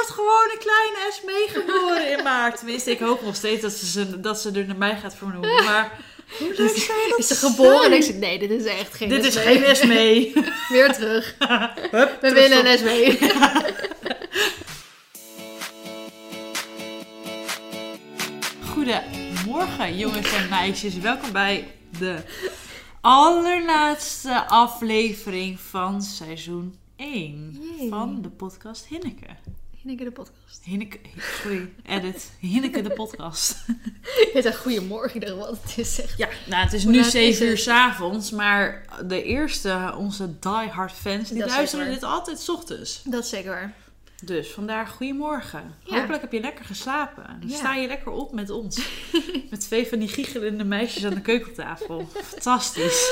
wordt gewoon een kleine Esmee geboren in maart. Tenminste, ik hoop nog steeds dat ze, ze- dat ze er naar mij gaat vernoemen. Maar hoe leuk zou dat Is ze geboren? Ik zeg, nee, dit is echt geen Dit is geen Esmee. Weer terug. Hup, We willen een SW. Goedemorgen jongens en meisjes. Welkom bij de allerlaatste aflevering van seizoen 1 Yay. van de podcast Hinneke. Hinneke de podcast. Hinneke, sorry, edit. Hinneke de podcast. Het is een goeiemorgen, ik dacht wat het is zeg. Ja, nou het is Hoe nu laat is 7 uur s'avonds, maar de eerste, onze diehard fans, die Dat luisteren dit altijd 's ochtends. Dat is zeker waar. Dus vandaar goedemorgen. Ja. Hopelijk heb je lekker geslapen. Dan Ja. sta je lekker op met ons. met twee van die giechelende meisjes aan de keukentafel. Fantastisch.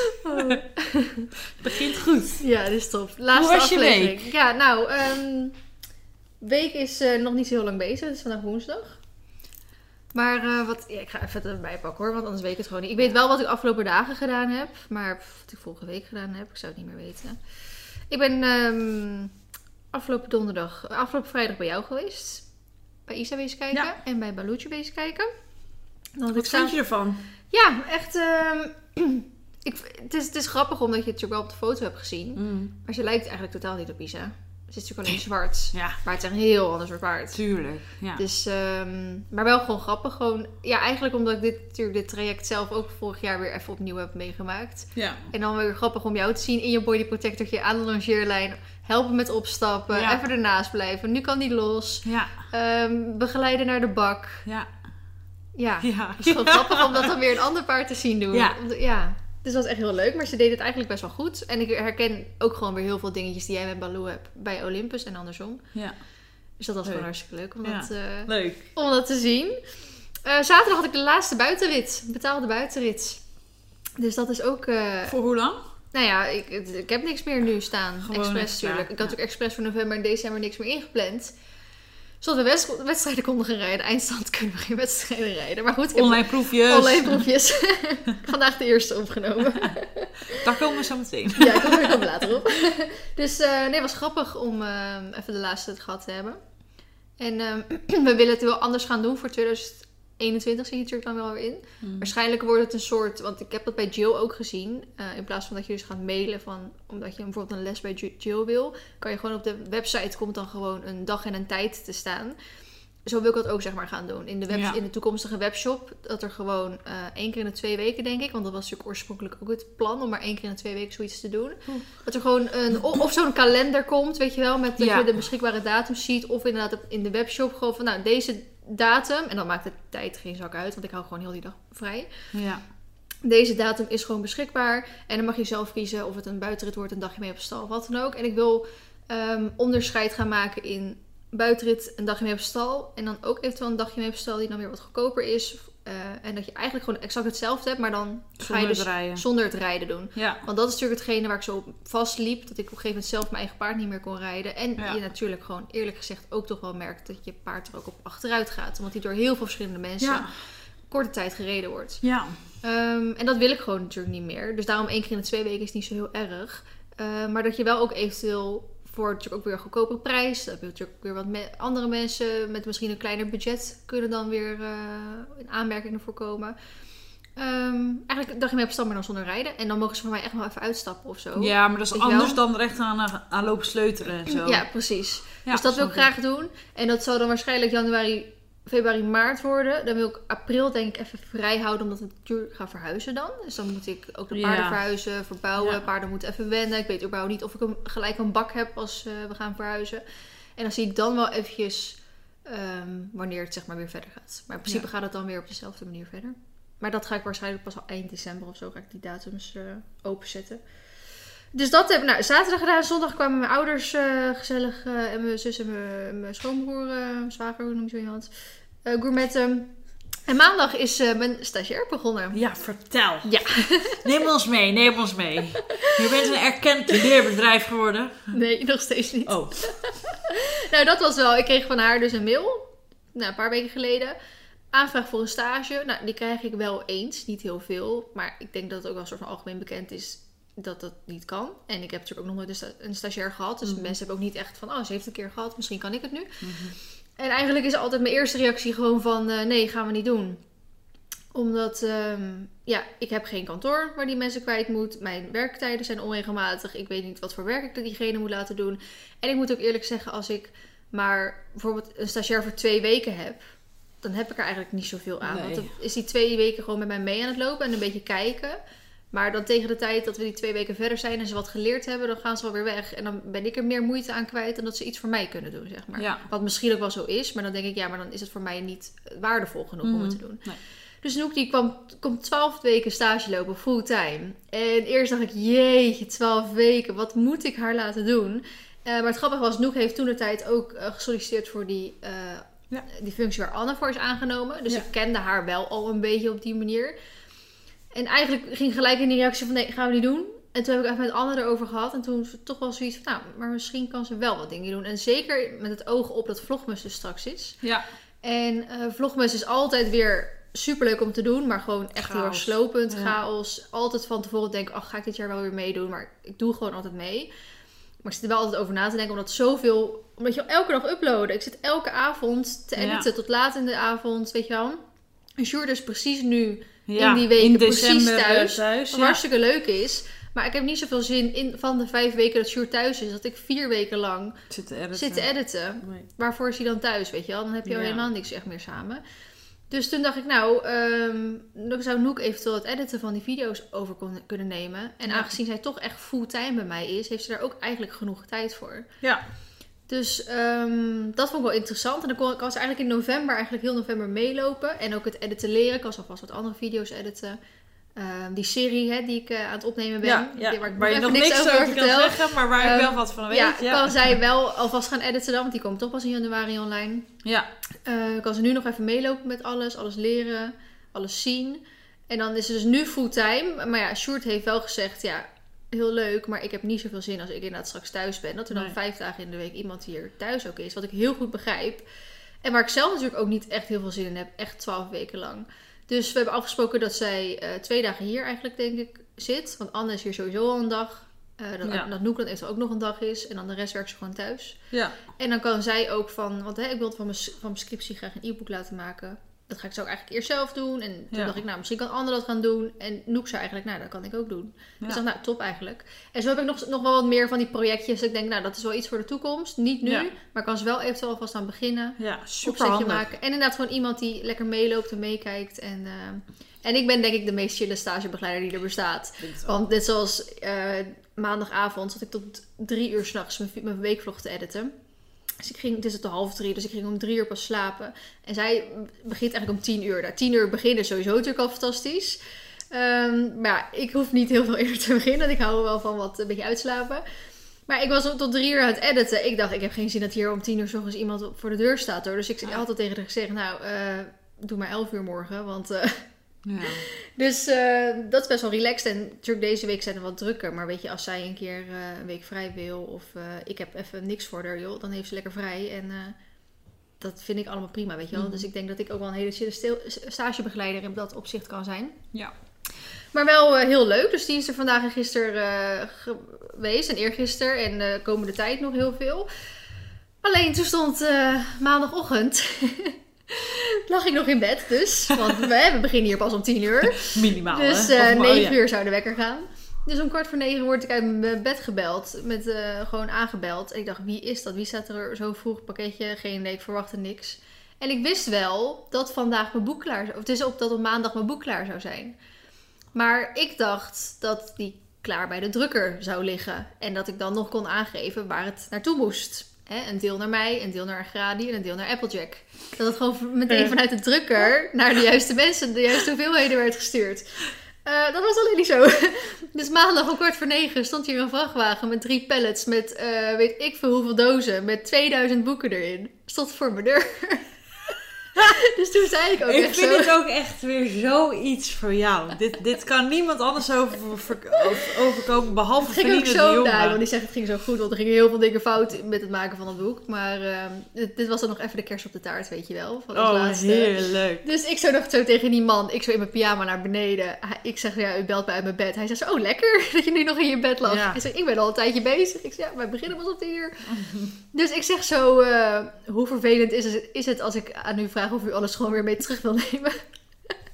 Begint goed. Ja, dit is top. Laatste Hoe was je aflevering. Ja, nou, ehm week is eh, nog niet zo heel lang bezig. Het is vandaag woensdag. Maar eh, wat, ja, ik ga even het erbij pakken hoor, want anders weet ik het gewoon niet. Ik weet wel wat ik afgelopen dagen gedaan heb, maar pff, wat ik vorige week gedaan heb, ik zou het niet meer weten. Ik ben ehm, afgelopen donderdag, afgelopen vrijdag bij jou geweest. Bij Isa wezen kijken Ja. en bij Balucci wezen kijken. Dan Wat vind je ervan? Ja, echt. ehm, ik, het, is, het is grappig omdat je het natuurlijk wel op de foto hebt gezien. Maar ze lijkt eigenlijk totaal niet op Isa. Ze is natuurlijk alleen zwart. Ja, Maar het is een heel ander soort paard. tuurlijk. Ja. Dus, ehm, maar wel gewoon grappig. Gewoon, ja, eigenlijk omdat ik dit, natuurlijk dit traject zelf ook vorig jaar weer even opnieuw heb meegemaakt. ja. En dan weer grappig om jou te zien in je body protectortje aan de longeerlijn. Helpen met opstappen. Ja. Even ernaast blijven. Nu kan die los. Ja. Ehm, begeleiden naar de bak. Ja. Ja, Ja. het is gewoon grappig om dat dan weer een ander paard te zien doen. Ja. Dus dat was echt heel leuk. Maar ze deed het eigenlijk best wel goed. En ik herken ook gewoon weer heel veel dingetjes die jij met Baloo hebt bij Olympus en andersom. ja. Dus dat was Leuk. gewoon hartstikke leuk om, Ja. dat, eh, Leuk. om dat te zien. Eh, zaterdag had ik de laatste buitenrit. Betaalde buitenrit. Dus dat is ook... eh, Voor hoe lang? nou ja, ik, ik heb niks meer nu staan. Gewoon expres natuurlijk. Ik had ja. natuurlijk expres voor november en december niks meer ingepland. Zodat we wedst- wedstrijden konden gaan rijden. Eindstand kunnen we geen wedstrijden rijden. Maar goed, ik heb Online proefjes. Online proefjes. Vandaag de eerste opgenomen. Daar komen we zo meteen. ja, ik kom er kom later op. dus eh, nee, het was grappig om eh, even de laatste het gehad te hebben. En eh, we willen het wel anders gaan doen voor 2021 zie je natuurlijk dan wel weer in. Hmm. Waarschijnlijk wordt het een soort, want ik heb dat bij Jill ook gezien. eh, in plaats van dat je dus gaat mailen van, omdat je bijvoorbeeld een les bij Ji- Jill wil, kan je gewoon op de website komt dan gewoon een dag en een tijd te staan. Zo wil ik dat ook zeg maar gaan doen. In de, web, Ja. in de toekomstige webshop. Dat er gewoon eh, één keer in de twee weken, denk ik. Want dat was natuurlijk oorspronkelijk ook het plan om maar één keer in de twee weken zoiets te doen. Oeh. Dat er gewoon een. Of, of zo'n kalender komt, weet je wel. Met dat Ja. je de beschikbare datum ziet. Of inderdaad in de webshop gewoon van nou deze datum. En dan maakt de tijd geen zak uit. Want ik hou gewoon heel die dag vrij. Ja. Deze datum is gewoon beschikbaar. En dan mag je zelf kiezen of het een buitenrit wordt, een dagje mee op stal, wat dan ook. En ik wil ehm, onderscheid gaan maken in buitenrit, een dagje mee op stal. En dan ook eventueel een dagje mee op stal die dan weer wat goedkoper is. Eh, en dat je eigenlijk gewoon exact hetzelfde hebt, maar dan ga je het dus rijden. zonder het rijden doen. Ja. Want dat is natuurlijk hetgene waar ik zo op vastliep. Dat ik op een gegeven moment zelf mijn eigen paard niet meer kon rijden. En Ja. je natuurlijk gewoon eerlijk gezegd ook toch wel merkt dat je paard er ook op achteruit gaat. Omdat hij door heel veel verschillende mensen Ja. korte tijd gereden wordt. Ja. Ehm, en dat wil ik gewoon natuurlijk niet meer. Dus daarom één keer in de twee weken is niet zo heel erg. Eh, maar dat je wel ook eventueel voor natuurlijk ook weer een goedkopere prijs. Dat je natuurlijk weer wat me- andere mensen met misschien een kleiner budget kunnen dan weer eh, in aanmerking ervoor komen. Ehm, eigenlijk dagje mee op stand, maar dan zonder rijden. En dan mogen ze voor mij echt wel even uitstappen of zo. Ja, maar dat is Weet anders dan er echt aan, aan lopen sleutelen en zo. Ja, precies. Ja, dus dat wil ik graag doen. En dat zal dan waarschijnlijk januari, februari, maart worden. Dan wil ik april denk ik even vrij houden, omdat ik natuurlijk ga verhuizen dan. Dus dan moet ik ook de Ja. paarden verhuizen, verbouwen. Ja. Paarden moeten even wennen. Ik weet überhaupt niet of ik een, gelijk een bak heb als eh, we gaan verhuizen. En dan zie ik dan wel eventjes ehm, wanneer het zeg maar weer verder gaat. Maar in principe Ja. gaat het dan weer op dezelfde manier verder. Maar dat ga ik waarschijnlijk pas al eind december of zo ga ik die datums eh, openzetten. Dus dat heb ik nou, zaterdag gedaan. Zondag kwamen mijn ouders eh, gezellig. en mijn zus en mijn, mijn schoonbroer, mijn zwager, hoe noem je zo eh gourmetten. En maandag is eh, mijn stagiair begonnen. Ja, vertel. Ja. Neem ons mee, neem ons mee. Je bent een erkend leerbedrijf geworden. Nee, nog steeds niet. Oh, Nou, dat was wel. Ik kreeg van haar dus een mail. Nou, een paar weken geleden. Aanvraag voor een stage. Nou, die krijg ik wel eens. Niet heel veel. Maar ik denk dat het ook wel een soort van algemeen bekend is. dat dat niet kan. En ik heb natuurlijk ook nog nooit een, sta- een stagiair gehad. Dus Mhm. mensen hebben ook niet echt van, oh, ze heeft het een keer gehad. Misschien kan ik het nu. Mhm. En eigenlijk is altijd mijn eerste reactie gewoon van, eh, nee, gaan we niet doen. Omdat, ehm, ja, ik heb geen kantoor waar die mensen kwijt moet. Mijn werktijden zijn onregelmatig. Ik weet niet wat voor werk ik diegene moet laten doen. En ik moet ook eerlijk zeggen, als ik maar bijvoorbeeld een stagiair voor twee weken heb, dan heb ik er eigenlijk niet zoveel aan. Nee. Want dan is die twee weken gewoon met mij mee aan het lopen en een beetje kijken. Maar dan tegen de tijd dat we die twee weken verder zijn en ze wat geleerd hebben, dan gaan ze alweer weg. En dan ben ik er meer moeite aan kwijt dan dat ze iets voor mij kunnen doen, zeg maar. Ja. Wat misschien ook wel zo is, maar dan denk ik, ja, maar dan is het voor mij niet waardevol genoeg om het te doen. Nee. Dus Noek die kwam, komt 12 weken stage lopen, fulltime. En eerst dacht ik, jeetje, 12 weken, wat moet ik haar laten doen? Eh, maar het grappige was, Noek heeft toen de tijd ook eh, gesolliciteerd voor die, eh, Ja. die functie waar Anne voor is aangenomen. Dus Ja. ik kende haar wel al een beetje op die manier. En eigenlijk ging gelijk in die reactie van, nee, gaan we niet doen. En toen heb ik even met Anne erover gehad. En toen toch wel zoiets van, nou, maar misschien kan ze wel wat dingen doen. En zeker met het oog op dat Vlogmus er straks is. Ja. En eh Vlogmas is altijd weer superleuk om te doen, maar gewoon echt heel erg slopend, Ja. chaos. Altijd van tevoren denken, ach, ga ik dit jaar wel weer meedoen? Maar ik doe gewoon altijd mee. Maar ik zit er wel altijd over na te denken, omdat zoveel... Omdat je elke dag uploaden. Ik zit elke avond te Ja. editen tot laat in de avond, weet je wel. En Sjoerd is precies nu Ja, in die weken precies december, eh, thuis. thuis wat ja. hartstikke leuk is. Maar ik heb niet zoveel zin in van de vijf weken dat Sjoerd thuis is, dat ik vier weken lang Zit te editen. zit te editen Nee. waarvoor is hij dan thuis, weet je wel? Dan heb je al Ja. helemaal niks echt meer samen. Dus toen dacht ik, nou, ehm, dan zou Noek eventueel het editen van die video's over kon- kunnen nemen. En Ja. aangezien zij toch echt fulltime bij mij is, heeft ze daar ook eigenlijk genoeg tijd voor. Ja. Dus ehm, dat vond ik wel interessant. En dan kon ik was eigenlijk in november, eigenlijk heel november meelopen. En ook het editen leren. Ik was alvast wat andere video's editen. Ehm, die serie hè, die ik eh, aan het opnemen ben. Ja, ja. die- waar ik waar je nog niks over kan vertel. zeggen, maar waar ik Ehm, wel wat van weet. Ja, Ja, kan zij wel alvast gaan editen dan, want die komt toch pas in januari online. ja. Kan ze nu nog even meelopen met alles, alles leren, alles zien. En dan is ze dus nu fulltime. Maar ja, Sjoerd heeft wel gezegd, ja, heel leuk, maar ik heb niet zoveel zin als ik inderdaad straks thuis ben. Dat er dan Nee. vijf dagen in de week iemand hier thuis ook is, wat ik heel goed begrijp. En waar ik zelf natuurlijk ook niet echt heel veel zin in heb, echt twaalf weken lang. Dus we hebben afgesproken dat zij eh, twee dagen hier eigenlijk, denk ik, zit. Want Anne is hier sowieso al een dag. Eh, dat, Ja. dat Noek dan eventueel ook nog een dag is. En dan de rest werkt ze gewoon thuis. ja. En dan kan zij ook van, want hè, ik wil van mijn, van mijn scriptie graag een e-book laten maken. Dat ga ik zo eigenlijk eerst zelf doen. En toen Ja. dacht ik, nou, misschien kan Anne dat gaan doen. En Noek zei eigenlijk, nou, dat kan ik ook doen. Dus ik dacht, nou, top eigenlijk. En zo heb ik nog, nog wel wat meer van die projectjes. Ik denk, nou, dat is wel iets voor de toekomst. Niet nu, Ja. maar ik kan ze wel eventueel alvast aan beginnen. Ja, super maken. En inderdaad gewoon iemand die lekker meeloopt en meekijkt. En, eh, en ik ben denk ik de meest chille stagebegeleider die er bestaat. Want net zoals eh, maandagavond zat ik tot drie uur s'nachts mijn, mijn weekvlog te editen. Dus ik ging, het is het de half drie, dus ik ging om drie uur pas slapen. En zij begint eigenlijk om tien uur. Nou, tien uur beginnen is sowieso natuurlijk al fantastisch. Ehm, maar ja, ik hoef niet heel veel eerder te beginnen. Ik hou er wel van wat een beetje uitslapen. Maar ik was tot drie uur aan het editen. Ik dacht, ik heb geen zin dat hier om tien uur s ochtends iemand voor de deur staat hoor. Dus ik had altijd tegen haar gezegd, nou, eh, doe maar elf uur morgen. Want eh, Ja. dus eh, dat is best wel relaxed. En natuurlijk deze week zijn er wat drukker. Maar weet je, als zij een keer eh, een week vrij wil... of eh, ik heb even niks voor haar, joh, dan heeft ze lekker vrij. En dat vind ik allemaal prima, weet je wel. Mhm. Dus ik denk dat ik ook wel een hele chille stil- stagebegeleider in dat opzicht kan zijn. Ja. Maar wel heel leuk. Dus die is er vandaag en gisteren geweest. En eergisteren. En de komende tijd nog heel veel. Alleen toen stond maandagochtend... lag ik nog in bed dus. Want we, we beginnen hier pas om tien uur. Minimaal, Dus oh, 9 ja. uur zou de wekker gaan. Dus om kwart voor negen word ik uit mijn bed gebeld. Met, eh, gewoon aangebeld. En ik dacht, wie is dat? Wie staat er zo vroeg? Pakketje? Geen idee, ik verwachtte niks. En ik wist wel dat vandaag mijn boek klaar zou... Of het is op dat op maandag mijn boek klaar zou zijn. Maar ik dacht dat die klaar bij de drukker zou liggen. En dat ik dan nog kon aangeven waar het naartoe moest. Hè, een deel naar mij, een deel naar Gradi en een deel naar Applejack. Dat het gewoon meteen vanuit de drukker naar de juiste mensen, de juiste hoeveelheden werd gestuurd. Eh, dat was alleen niet zo. Dus maandag om kwart voor negen stond hier een vrachtwagen met drie pallets met eh, weet ik veel hoeveel dozen. Met 2000 boeken erin. Stond voor mijn deur. Dus toen zei ik ook Ik echt vind zo... het ook echt weer zoiets voor jou. Dit, dit kan niemand anders over, ver- over- overkomen behalve Het ging ook de zo, Jonge. nou, want die zegt het ging zo goed, want er gingen heel veel dingen fout met het maken van het boek. Maar ehm, dit, dit was dan nog even de kerst op de taart, weet je wel, van Oh, laatste. heerlijk. Dus ik zo nog zo tegen die man, ik zo in mijn pyjama naar beneden. Hij- ik zeg, ja, u belt mij uit mijn bed. Hij zegt, zo, oh lekker dat je nu nog in je bed lag. Ja. Hij zegt, ik ben al een tijdje bezig. Ik zeg, ja, wij beginnen pas op tien uur. dus ik zeg zo, eh, hoe vervelend is het, is het als ik aan u vraag of u alles gewoon weer mee terug wil nemen?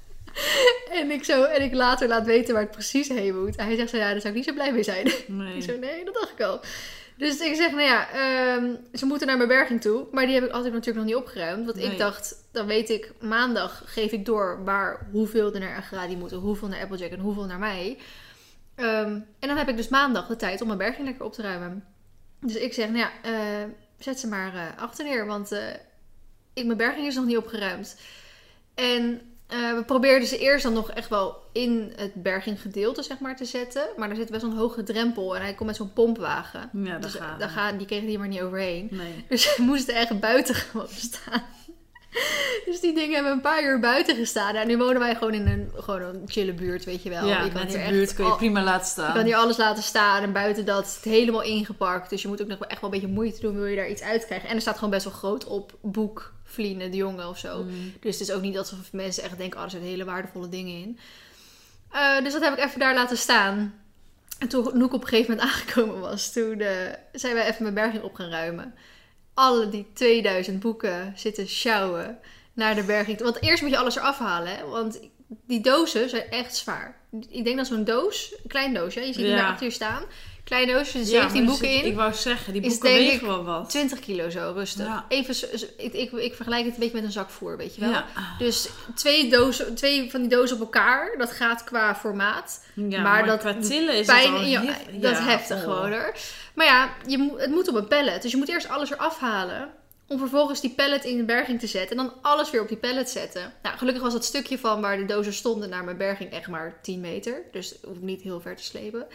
en, ik zo, en ik later laat weten waar het precies heen moet. Hij zegt zo, ja, daar zou ik niet zo blij mee zijn. Nee. Ik zo, nee, dat dacht ik al. Dus ik zeg, nou ja, ehm, ze moeten naar mijn berging toe. Maar die heb ik altijd natuurlijk nog niet opgeruimd. Want Nee. ik dacht, dan weet ik, maandag geef ik door waar hoeveel er naar Agradi moeten. Hoeveel naar Applejack en hoeveel naar mij. Ehm, en dan heb ik dus maandag de tijd om mijn berging lekker op te ruimen. Dus ik zeg, nou ja, eh, zet ze maar eh, achter neer. Want eh, ik, mijn berging is nog niet opgeruimd. En eh, we probeerden ze eerst dan nog echt wel in het berginggedeelte zeg maar, te zetten. Maar er zit best wel een hoge drempel. En hij komt met zo'n pompwagen. Ja, daar Dus gaat daar het. gaan, die kregen die maar niet overheen. Nee. Dus we moesten echt buiten gewoon staan. Dus die dingen hebben een paar uur buiten gestaan. En nu wonen wij gewoon in een, gewoon een chille buurt, weet je wel. Ja, je kan in de buurt kun je al- prima laten je staan. kan hier alles laten staan. En buiten dat is het helemaal ingepakt. Dus je moet ook nog echt wel een beetje moeite doen. Wil je daar iets uitkrijgen. En er staat gewoon best wel groot op boek Vliene de Jonge of zo. Mm. Dus het is ook niet dat mensen echt denken, oh, er zitten hele waardevolle dingen in. Eh, dus dat heb ik even daar laten staan. En toen Noek op een gegeven moment aangekomen was, toen eh, zijn wij even mijn berging op gaan ruimen. Alle die 2000 boeken zitten sjouwen naar de berging. Want eerst moet je alles eraf halen, hè? want die dozen zijn echt zwaar. Ik denk dat zo'n doos, een klein doosje, je ziet die Ja. daar achter je staan. Klein doosje, Ja, 17 maar boeken dus in. Ik wou zeggen, die boeken wegen wel wat. 20 kilo zo, rustig. Ja. Even, ik, ik, ik vergelijk het een beetje met een zakvoer, weet je wel. Ja. Dus twee, dozen, twee van die dozen op elkaar, dat gaat qua formaat. Ja, maar maar, dat qua tillen is Pijn het al hef- dat is ja, heftig gewoon hoor. Maar ja, je het moet op een pallet. Dus je moet eerst alles eraf halen. Om vervolgens die pallet in de berging te zetten. En dan alles weer op die pallet zetten. Nou, gelukkig was dat stukje van waar de dozen stonden naar mijn berging echt maar 10 meter. Dus hoef ik niet heel ver te slepen.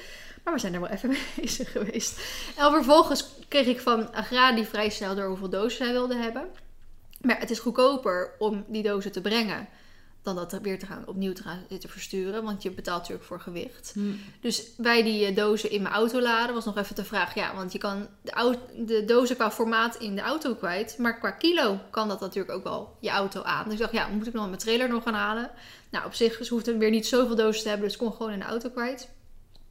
Maar we zijn er wel even mee bezig geweest. En vervolgens kreeg ik van Agradi vrij snel door hoeveel dozen zij wilden hebben. Maar het is goedkoper om die dozen te brengen. Dan dat weer te gaan, opnieuw te gaan zitten versturen. Want je betaalt natuurlijk voor gewicht. Hm. Dus bij die eh, dozen in mijn auto laden was nog even de vraag. Ja, want je kan de, de dozen qua formaat in de auto kwijt. Maar qua kilo kan dat natuurlijk ook wel je auto aan. Dus ik dacht, ja, moet ik dan mijn trailer nog gaan halen? Nou, op zich ze hoefden weer niet zoveel dozen te hebben. Dus ik kon gewoon in de auto kwijt.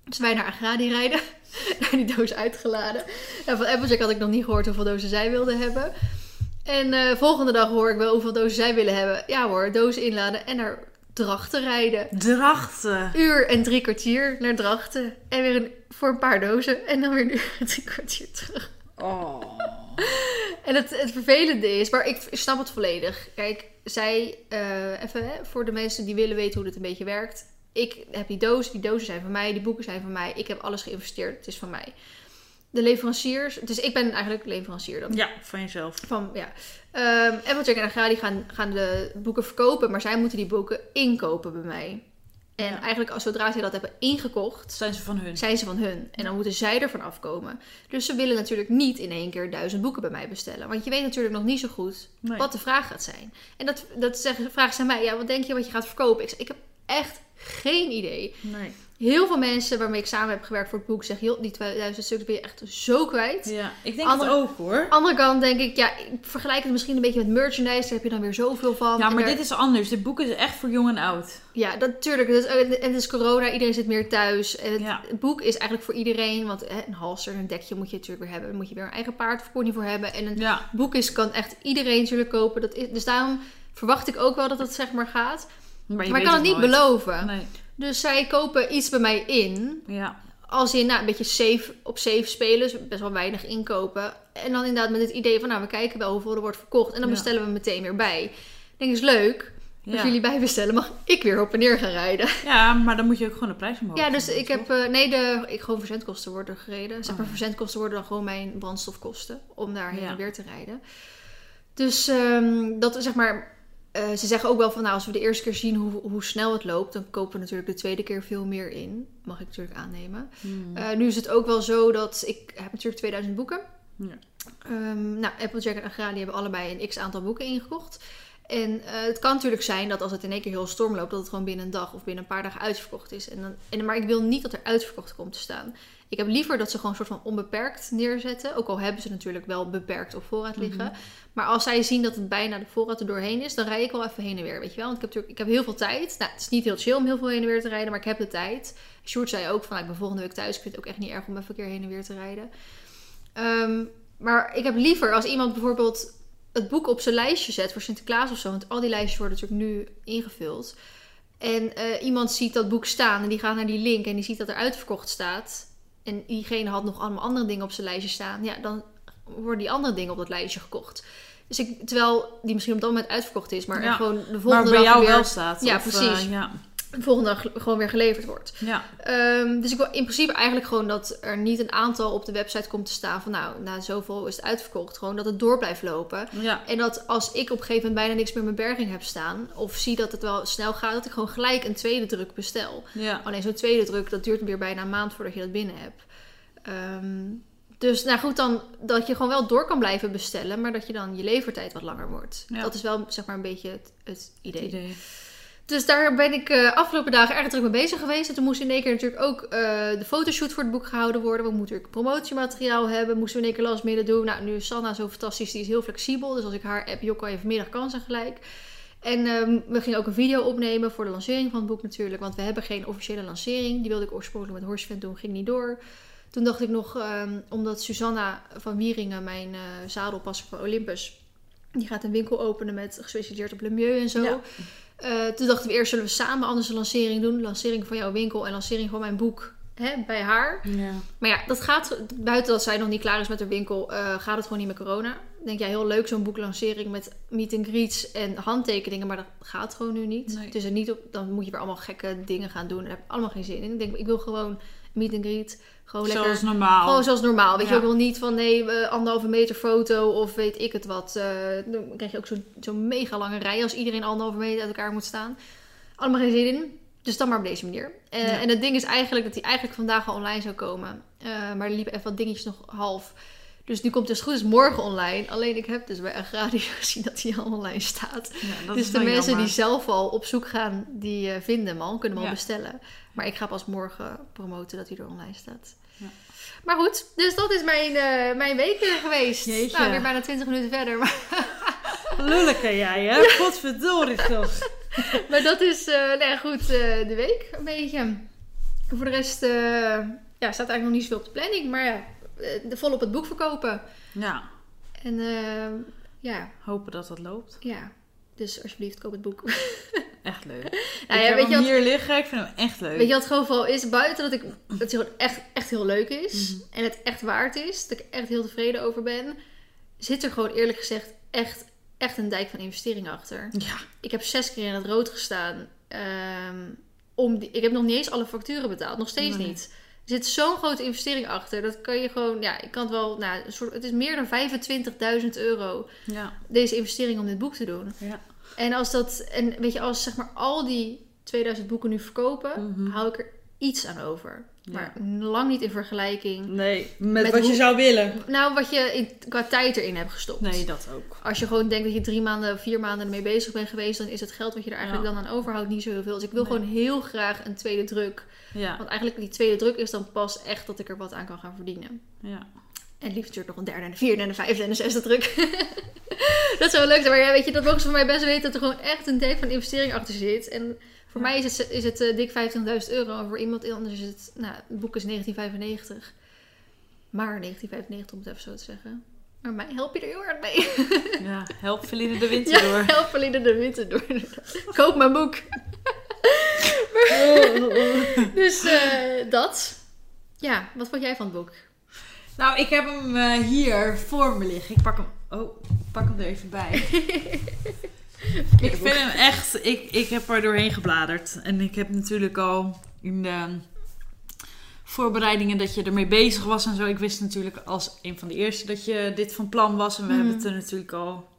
Dus wij naar Agradi rijden. Daar die doos uitgeladen. En van Applejack had ik nog niet gehoord hoeveel dozen zij wilden hebben. En eh volgende dag hoor ik wel hoeveel dozen zij willen hebben. Ja hoor, dozen inladen en naar Drachten rijden Drachten. uur en drie kwartier naar Drachten. En weer een, voor een paar dozen. En dan weer een uur en drie kwartier terug. Oh. En het, het vervelende is, maar ik snap het volledig. Kijk, zij, eh, even hè, voor de mensen die willen weten hoe dit een beetje werkt. Ik heb die dozen, die dozen zijn van mij, die boeken zijn van mij. Ik heb alles geïnvesteerd, het is van mij. De leveranciers, dus ik ben eigenlijk leverancier dan. Ja, van jezelf. Van, ja. Ehm Applejack en Agradi gaan, gaan de boeken verkopen, maar zij moeten die boeken inkopen bij mij. En Ja. eigenlijk als zodra zij dat hebben ingekocht, Zijn ze van hun? zijn ze van hun. En dan moeten zij ervan afkomen. Dus ze willen natuurlijk niet in één keer duizend boeken bij mij bestellen. Want je weet natuurlijk nog niet zo goed Nee. wat de vraag gaat zijn. En dat, dat zeggen, vragen ze aan mij. Ja, wat denk je wat je gaat verkopen? Ik, zeg, ik heb echt geen idee. Nee. Heel veel mensen waarmee ik samen heb gewerkt voor het boek zeggen... joh, die 2000 stuks ben je echt zo kwijt. Ja, ik denk het ook hoor. Aan de andere kant denk ik, ja, ik vergelijk het misschien een beetje met merchandise. Daar heb je dan weer zoveel van. Ja, maar dit is anders. Dit boek is echt voor jong en oud. Ja, natuurlijk. En het is corona, iedereen zit meer thuis. En het, Ja. het boek is eigenlijk voor iedereen. Want een halster en een dekje moet je natuurlijk weer hebben. Daar moet je weer een eigen paard of pony voor hebben. En een Ja. boek is, kan echt iedereen natuurlijk kopen. Dat is, dus daarom verwacht ik ook wel dat het zeg maar gaat. Maar, ik kan het niet nooit. beloven. Nee. Dus zij kopen iets bij mij in. Ja. Als in nou, een beetje safe, op safe spelen. Dus best wel weinig inkopen. En dan inderdaad met het idee van nou, we kijken wel hoeveel er wordt verkocht. En dan Ja. bestellen we meteen weer bij. Ik denk, is leuk. Als Ja. jullie bijbestellen, mag ik weer op en neer gaan rijden. ja, maar dan moet je ook gewoon de prijs omhoog Ja, dus doen, ik toch? heb... eh, nee, de, ik, gewoon verzendkosten worden gereden. Zeg maar, Oh. verzendkosten worden dan gewoon mijn brandstofkosten. Om daar heen en weer te rijden. Dus ehm, dat is zeg maar... eh, ze zeggen ook wel van, nou, als we de eerste keer zien hoe, hoe snel het loopt... dan kopen we natuurlijk de tweede keer veel meer in. Mag ik natuurlijk aannemen. Hmm. Eh, nu is het ook wel zo dat... Ik heb natuurlijk 2000 boeken. Ja. Ehm, nou, Applejack en Agradi hebben allebei een x-aantal boeken ingekocht. En eh, het kan natuurlijk zijn dat als het in één keer heel storm loopt, dat het gewoon binnen een dag of binnen een paar dagen uitverkocht is. En dan, en, maar ik wil niet dat er uitverkocht komt te staan. Ik heb liever dat ze gewoon een soort van onbeperkt neerzetten. Ook al hebben ze natuurlijk wel beperkt op voorraad liggen. Mhm. Maar als zij zien dat het bijna de voorraad er doorheen is, dan rij ik wel even heen en weer. Weet je wel? Want ik heb natuurlijk ik heb heel veel tijd. Nou, het is niet heel chill om heel veel heen en weer te rijden, maar ik heb de tijd. Sjoerd zei ook van, nou, ik ben volgende week thuis. Ik vind het ook echt niet erg om even een keer heen en weer te rijden. Ehm, maar ik heb liever als iemand bijvoorbeeld het boek op zijn lijstje zet voor Sinterklaas of zo. Want al die lijstjes worden natuurlijk nu ingevuld. En eh, iemand ziet dat boek staan en die gaat naar die link en die ziet dat er uitverkocht staat. En diegene had nog allemaal andere dingen op zijn lijstje staan. Ja, dan worden die andere dingen op dat lijstje gekocht. Dus ik, terwijl die misschien op dat moment uitverkocht is, maar Ja, gewoon de Maar volgende bij dag jou weer, wel staat. Ja, of, precies. eh, ja. De volgende dag gewoon weer geleverd wordt. Ja. Ehm, dus ik wil in principe eigenlijk gewoon dat er niet een aantal op de website komt te staan van nou, na zoveel is het uitverkocht. Gewoon dat het door blijft lopen. Ja. En dat als ik op een gegeven moment bijna niks meer in mijn berging heb staan, of zie dat het wel snel gaat, dat ik gewoon gelijk een tweede druk bestel. Ja. Alleen zo'n tweede druk, dat duurt weer bijna een maand voordat je dat binnen hebt. Ehm, dus nou goed, dan dat je gewoon wel door kan blijven bestellen, maar dat je dan je levertijd wat langer wordt. Ja. Dat is wel zeg maar een beetje het, het idee. Idee. Dus daar ben ik eh afgelopen dagen erg druk mee bezig geweest. En toen moest in één keer natuurlijk ook eh, de fotoshoot voor het boek gehouden worden. We moeten natuurlijk promotiemateriaal hebben. Moesten we in één keer last midden doen. Nou, nu is Sanna zo fantastisch. Die is heel flexibel. Dus als ik haar app, Jokko even middag kan ze gelijk. En ehm, we gingen ook een video opnemen voor de lancering van het boek natuurlijk. Want we hebben geen officiële lancering. Die wilde ik oorspronkelijk met Horsevent doen. Ging niet door. Toen dacht ik nog, ehm, omdat Susanna van Wieringen, mijn eh zadelpasser voor Olympus... Die gaat een winkel openen met gespecialiseerd op Le Mieux en zo. Eh, toen dachten we eerst, zullen we samen anders een lancering doen? Lancering van jouw winkel en lancering van mijn boek hè, bij haar. Ja. Maar ja, dat gaat, buiten dat zij nog niet klaar is met haar winkel, eh, gaat het gewoon niet met corona. Denk jij, heel leuk zo'n boeklancering met meet and greets en handtekeningen, maar dat gaat gewoon nu niet. Nee. Is er niet op, dan moet je weer allemaal gekke dingen gaan doen. Daar heb ik allemaal geen zin in. Ik denk, ik wil gewoon meet and greet, gewoon lekker... Zoals normaal. Gewoon zoals normaal. Weet je, ik wil niet van nee, anderhalve meter foto of weet ik het wat. Eh, dan krijg je ook zo'n zo'n mega lange rij als iedereen anderhalve meter uit elkaar moet staan. Allemaal geen zin in. Dus dan maar op deze manier. Eh, Ja. En het ding is eigenlijk dat hij eigenlijk vandaag al online zou komen. Eh, maar er liepen even wat dingetjes nog half. Dus nu komt het dus goed is morgen online. Alleen ik heb dus bij Agrario gezien dat hij al online staat. Ja, dus de mensen jammer. die zelf al op zoek gaan, die eh, vinden hem al, kunnen hem al bestellen. Maar ik ga pas morgen promoten dat hij er online staat. Ja. Maar goed, dus dat is mijn, eh, mijn week weer geweest. Jeetje. Nou, weer bijna 20 minuten verder. Maar, Lullijke jij, hè? Godverdorie toch. maar dat is, eh nou ja, goed, de week een beetje. Voor de rest ja, staat eigenlijk nog niet zoveel op de planning. Maar ja, eh, vol op het boek verkopen. Ja, En eh, ja, hopen dat dat loopt. ja, dus alsjeblieft koop het boek. Echt leuk. Nou ik ja, heb weet je hem wat- hier liggen, ik vind hem echt leuk. Weet je wat het geval is? Buiten dat, ik, dat het gewoon echt, echt heel leuk is. Mhm. En het echt waard is. Dat ik echt heel tevreden over ben. Zit er gewoon eerlijk gezegd echt, echt een dijk van investeringen achter. Ja, Ik heb zes keer in het rood gestaan. ehm, om die, ik heb nog niet eens alle facturen betaald. Nog steeds Nee. niet. Er zit zo'n grote investering achter. Dat kan je gewoon... Ja, ik kan het wel... Nou, een soort, het is meer dan 25.000 euro. ja, Deze investering om dit boek te doen. ja. En als dat, en weet je, als zeg maar al die 2000 boeken nu verkopen, Mhm. hou ik er iets aan over. Ja. Maar lang niet in vergelijking. Nee, met, Met wat hoe- je zou willen. Nou, wat je in, qua tijd erin hebt gestopt. Nee, dat ook. Als je gewoon denkt dat je drie maanden, vier maanden ermee bezig bent geweest, dan is het geld wat je er eigenlijk Ja. dan aan overhoudt niet zo heel veel. Dus ik wil Nee. gewoon heel graag een tweede druk. Ja, Want eigenlijk die tweede druk is dan pas echt dat ik er wat aan kan gaan verdienen. ja. En liefst natuurlijk nog een derde en een vierde en een vijfde en een zesde druk. dat zou wel leuk zijn. Maar ja, weet je, dat mogen ze van mij best weten dat er gewoon echt een dijk van investering achter zit. En voor Ja. mij is het, is het eh, dik 25.000 euro. En voor iemand anders is het, nou, het boek is 1995. Maar 1995 om het even zo te zeggen. Maar mij help je er heel hard mee. ja. Help Feline de winter ja, door. help Verlinde de winter door. Koop mijn boek. dus eh, dat. Ja, wat vond jij van het boek? Nou, ik heb hem eh, hier voor me liggen. Ik pak hem... Oh, ik pak hem er even bij. Ik vind hem echt... Ik, ik heb er doorheen gebladerd. En ik heb natuurlijk al in de voorbereidingen dat je ermee bezig was en zo. Ik wist natuurlijk als een van de eerste dat je dit van plan was. En we Mhm. hebben het er natuurlijk al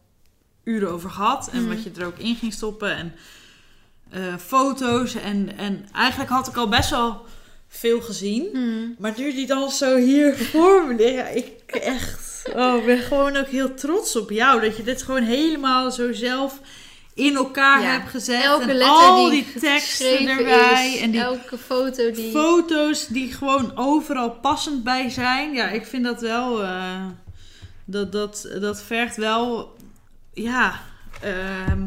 uren over gehad. En Mhm. wat je er ook in ging stoppen. En eh, foto's. En, en eigenlijk had ik al best wel veel gezien. Hmm. Maar nu die dan zo hier voor me ja, ik echt... Oh, ik ben gewoon ook heel trots op jou. Dat je dit gewoon helemaal zo zelf in elkaar Ja. heb gezet. Elke en al die die teksten erbij. is, en die elke foto die... foto's die gewoon overal passend bij zijn. Ja, ik vind dat wel. eh, dat, dat, dat vergt wel. Ja. ehm,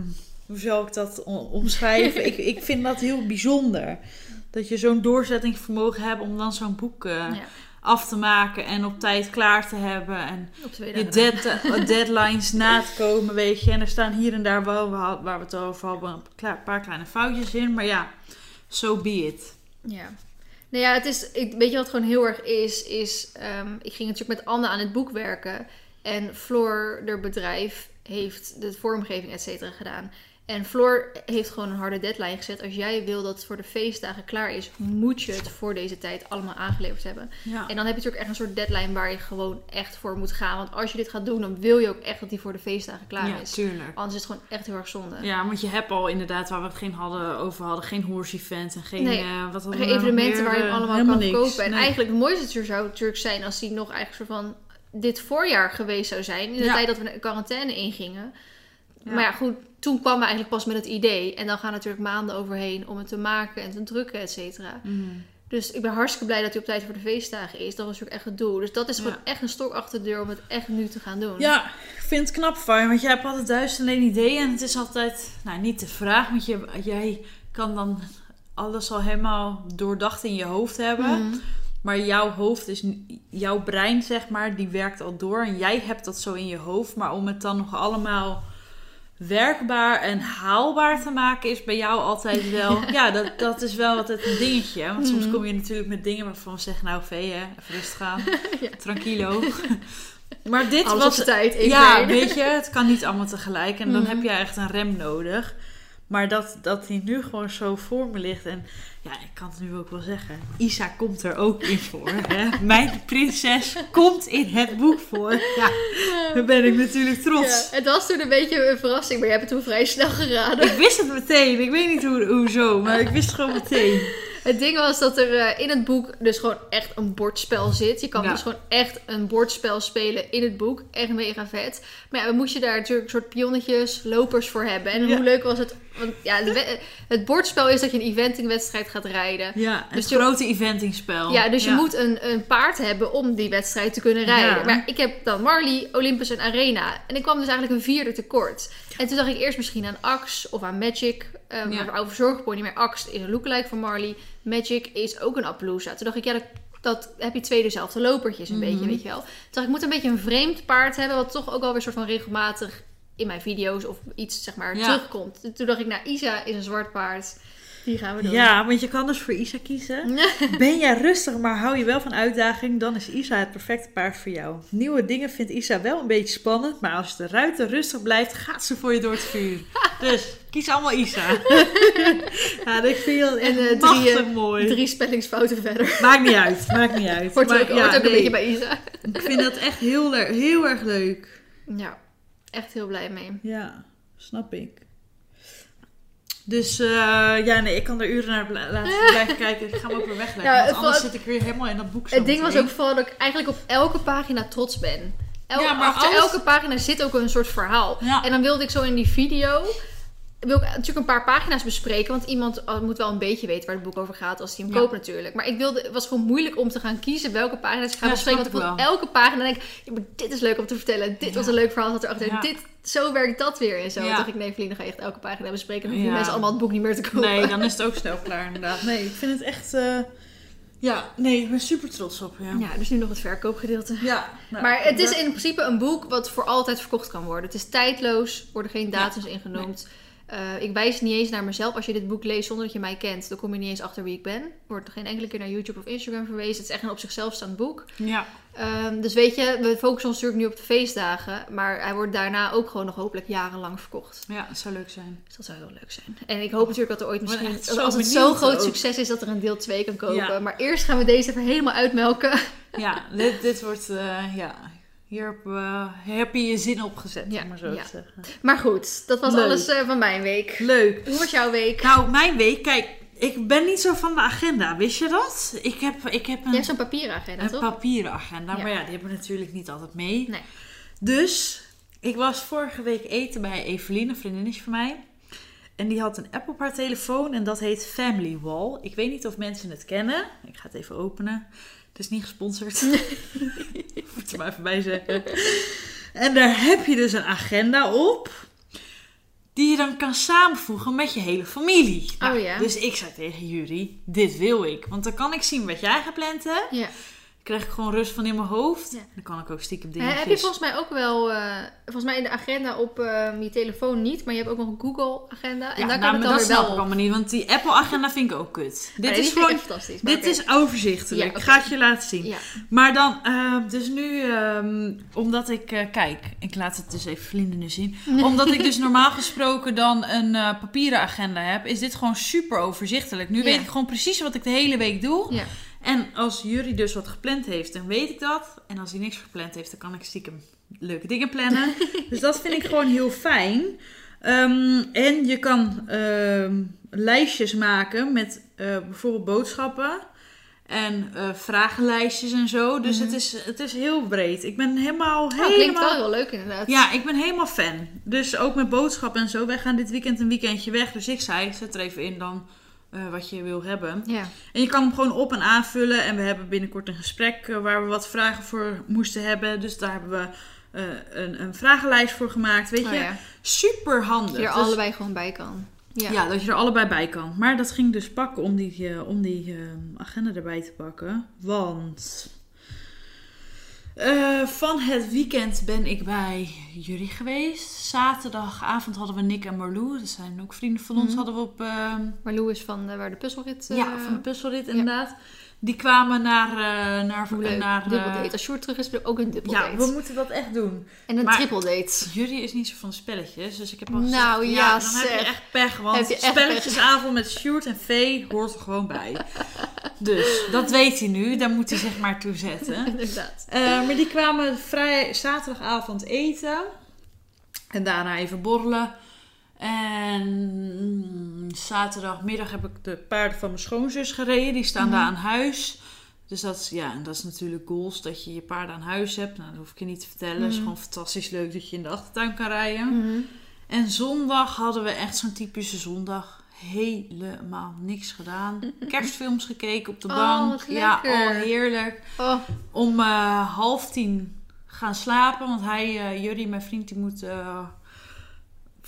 hoe zou ik dat omschrijven? ik, ik vind dat heel bijzonder. Dat je zo'n doorzettingsvermogen hebt om dan zo'n boek eh, ja, af te maken en op tijd klaar te hebben. En je dead, eh, deadlines na te komen, weet je. En er staan hier en daar wel, waar we het over hadden, een paar kleine foutjes in. Maar ja, so be it. Ja. Nou ja, het is, ik, weet je wat gewoon heel erg is? is ehm, ik ging natuurlijk met Anne aan het boek werken. En Floor, haar bedrijf, heeft de vormgeving, et cetera, gedaan. En Floor heeft gewoon een harde deadline gezet. Als jij wil dat het voor de feestdagen klaar is, moet je het voor deze tijd allemaal aangeleverd hebben. Ja. En dan heb je natuurlijk echt een soort deadline waar je gewoon echt voor moet gaan. Want als je dit gaat doen, dan wil je ook echt dat die voor de feestdagen klaar ja, is. tuurlijk. Anders is het gewoon echt heel erg zonde. Ja, want je hebt al inderdaad, waar we het geen hadden, over hadden, geen horse event en geen, Nee, eh, wat Geen nou evenementen waar je hem Eh, allemaal kan niks. kopen. En Nee. eigenlijk het mooiste zou natuurlijk zijn als die nog eigenlijk soort van dit voorjaar geweest zou zijn. In de Ja. tijd dat we in quarantaine ingingen. Maar ja, goed, toen kwam we eigenlijk pas met het idee. En dan gaan natuurlijk maanden overheen om het te maken en te drukken, et cetera. Mhm. Dus ik ben hartstikke blij dat hij op tijd voor de feestdagen is. Dat was natuurlijk echt het doel. Dus dat is gewoon Ja. echt een stok achter de deur om het echt nu te gaan doen. Ja, ik vind het knap van je, want jij hebt altijd duizend en ideeën. En het is altijd, nou niet de vraag, want je, jij kan dan alles al helemaal doordacht in je hoofd hebben. Mhm. Maar jouw hoofd is, jouw brein zeg maar, die werkt al door. En jij hebt dat zo in je hoofd. Maar om het dan nog allemaal werkbaar en haalbaar te maken is bij jou altijd wel... Ja, dat, dat is wel altijd een dingetje. Want soms Mhm. kom je natuurlijk met dingen waarvan we zeggen... Nou, vee, hè, even rustig aan. Ja. Tranquilo. maar dit Alles was... tijd. Ja, weet je, het kan niet allemaal tegelijk. En dan Mhm. heb je echt een rem nodig. Maar dat, dat die nu gewoon zo voor me ligt. En ja, ik kan het nu ook wel zeggen. Isa komt er ook in voor. Hè? Mijn prinses komt in het boek voor. Ja, daar ben ik natuurlijk trots. Ja, het was toen een beetje een verrassing, maar je hebt het toen vrij snel geraden. Ik wist het meteen. Ik weet niet hoe, hoezo, maar ik wist het gewoon meteen. Het ding was dat er eh, in het boek dus gewoon echt een bordspel zit. Je kan Ja. dus gewoon echt een bordspel spelen in het boek. Echt mega vet. Maar ja, we moesten daar natuurlijk een soort pionnetjes, lopers voor hebben. En Ja. hoe leuk was het? Want ja, we- het bordspel is dat je een eventingwedstrijd gaat rijden. Ja, het Dus je- grote eventingspel. Ja, dus je moet een, een paard hebben om die wedstrijd te kunnen rijden. Ja. Maar ik heb dan Marley, Olympus en Arena. En ik kwam dus eigenlijk een vierde tekort. En toen dacht ik eerst misschien aan Axe of aan Magic. Um, Ja. ja. Over zorgpony, maar Axe is een lookalike van Marley. Magic is ook een Appaloosa. Toen dacht ik, ja, dat, dat heb je twee dezelfde lopertjes een Mhm. beetje, weet je wel. Toen dacht ik, ik moet een beetje een vreemd paard hebben... wat toch ook wel weer soort van regelmatig in mijn video's of iets, zeg maar, Ja. terugkomt. Toen dacht ik, nou, Isa is een zwart paard. Die gaan we doen. Ja, want je kan dus voor Isa kiezen. Ben jij rustig, maar hou je wel van uitdaging, dan is Isa het perfecte paard voor jou. Nieuwe dingen vindt Isa wel een beetje spannend, maar als de ruiter rustig blijft, gaat ze voor je door het vuur. Dus kies allemaal Isa. ja, dat vind je En, echt eh, drie, eh, mooi. Drie spellingsfouten verder. Maakt niet uit, maakt niet uit. Hoort Maar ook, ja, hoort ook nee, een beetje bij Isa. Ik vind dat echt heel, heel erg leuk. Ja, echt heel blij mee. Ja, snap ik. Dus eh, ja, nee, ik kan er uren naar laten blijven kijken. Ik ga hem ook weer wegleggen. Ja, want anders zit ik weer helemaal in dat boek Het ding was ook vooral dat ik eigenlijk op elke pagina trots ben. El- Ja, maar achter alles- elke pagina zit ook een soort verhaal. Ja. En dan wilde ik zo in die video... Wil ik natuurlijk een paar pagina's bespreken. Want iemand uh, moet wel een beetje weten waar het boek over gaat. Als hij hem Ja. koopt natuurlijk. Maar ik wilde, het was gewoon moeilijk om te gaan kiezen welke pagina's ik ga Ja, bespreken. Want ik vond elke pagina denk ik... Ja, maar dit is leuk om te vertellen. Dit Ja. was een leuk verhaal. Dat erachter. Ja. Dit, zo werkt dat weer en zo. Ja. Toen dacht ik, nee Feline, dan ga je echt elke pagina bespreken. Dan hoeven Ja. mensen allemaal het boek niet meer te kopen. Nee, dan is het ook snel klaar inderdaad. Nee, ik vind het echt... eh, Ja, nee, ik ben super trots op je. Ja, dus nu nog het verkoopgedeelte. Ja, nou, Maar het is in principe een boek wat voor altijd verkocht kan worden. Het is tijdloos, worden geen datums ingenoemd. Eh, ik wijs niet eens naar mezelf. Als je dit boek leest zonder dat je mij kent, dan kom je niet eens achter wie ik ben. Er wordt geen enkele keer naar YouTube of Instagram verwezen. Het is echt een op zichzelf staand boek. Ja, Ehm, dus weet je, we focussen ons natuurlijk nu op de feestdagen. Maar hij wordt daarna ook gewoon nog hopelijk jarenlang verkocht. ja, het zou leuk zijn. Dus dat zou heel leuk zijn. En ik hoop natuurlijk dat er ooit misschien, dat als het zo'n groot ook. succes is, dat er een deel 2 kan kopen. Ja. Maar eerst gaan we deze even helemaal uitmelken. Ja, dit, dit wordt... eh, ja, hier heb, eh, heb je je zin op gezet, Ja, om maar zo ja. te zeggen. Maar goed, dat was Leuk. alles eh, van mijn week. Leuk. Hoe was jouw week? Nou, mijn week, kijk, ik ben niet zo van de agenda, wist je dat? Ik heb, ik heb Je een, hebt zo'n papieren agenda, een toch? papieren agenda, Ja. maar ja, die hebben we natuurlijk niet altijd mee. Nee. Dus, ik was vorige week eten bij Eveline, een vriendinnetje van mij. En die had een app op haar telefoon en dat heet Family Wall. Ik weet niet of mensen het kennen. Ik ga het even openen. Het is niet gesponsord. Moet er maar even bij zeggen. En daar heb je dus een agenda op. Die je dan kan samenvoegen met je hele familie. Nou, Oh ja. Dus ik zei tegen jullie, dit wil ik. Want dan kan ik zien wat jij gepland hebt. Ja. Krijg ik gewoon rust van in mijn hoofd. Ja. Dan kan ik ook stiekem dingetjes... heb je volgens mij ook wel, eh, volgens mij in de agenda op eh, je telefoon niet, maar je hebt ook nog een Google agenda. En ja, daar nou, kan het maar dan dat weer snap wel allemaal niet. Want die Apple-agenda vind ik ook kut. Dit is gewoon... fantastisch. Dit is overzichtelijk. Ja, ga het je laten zien. Ja. Maar dan, eh, dus nu, ehm, omdat ik, eh, kijk, ik laat het dus even Vlinde nu zien. Omdat ik dus normaal gesproken dan een papieren agenda heb, is dit gewoon super overzichtelijk. Nu weet ik gewoon precies wat ik de hele week doe. Ja. En als Jury dus wat gepland heeft, dan weet ik dat. En als hij niks gepland heeft, dan kan ik stiekem leuke dingen plannen. dus dat vind ik gewoon heel fijn. Ehm, en je kan ehm, lijstjes maken met eh, bijvoorbeeld boodschappen. En eh, vragenlijstjes en zo. Dus Mhm. het, is, het is heel breed. Ik ben helemaal, klinkt helemaal... wel heel leuk inderdaad. Ja, ik ben helemaal fan. Dus ook met boodschappen en zo. Wij gaan dit weekend een weekendje weg. Dus ik zei, zet er even in dan eh, wat je wil hebben. Ja. En je kan hem gewoon op en aanvullen. En we hebben binnenkort een gesprek eh, waar we wat vragen voor moesten hebben. Dus daar hebben we eh, een, een vragenlijst voor gemaakt. Weet Oh, je, ja. super handig. Dat je er Dus- allebei gewoon bij kan. Ja. ja. dat je er allebei bij kan. Maar dat ging dus pakken om die, om die agenda erbij te pakken. Want eh, van het weekend ben ik bij jullie geweest. Zaterdagavond hadden we Nick en Marlou. Dat zijn ook vrienden van ons. Mhm. Hadden we op... eh, Maar Lou is van eh, waar de puzzelrit... eh, ja, van de puzzelrit inderdaad. Die kwamen naar... eh naar, Hoe leuk. naar dubbel eh, date. Als Sjoerd terug is, ook een dubbel ja, date. we moeten dat echt doen. En een Maar- triple date. Jury is niet zo van spelletjes, dus ik heb al Nou, gezegd, ja, dan heb je zeg. echt pech, want echt spelletjesavond met Sjoerd en Vee hoort er gewoon bij. Dus, dat weet hij nu, daar moet hij zich maar toe zetten. Inderdaad. Eh, maar die kwamen vrij zaterdagavond eten en daarna even borrelen. En zaterdagmiddag heb ik de paarden van mijn schoonzus gereden, die staan Mhm. daar aan huis. Dus dat is, ja, en dat is natuurlijk goals, dat je je paarden aan huis hebt. Nou, dat hoef ik je niet te vertellen. Het is Mhm. gewoon fantastisch leuk dat je in de achtertuin kan rijden. Mhm. En zondag hadden we echt zo'n typische zondag. Helemaal niks gedaan. Kerstfilms gekeken op de Oh, bank. ja, lekker. oh, heerlijk. Oh, Om eh, half tien gaan slapen. Want hij, Jurrie, mijn vriend, die moet... eh,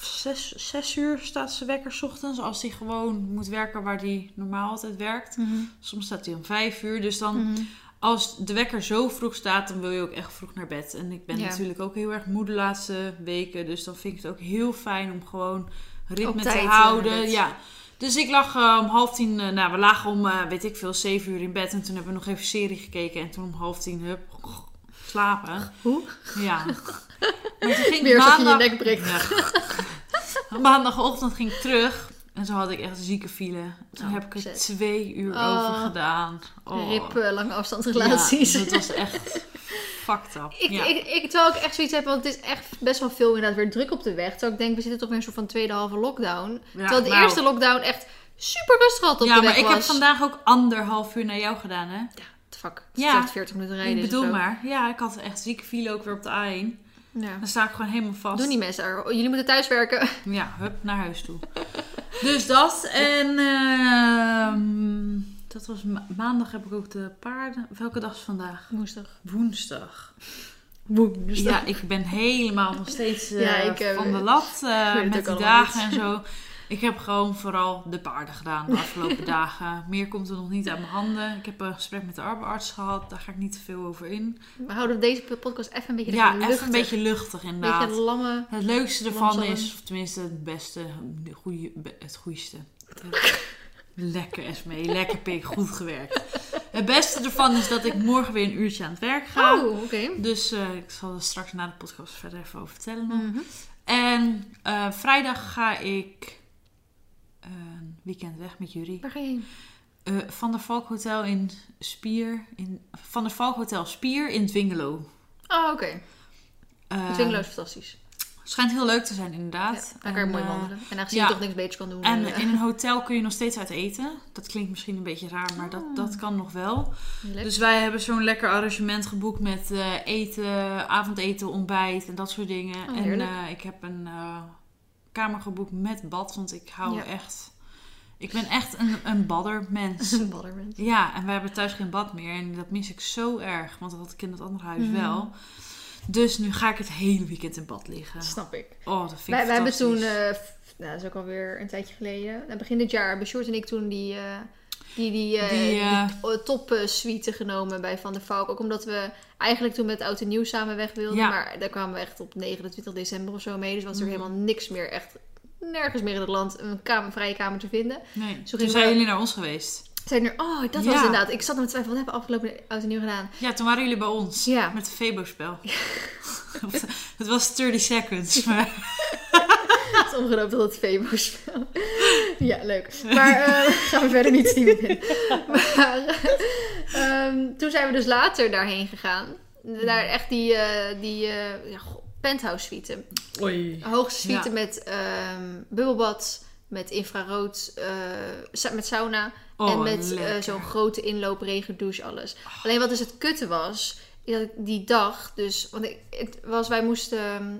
zes, zes uur staat zijn wekker 's ochtends. Als hij gewoon moet werken waar hij normaal altijd werkt. Mhm. Soms staat hij om vijf uur. Dus dan Mhm. als de wekker zo vroeg staat, dan wil je ook echt vroeg naar bed. En ik ben Ja. natuurlijk ook heel erg moe de laatste weken. Dus dan vind ik het ook heel fijn om gewoon ritme te eh, houden. Ja. Dus ik lag eh, om half tien, eh, nou we lagen om, weet ik veel, zeven uur in bed. En toen hebben we nog even serie gekeken. En toen om half tien, hup, slapen. Hoe? Ja. Maar toen ging Weer je je maandag- nek. Ja. Maandagochtend ging ik terug. En zo had ik echt zieke file. Toen Oh, heb ik er twee uur Oh. over gedaan. Oh. Rip eh, lange afstandsrelaties. Ja, dat was echt fucked up. Ik, ja. ik, ik, terwijl ik echt zoiets heb, want het is echt best wel veel inderdaad weer druk op de weg. Terwijl ik denk, we zitten toch weer een soort van tweede halve lockdown. Ja, terwijl de nou. eerste lockdown echt super rustig had op ja, de weg maar ik was. heb vandaag ook anderhalf uur naar jou gedaan, hè? Fuck, het Ja. is echt 40 minuten rijden. ik bedoel maar. Ja, ik had echt zieke file ook weer op de A1. Ja. Dan sta ik gewoon helemaal vast. Doen die mensen er. Oh, Jullie moeten thuis werken. Ja, hup, naar huis toe. dus dat. En ehm, dat was ma- maandag heb ik ook de paarden. Welke dag is vandaag? Woensdag. Woensdag. Woensdag. Ja, ik ben helemaal nog steeds eh, Ja, ik, eh, van de lat eh, met allemaal dagen en zo. Ik heb gewoon vooral de paarden gedaan de afgelopen dagen. Meer komt er nog niet uit mijn handen. Ik heb een gesprek met de arbeidsarts gehad. Daar ga ik niet te veel over in. We houden deze podcast even een beetje Ja, luchtig. even een beetje luchtig inderdaad. beetje lamme. Het leukste ervan is, of tenminste het beste, de goeie, het goeiste. Lekker Esmee, lekker pik, goed gewerkt. Het beste ervan is dat ik morgen weer een uurtje aan het werk ga. Oh, oké. Dus eh, ik zal er straks na de podcast verder even over vertellen. nog. Mhm. En eh, vrijdag ga ik een weekend weg met jullie. Waar ga je heen? Eh, van der Valk Hotel in Spier. In, van der Valk Hotel Spier in Dwingelo. Oh, oké. Eh, Dwingelo is fantastisch. schijnt heel leuk te zijn Ja, inderdaad. daar kan je mooi eh, wandelen. En aangezien ja. je toch niks beters kan doen. En in een hotel kun je nog steeds uit eten. Dat klinkt misschien een beetje raar, maar dat, Oh. dat kan nog wel. lekker. Dus wij hebben zo'n lekker arrangement geboekt met eten, avondeten, ontbijt en dat soort dingen. Oh, en ik heb een, kamer geboekt met bad. Want ik hou Ja. echt... Ik ben echt een, een baddermens. Een baddermens. Ja, en we hebben thuis geen bad meer. En dat mis ik zo erg. Want dat had ik in het andere huis Mhm. wel. Dus nu ga ik het hele weekend in bad liggen. Snap ik. Oh, dat vind ik Wij, wij hebben toen, eh, nou, dat is ook alweer een tijdje geleden. Begin dit jaar hebben Short en ik toen die, eh, die, die, eh, Die, die, eh, top eh, suite genomen bij Van der Valk. Ook omdat we eigenlijk toen met Oud en Nieuw samen weg wilden. Ja. Maar daar kwamen we echt op 29 december of zo mee. Dus was er Mhm. helemaal niks meer, echt nergens meer in het land een kamer, vrije kamer te vinden. Nee, Zo toen zijn we- jullie naar ons geweest. Zeiden er, oh, dat Ja. was inderdaad. Ik zat nog te twijfelen, wat hebben we afgelopen Oud en Nieuw gedaan? Ja, toen waren jullie bij ons. Ja. Met het Febo-spel. het was 30 seconds. Maar... Het omgedoopt tot het Febo-spel. ja, leuk. Maar eh, gaan we verder niet zien. Maar ehm, toen zijn we dus later daarheen gegaan. Daar echt die, eh, die eh, ja, penthouse suite. Oei. Hoogste suite Ja. met ehm, bubbelbad, met infrarood, eh, met sauna. Oh, en met eh, zo'n grote inloop, regendouche, alles. Alleen wat dus het kutte was, dat die dag, dus, want ik, het was, wij moesten, ehm,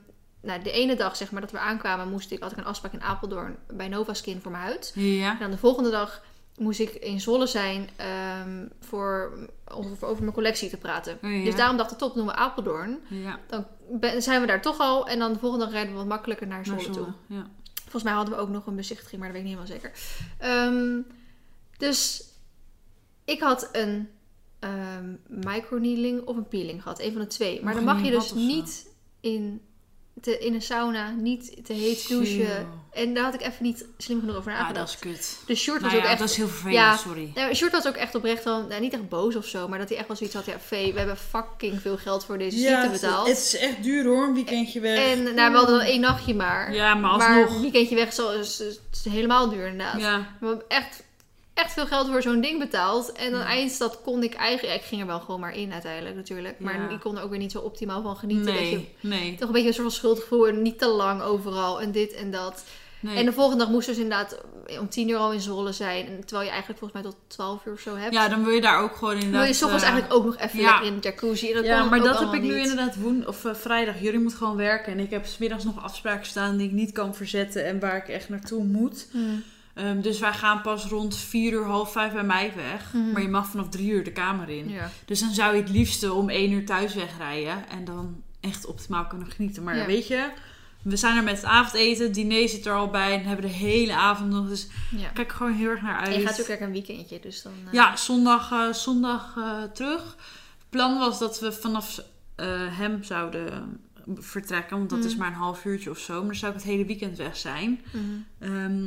nou de ene dag zeg maar dat we aankwamen, moest ik, had ik een afspraak in Apeldoorn bij Nova Skin voor mijn huid. Ja. En dan de volgende dag moest ik in Zwolle zijn ehm, voor, om over mijn collectie te praten. Oh, ja. Dus daarom dacht ik, top, noemen we Apeldoorn. Ja. Dan ben- zijn we daar toch al en dan de volgende dag rijden we wat makkelijker naar Naar Zwolle toe. Ja. Volgens mij hadden we ook nog een bezichtiging, maar dat weet ik niet helemaal zeker. Ehm, dus ik had een ehm microneedling of een peeling gehad. Een van de twee. Maar dan mag je dus niet in, te, in een sauna, niet te heet douchen. En daar had ik even niet slim genoeg over Ah, dat nagedacht. is kut. De short was Nou ook ja, echt... dat is heel vervelend, Ja. sorry. Nee, Short was ook echt oprecht wel, nou, niet echt boos of zo, maar dat hij echt wel zoiets had. Ja, Vee, we hebben fucking veel geld voor deze suite betaald. is echt duur hoor, een weekendje weg. En nou, we hadden dan één nachtje maar. Ja, maar maar alsnog. een weekendje weg is, is, is helemaal duur inderdaad. Ja. Hebben echt, echt veel geld voor zo'n ding betaald. En dan Ja. eindstad kon ik eigenlijk... Ik ging er wel gewoon maar in uiteindelijk natuurlijk. Maar Ja. ik kon er ook weer niet zo optimaal van genieten. Dat je Nee, nee, toch een beetje een soort van schuldgevoel. En niet te lang overal. En dit en dat. nee. En de volgende dag moest dus inderdaad om tien uur al in Zwolle zijn. Terwijl je eigenlijk volgens mij tot twaalf uur of zo hebt. Ja, dan wil je daar ook gewoon inderdaad... wil je 's ochtends eh, eigenlijk ook nog even ja. lekker in de jacuzzi. Dat Ja, maar dat heb ik nu inderdaad woen of eh, vrijdag. Jullie moeten gewoon werken. En ik heb 's middags nog afspraken staan die ik niet kan verzetten. En waar ik echt naartoe moet. Hmm. Ehm, dus wij gaan pas rond 4 uur, half 5 bij mij weg. Mhm. Maar je mag vanaf 3 uur de kamer in. Ja. Dus dan zou je het liefste om 1 uur thuis wegrijden. En dan echt optimaal kunnen genieten. Maar Ja. weet je, we zijn er met het avondeten. Diner zit er al bij. En hebben de hele avond nog. Dus ja. kijk gewoon heel erg naar uit. En je gaat ook lekker een weekendje. Dus dan... eh, Ja, zondag, eh, zondag eh, terug. Het plan was dat we vanaf hem zouden vertrekken. Want dat Mhm. is maar een half uurtje of zo. Maar dan zou ik het hele weekend weg zijn. mhm. Ehm,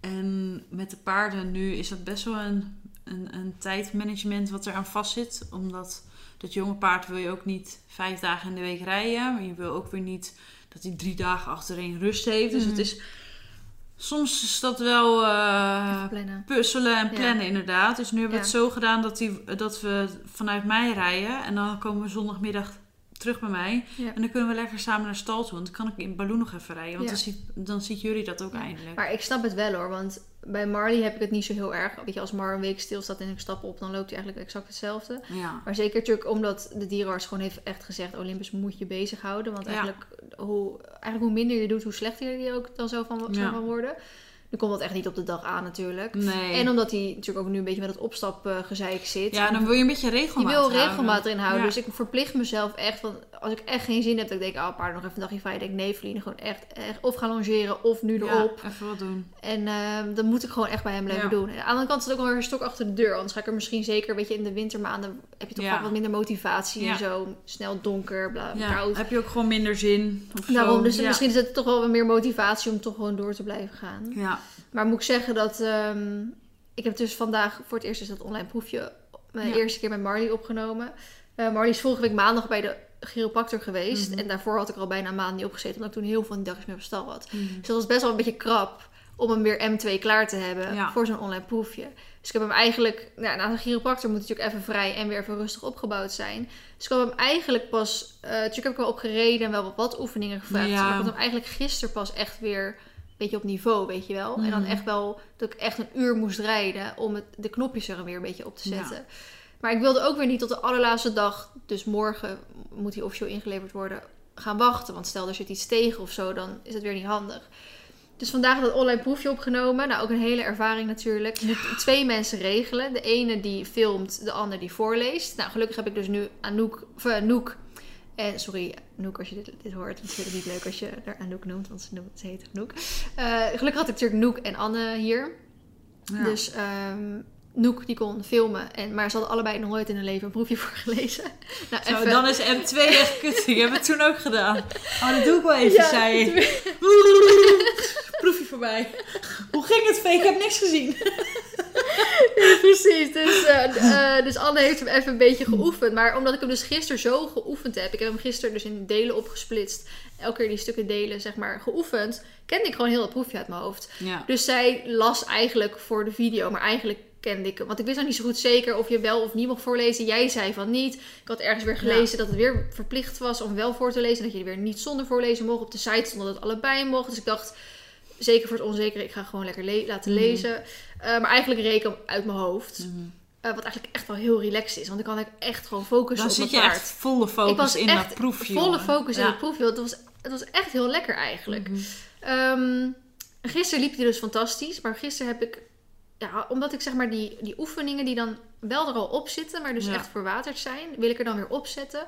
en met de paarden nu is dat best wel een, een, een tijdmanagement wat eraan vastzit. Omdat dat jonge paard wil je ook niet vijf dagen in de week rijden. Maar je wil ook weer niet dat hij drie dagen achtereen rust heeft. Dus Mhm. het is... Soms is dat wel... eh, puzzelen en Ja. plannen inderdaad. Dus nu hebben we Ja. het zo gedaan dat, die, dat we vanuit mij rijden. En dan komen we zondagmiddag terug bij mij. Ja. En dan kunnen we lekker samen naar stal toe. Want dan kan ik in Balloon nog even rijden. Want Ja. dan, ziet, dan ziet jullie dat ook eindelijk. Maar ik snap het wel hoor, want bij Marley heb ik het niet zo heel erg. Weet je, als Mar een week stilstaat en ik stap op, dan loopt hij eigenlijk exact hetzelfde. Ja. Maar zeker natuurlijk omdat de dierenarts gewoon heeft echt gezegd, Olympus moet je bezighouden. Want eigenlijk, hoe, eigenlijk hoe minder je doet, hoe slechter je ook dan zo van, zo van worden. Nu komt dat echt niet op de dag aan natuurlijk. Nee. En omdat hij natuurlijk ook nu een beetje met het opstapgezeik zit. ja, dan wil je een beetje je regelmaat wil houden. regelmaat erin houden. Ja. Dus ik verplicht mezelf echt. Want als ik echt geen zin heb, dat ik denk, oh, paard nog even een dagje vrij. denk, nee, Feline, gewoon echt, echt of gaan longeren of nu Ja, erop. even wat doen. En ehm dan moet ik gewoon echt bij hem blijven Ja. doen. En aan de andere kant is het ook wel weer een stok achter de deur. Anders ga ik er misschien zeker, weet je, in de wintermaanden heb je toch Ja. vaak wat minder motivatie Ja. en zo. Snel donker, bla, Ja. koud. Heb je ook gewoon minder zin? Of Daarom, zo. dus ja. misschien is het toch wel weer meer motivatie om toch gewoon door te blijven gaan. Ja. Maar moet ik zeggen dat ehm, ik heb dus vandaag voor het eerst is dat online proefje mijn Ja. eerste keer met Marley opgenomen. Eh Marley is vorige week maandag bij de chiropractor geweest. Mhm. En daarvoor had ik al bijna een maand niet opgezeten, omdat ik toen heel veel dagjes meer op stal had. Mhm. Dus dat was best wel een beetje krap om hem weer M2 klaar te hebben Ja. voor zo'n online proefje. Dus ik heb hem eigenlijk, nou, na de chiropractor moet hij natuurlijk even vrij en weer even rustig opgebouwd zijn. Dus ik heb hem eigenlijk pas, eh natuurlijk heb ik wel op gereden en wel wat, wat oefeningen gevraagd. Ja. Maar ik had hem eigenlijk gisteren pas echt weer beetje op niveau, weet je wel. En dan Mhm. echt wel dat ik echt een uur moest rijden om het, de knopjes er weer een beetje op te Ja. zetten. Maar ik wilde ook weer niet tot de allerlaatste dag, dus morgen moet hij officieel ingeleverd worden, gaan wachten. Want stel er zit iets tegen of zo, dan is het weer niet handig. Dus vandaag dat online proefje opgenomen. Nou, ook een hele ervaring natuurlijk. Je moet twee mensen regelen. De ene die filmt, de ander die voorleest. Nou, gelukkig heb ik dus nu Anouk, of uh, Noek. En sorry, Anouk, als je dit, dit hoort. Ik vind het niet leuk als je haar Anouk noemt, want ze, noemt, ze heet Anouk. Uh, gelukkig had ik natuurlijk Noek en Anne hier. Ja. Dus um, Noek die kon filmen, en, maar ze hadden allebei nog nooit in hun leven een proefje voor gelezen. Nou, Zo, even... dan is M2 echt kut. Ik heb het toen ook gedaan. Oh, dat doe ik wel even, ja, zei je. Proefje voorbij. Hoe ging het, Vee? Ik heb niks gezien. Ja, precies. Dus, uh, uh, dus Anne heeft hem even een beetje geoefend. Maar omdat ik hem dus gisteren zo geoefend heb. Ik heb hem gisteren dus in delen opgesplitst. Elke keer die stukken delen, zeg maar, geoefend. Kende ik gewoon heel het proefje uit mijn hoofd. Ja. Dus zij las eigenlijk voor de video. Maar eigenlijk kende ik hem. Want ik wist nog niet zo goed zeker of je wel of niet mocht voorlezen. Jij zei van niet. Ik had ergens weer gelezen ja. dat het weer verplicht was om wel voor te lezen. Dat je er weer niet zonder voorlezen mocht. Op de site stond dat het allebei mocht. Dus ik dacht, zeker voor het onzekere, ik ga gewoon lekker le laten Mhm. lezen. Uh, maar eigenlijk reken uit mijn hoofd. Mhm. Uh, wat eigenlijk echt wel heel relaxed is. Want dan kan ik echt gewoon focussen Dan op zit mijn je paard. echt volle focus ik was in echt dat proefje. volle focus in het proefje. Want het was, het was echt heel lekker eigenlijk. Ehm, gisteren liep hij dus fantastisch. Maar gisteren heb ik... Ja, omdat ik zeg maar die, die oefeningen die dan wel er al op zitten... maar dus Ja. echt verwaterd zijn... wil ik er dan weer opzetten.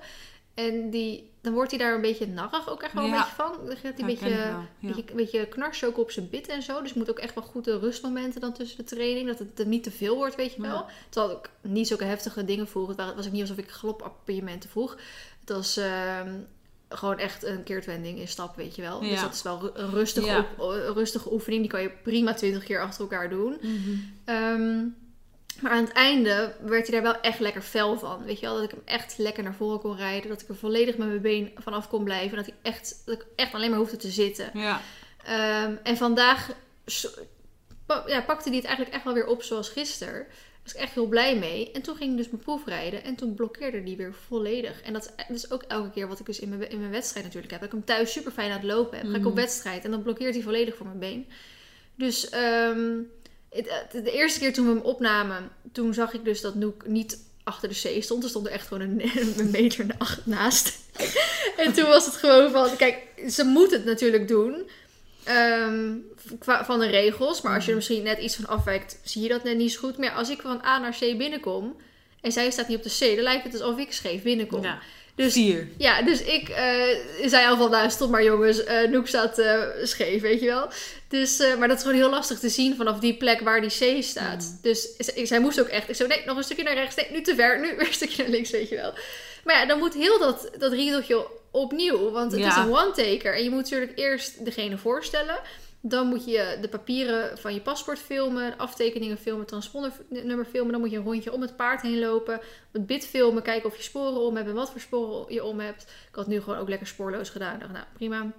En die, dan wordt hij daar een beetje narrig ook echt wel een Ja. beetje van. Dan gaat hij een beetje, ja. beetje, knarsen ook op zijn bit en zo. Dus moet ook echt wel goede rustmomenten dan tussen de training. Dat het er niet te veel wordt, weet je wel. Ja. Terwijl ik niet zulke heftige dingen vroeg. Het wa- het was ook niet alsof ik galopapparementen vroeg. Het was ehm, gewoon echt een keertwending in stap, weet je wel. Dus dat is wel een rustige, Ja. op- rustige oefening. Die kan je prima twintig keer achter elkaar doen. Mhm. Ehm, maar aan het einde werd hij daar wel echt lekker fel van. Weet je wel, dat ik hem echt lekker naar voren kon rijden. Dat ik er volledig met mijn been vanaf kon blijven. Dat, hij echt, dat ik echt alleen maar hoefde te zitten. Ja. Ehm, en vandaag ja, pakte hij het eigenlijk echt wel weer op zoals gisteren. Daar was ik echt heel blij mee. En toen ging ik dus mijn proef rijden. En toen blokkeerde die weer volledig. En dat is, ook elke keer wat ik dus in mijn, in mijn wedstrijd natuurlijk heb. Dat ik hem thuis super fijn aan het lopen heb. Ga ik op wedstrijd en dan blokkeert hij volledig voor mijn been. Dus ehm, het- de eerste keer toen we hem opnamen, toen zag ik dus dat Noek niet achter de C stond. Er stond er echt gewoon een, een meter na- naast. en toen was het gewoon van, kijk, ze moet het natuurlijk doen. ehm, van de regels. Maar als je er misschien net iets van afwijkt, zie je dat net niet zo goed. Maar als ik van A naar C binnenkom en zij staat niet op de C, dan lijkt het alsof ik scheef binnenkom. ja. Dus Vier. ja, dus ik eh, zei al van, nou stop maar jongens, eh Noek staat eh, scheef, weet je wel. Dus, maar dat is gewoon heel lastig te zien vanaf die plek waar die C staat. Mm. Dus z- zij moest ook echt, ik zo, nee, nog een stukje naar rechts, nee, nu te ver, nu weer een stukje naar links, weet je wel. Maar ja, dan moet heel dat, dat riedeltje opnieuw, want het Ja. is een one-taker. En je moet natuurlijk eerst degene voorstellen. Dan moet je de papieren van je paspoort filmen, aftekeningen filmen, transpondernummer filmen. Dan moet je een rondje om het paard heen lopen, het bit filmen, kijken of je sporen om hebt en wat voor sporen je om hebt. Ik had nu gewoon ook lekker spoorloos gedaan. Dacht, nou prima.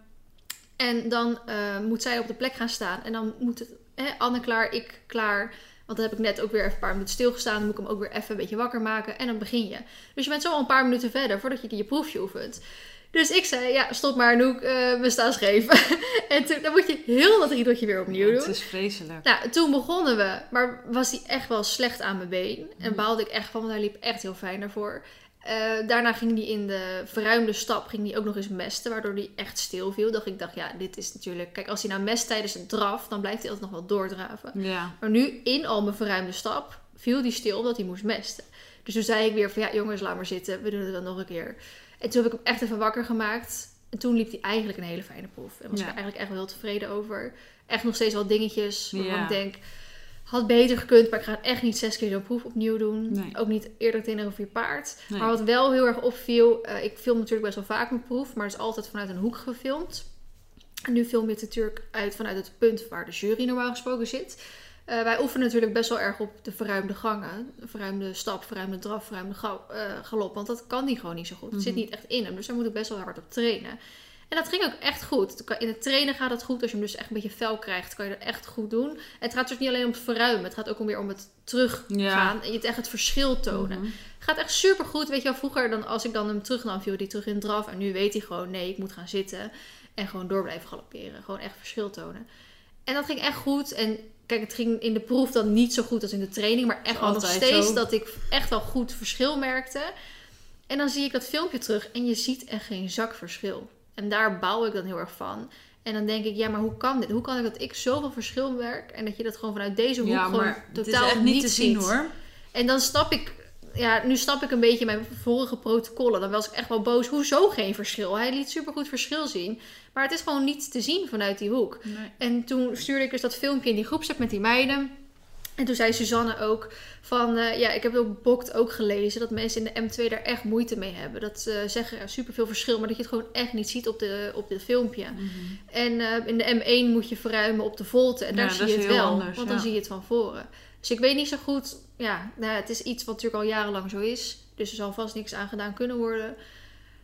En dan eh, moet zij op de plek gaan staan. En dan moet het, hè, Anne klaar, ik klaar. Want dan heb ik net ook weer even een paar minuten stilgestaan. Dan moet ik hem ook weer even een beetje wakker maken. En dan begin je. Dus je bent zo al een paar minuten verder voordat je je proefje oefent. Dus ik zei, ja, stop maar Noek, eh, we staan scheef. en toen dan moet je heel dat riedeltje weer opnieuw doen. het is vreselijk. Nou, toen begonnen we, maar was hij echt wel slecht aan mijn been. En Mhm. baalde ik echt van, want hij liep echt heel fijn daarvoor. Eh, daarna ging hij in de verruimde stap ging hij ook nog eens mesten, waardoor hij echt stil viel. Dat ik dacht, ja, dit is natuurlijk... Kijk, als hij nou mest tijdens een draf, dan blijft hij altijd nog wel doordraven. Ja. Maar nu, in al mijn verruimde stap, viel hij stil omdat hij moest mesten. Dus toen zei ik weer van, ja jongens, laat maar zitten. We doen het dan nog een keer. En toen heb ik hem echt even wakker gemaakt. En toen liep hij eigenlijk een hele fijne proef. En was Ja. ik er eigenlijk echt wel heel tevreden over. Echt nog steeds wel dingetjes waarvan Ja. ik denk... Had beter gekund, maar ik ga echt niet zes keer zo'n proef opnieuw doen. Nee. Ook niet eerder trainen over je paard. Nee. Maar wat wel heel erg opviel... eh, ik film natuurlijk best wel vaak mijn proef, maar het is altijd vanuit een hoek gefilmd. En nu film je het natuurlijk uit vanuit het punt waar de jury normaal gesproken zit. Eh, wij oefenen natuurlijk best wel erg op de verruimde gangen. Verruimde stap, verruimde draf, verruimde ga- eh, galop. Want dat kan die gewoon niet zo goed. Het zit Mhm. niet echt in hem. Dus daar moet ik best wel hard op trainen. En dat ging ook echt goed. In het trainen gaat het goed. Als je hem dus echt een beetje fel krijgt, kan je dat echt goed doen. En het gaat dus niet alleen om het verruimen. Het gaat ook om weer om het teruggaan. Ja. En je het echt het verschil tonen. Mhm. Gaat echt super goed. Weet je wel, vroeger dan, als ik dan hem terugnam, viel die terug in draf. En nu weet hij gewoon, nee, ik moet gaan zitten. En gewoon door blijven galopperen. Gewoon echt verschil tonen. En dat ging echt goed. En kijk, het ging in de proef dan niet zo goed als in de training. Maar echt wel nog steeds zo. dat ik echt wel goed verschil merkte. En dan zie ik dat filmpje terug en je ziet echt geen zak verschil. En daar bouw ik dan heel erg van. En dan denk ik, ja, maar hoe kan dit? Hoe kan het dat ik zoveel verschil merk en dat je dat gewoon vanuit deze hoek Ja, gewoon totaal niet te zien ziet? hoor. En dan snap ik, ja, nu snap ik een beetje mijn vorige protocollen. Dan was ik echt wel boos. Hoezo geen verschil? Hij liet supergoed verschil zien. Maar het is gewoon niet te zien vanuit die hoek. Nee. En toen stuurde ik dus dat filmpje in die groepsapp met die meiden. En toen zei Suzanne ook van, eh, ja, ik heb ook Bokt ook gelezen dat mensen in de M2 daar echt moeite mee hebben. Dat ze zeggen ja, superveel verschil, maar dat je het gewoon echt niet ziet op, de, op dit filmpje. En eh, in de M1 moet je verruimen op de volte en daar zie je het wel, anders, want dan ja. zie je het van voren. Dus ik weet niet zo goed, ja, nou, het is iets wat natuurlijk al jarenlang zo is. Dus er zal vast niks aan gedaan kunnen worden.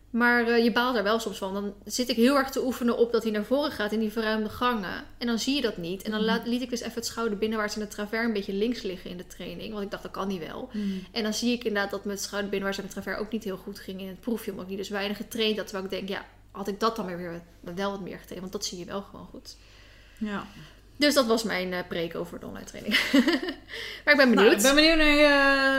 Maar eh, je baalt er wel soms van. Dan zit ik heel erg te oefenen op dat hij naar voren gaat in die verruimde gangen. En dan zie je dat niet. En dan laat, liet ik dus even het schouder binnenwaarts en het travers een beetje links liggen in de training. Want ik dacht, dat kan niet wel. En dan zie ik inderdaad dat met het schouder binnenwaarts en het travers ook niet heel goed ging in het proefje. Omdat ik niet dus weinig getraind had. Terwijl ik denk, ja, had ik dat dan weer weer wel wat meer getraind. Want dat zie je wel gewoon goed. Ja. Dus dat was mijn eh preek over de online training. maar ik ben Nou, benieuwd. ik ben benieuwd naar je,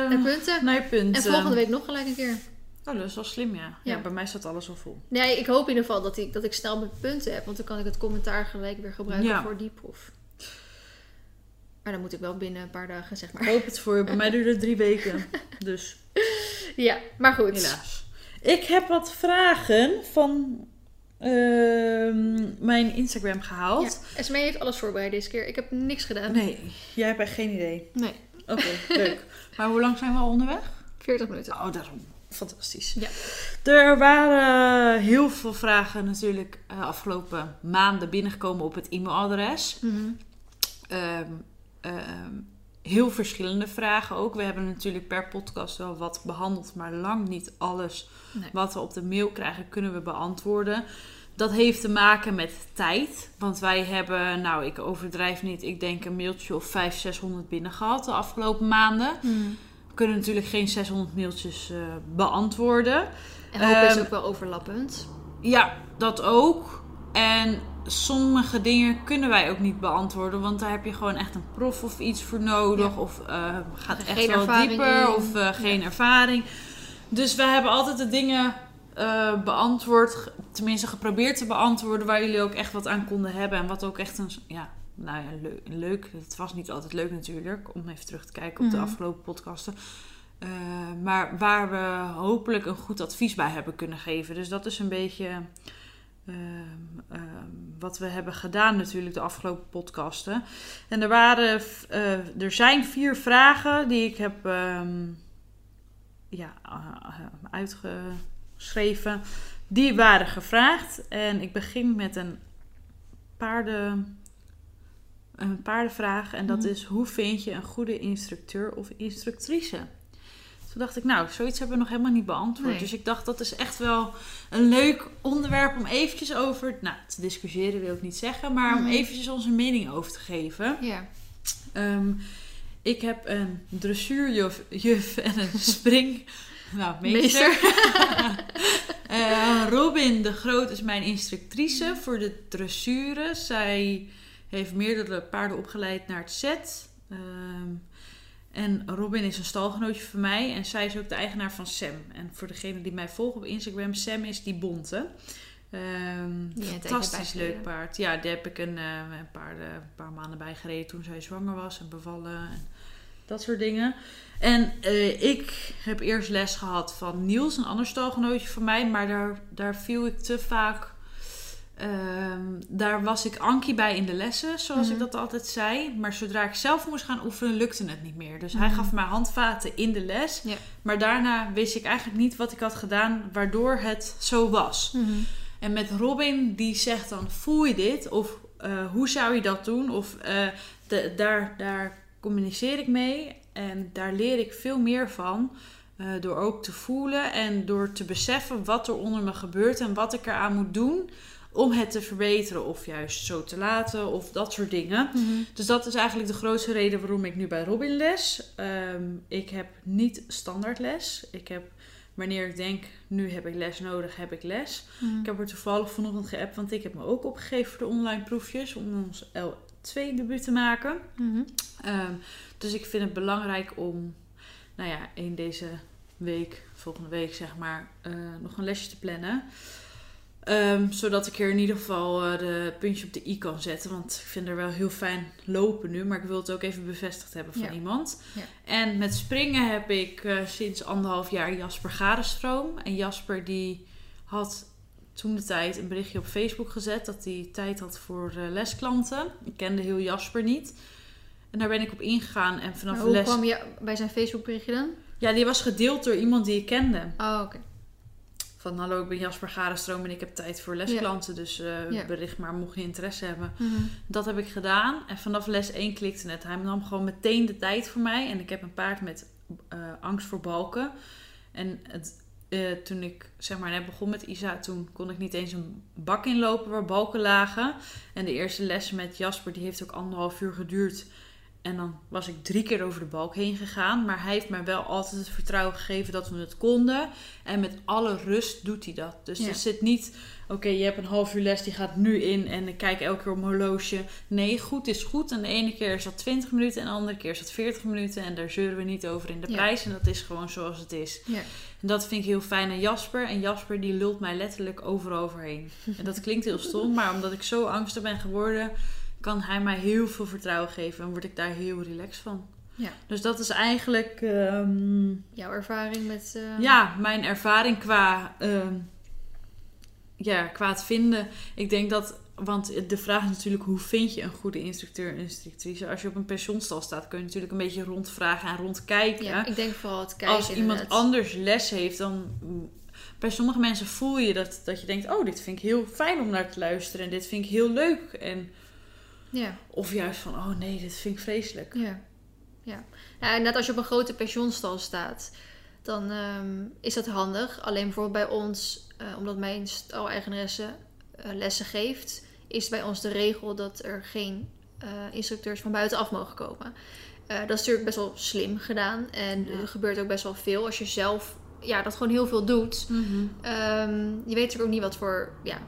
Naar punten. naar je punten. En volgende week nog gelijk een keer. Oh, dat is wel slim, ja. ja. Ja. bij mij staat alles al vol. Nee, ik hoop in ieder geval dat ik, dat ik snel mijn punten heb. Want dan kan ik het commentaar gelijk weer gebruiken Ja. voor die proef. Maar dan moet ik wel binnen een paar dagen, zeg Ik maar. hoop het voor je. Bij mij duurde het drie weken. Dus Ja, maar goed. helaas. Ik heb wat vragen van ehm, mijn Instagram gehaald. Ja. Esmee heeft alles voorbereid deze keer. Ik heb niks gedaan. Nee, jij hebt echt geen idee. Nee, Oké, leuk. Maar hoe lang zijn we al onderweg? 40 minuten. Oh, daarom. Fantastisch. Ja. Er waren heel veel vragen natuurlijk eh, afgelopen maanden binnengekomen op het e-mailadres. Ehm, heel verschillende vragen ook. We hebben natuurlijk per podcast wel wat behandeld, maar lang niet alles Nee. wat we op de mail krijgen kunnen we beantwoorden. Dat heeft te maken met tijd. Want wij hebben, nou ik overdrijf niet, ik denk een mailtje of 500, 600 binnen gehad de afgelopen maanden. Mhm. We kunnen natuurlijk geen 600 mailtjes eh, beantwoorden. En hoop is Ehm, ook wel overlappend. Ja, dat ook. En sommige dingen kunnen wij ook niet beantwoorden, want daar heb je gewoon echt een prof of iets voor nodig. Of eh, gaat Geen echt wel dieper, in. of eh, geen ervaring. Dus we hebben altijd de dingen eh, beantwoord, tenminste geprobeerd te beantwoorden, waar jullie ook echt wat aan konden hebben. En wat ook echt een, ja, nou ja, leuk. leuk. Het was niet altijd leuk natuurlijk, om even terug te kijken op de Mhm. afgelopen podcasten. Maar waar we hopelijk een goed advies bij hebben kunnen geven. Dus dat is een beetje ehm, ehm, wat we hebben gedaan natuurlijk de afgelopen podcasten. En er, waren, eh, er zijn vier vragen die ik heb ehm, ja, eh, uitgeschreven. Die waren gevraagd. En ik begin met een paarden, een paardenvraag. En dat Mhm. is, hoe vind je een goede instructeur of instructrice? Toen dacht ik, nou, zoiets hebben we nog helemaal niet beantwoord. Nee. Dus ik dacht, dat is echt wel een leuk onderwerp om eventjes over... Nou, te discussiëren wil ik niet zeggen, maar om eventjes onze mening over te geven. Ja. Ehm, ik heb een dressuurjuf juf en een spring... Nou, meester. Eh, Robin de Groot is mijn instructrice voor de dressuren. Zij heeft meerdere paarden opgeleid naar het zet. Ehm, en Robin is een stalgenootje van mij. En zij is ook de eigenaar van Sam. En voor degene die mij volgen op Instagram, Sam is die bonte. Ehm, fantastisch leuk paard. Ja, daar heb ik een, eh, een, paar, eh, een paar maanden bij gereden toen zij zwanger was en bevallen. En dat soort dingen. En eh, ik heb eerst les gehad van Niels, een ander stalgenootje van mij. Maar daar, daar viel ik te vaak... ehm, daar was ik Ankie bij in de lessen, zoals Mhm. ik dat altijd zei. Maar zodra ik zelf moest gaan oefenen, lukte het niet meer. Dus hij Mhm. gaf mij handvaten in de les. Maar daarna wist ik eigenlijk niet wat ik had gedaan, waardoor het zo was. Mhm. En met Robin, die zegt dan: voel je dit? Of eh, hoe zou je dat doen? Of eh, de, daar, daar communiceer ik mee. En daar leer ik veel meer van. eh, door ook te voelen en door te beseffen wat er onder me gebeurt en wat ik eraan moet doen om het te verbeteren. Of juist zo te laten of dat soort dingen. Mhm. Dus dat is eigenlijk de grootste reden waarom ik nu bij Robin les. Ehm, ik heb niet standaard les. Ik heb, wanneer ik denk, nu heb ik les nodig, heb ik les. Mhm. Ik heb er toevallig vanochtend geappt, want ik heb me ook opgegeven voor de online proefjes om ons L2 debuut te maken. Mhm. Ehm, dus ik vind het belangrijk om, nou ja, in deze week, volgende week zeg maar, eh, nog een lesje te plannen. Ehm, zodat ik er in ieder geval eh, de puntje op de i kan zetten. Want ik vind er wel heel fijn lopen nu. Maar ik wil het ook even bevestigd hebben van Ja. iemand. Ja. En met springen heb ik eh, sinds anderhalf jaar Jasper Gadestroom. En Jasper die had toen de tijd een berichtje op Facebook gezet. Dat hij tijd had voor eh, lesklanten. Ik kende heel Jasper niet. En daar ben ik op ingegaan. En vanaf Maar hoe les... kwam je bij zijn Facebook berichtje dan? Ja, die was gedeeld door iemand die ik kende. Oh, oké. Van hallo, ik ben Jasper Gadestroom en ik heb tijd voor lesklanten. Dus eh, Ja. bericht maar mocht je interesse hebben. Mhm. Dat heb ik gedaan. En vanaf les 1 klikte het. Hij nam gewoon meteen de tijd voor mij. En ik heb een paard met eh, angst voor balken. En het, eh, toen ik zeg maar net begon met Isa, toen kon ik niet eens een bak inlopen waar balken lagen. En de eerste les met Jasper, die heeft ook anderhalf uur geduurd. En dan was ik drie keer over de balk heen gegaan. Maar hij heeft mij wel altijd het vertrouwen gegeven dat we het konden. En met alle rust doet hij dat. Dus Ja. er zit niet, oké, je hebt een half uur les, die gaat nu in. En ik kijk elke keer op mijn horloge. Nee, goed is goed. En de ene keer is dat 20 minuten en de andere keer is dat 40 minuten. En daar zeuren we niet over in de Ja. prijs. En dat is gewoon zoals het is. Ja. En dat vind ik heel fijn aan Jasper. En Jasper die lult mij letterlijk overal overheen. En dat klinkt heel stom, maar omdat ik zo angstig ben geworden, kan hij mij heel veel vertrouwen geven. En word ik daar heel relaxed van. Ja. Dus dat is eigenlijk ehm, Jouw ervaring met... eh, ja, mijn ervaring qua, ehm, ja, qua het vinden. Ik denk dat, want de vraag is natuurlijk hoe vind je een goede instructeur en instructrice? Als je op een pensionstal staat, kun je natuurlijk een beetje rondvragen en rondkijken. Ja, ik denk vooral het kijken Als iemand anders les heeft, dan bij sommige mensen voel je dat, dat je denkt, oh, dit vind ik heel fijn om naar te luisteren en dit vind ik heel leuk. En, Ja, of juist van, oh nee, dit vind ik vreselijk. ja. Ja. net als je op een grote pensioenstal staat, dan ehm, is dat handig. Alleen bijvoorbeeld bij ons, eh, omdat mijn stal-eigenaresse eh, lessen geeft, is bij ons de regel dat er geen eh, instructeurs van buitenaf mogen komen. Dat is natuurlijk best wel slim gedaan. En Ja. er gebeurt ook best wel veel als je zelf ja, dat gewoon heel veel doet. Ehm, je weet natuurlijk ook niet wat voor ja,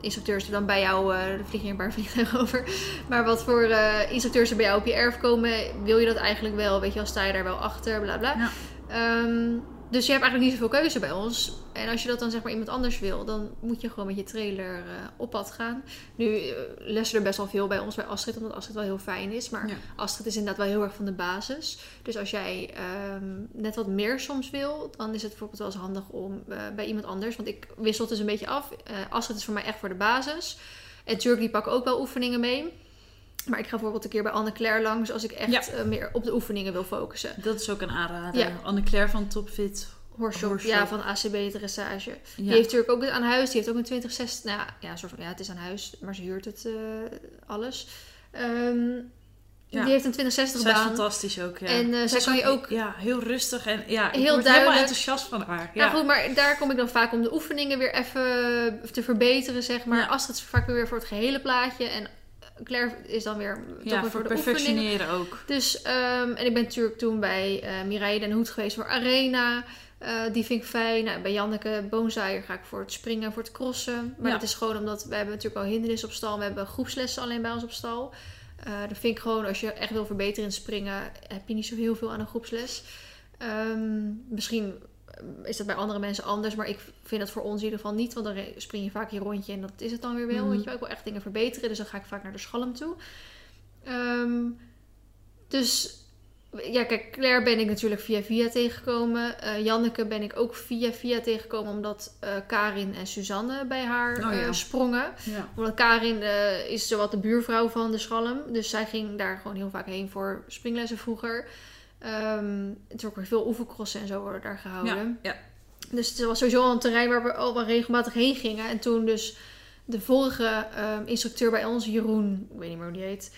instructeurs er dan bij jou, eh er vliegen een paar vliegtuigen over, maar wat voor eh, instructeurs er bij jou op je erf komen, wil je dat eigenlijk wel? Weet je wel, sta je daar wel achter, bla bla. Ja. Ehm, dus je hebt eigenlijk niet zoveel keuze bij ons. En als je dat dan zeg maar iemand anders wil, dan moet je gewoon met je trailer eh, op pad gaan. Nu eh, lessen er best wel veel bij ons, bij Astrid, omdat Astrid wel heel fijn is. Maar Ja. Astrid is inderdaad wel heel erg van de basis. Dus als jij ehm, net wat meer soms wil, dan is het bijvoorbeeld wel eens handig om eh, bij iemand anders. Want ik wissel het dus een beetje af. Astrid is voor mij echt voor de basis. En Turk die pakken ook wel oefeningen mee. Maar ik ga bijvoorbeeld een keer bij Anne-Claire langs als ik echt Ja. eh, meer op de oefeningen wil focussen. Dat is ook een aanrader. Ja. Anne-Claire van Topfit. Horshop, Horshop. ja, van ACB dressage. Ja. Die heeft natuurlijk ook aan huis. Die heeft ook een 2060. Nou ja, ja, een soort van, ja, het is aan huis, maar ze huurt het eh, alles. Ehm, Ja. Die heeft een 2060 Zij is baan. fantastisch ook, ja. En, eh, Zij is kan je ook- Ja, heel rustig en ja, ik Heel word helemaal duidelijk. enthousiast van haar. Ja. Ja, goed, maar daar kom ik dan vaak om de oefeningen weer even te verbeteren, zeg maar. Ja. Astrid is vaak weer voor het gehele plaatje. En Claire is dan weer toch ja weer voor de perfectioneren ook. Dus, ehm, en ik ben natuurlijk toen bij eh Mireille den Hoed geweest voor Arena. Eh, die vind ik fijn. Nou, bij Janneke Boonzaaier ga ik voor het springen, voor het crossen. Maar Ja. dat is gewoon omdat we hebben natuurlijk al hindernissen op stal. We hebben groepslessen alleen bij ons op stal. Dat vind ik gewoon, als je echt wil verbeteren in springen, heb je niet zo heel veel aan een groepsles. Ehm, misschien is dat bij andere mensen anders, maar ik vind dat voor ons in ieder geval niet. Want dan spring je vaak je rondje en dat is het dan weer wel. Mhm. Weet je wel. Ik wil echt dingen verbeteren, dus dan ga ik vaak naar de schalm toe. Ehm, dus ja, kijk, Claire ben ik natuurlijk via via tegengekomen. Eh, Janneke ben ik ook via via tegengekomen omdat eh, Karin en Suzanne bij haar Oh, ja. eh, sprongen. Ja. Omdat Karin is zowat de buurvrouw van de Schalm. Dus zij ging daar gewoon heel vaak heen voor springlessen vroeger. Ehm het is ook weer veel oefencrossen en zo worden daar gehouden. Ja, ja. Dus het was sowieso al een terrein waar we al wel regelmatig heen gingen. En toen dus de vorige ehm, instructeur bij ons, Jeroen, ik weet niet meer hoe die heet,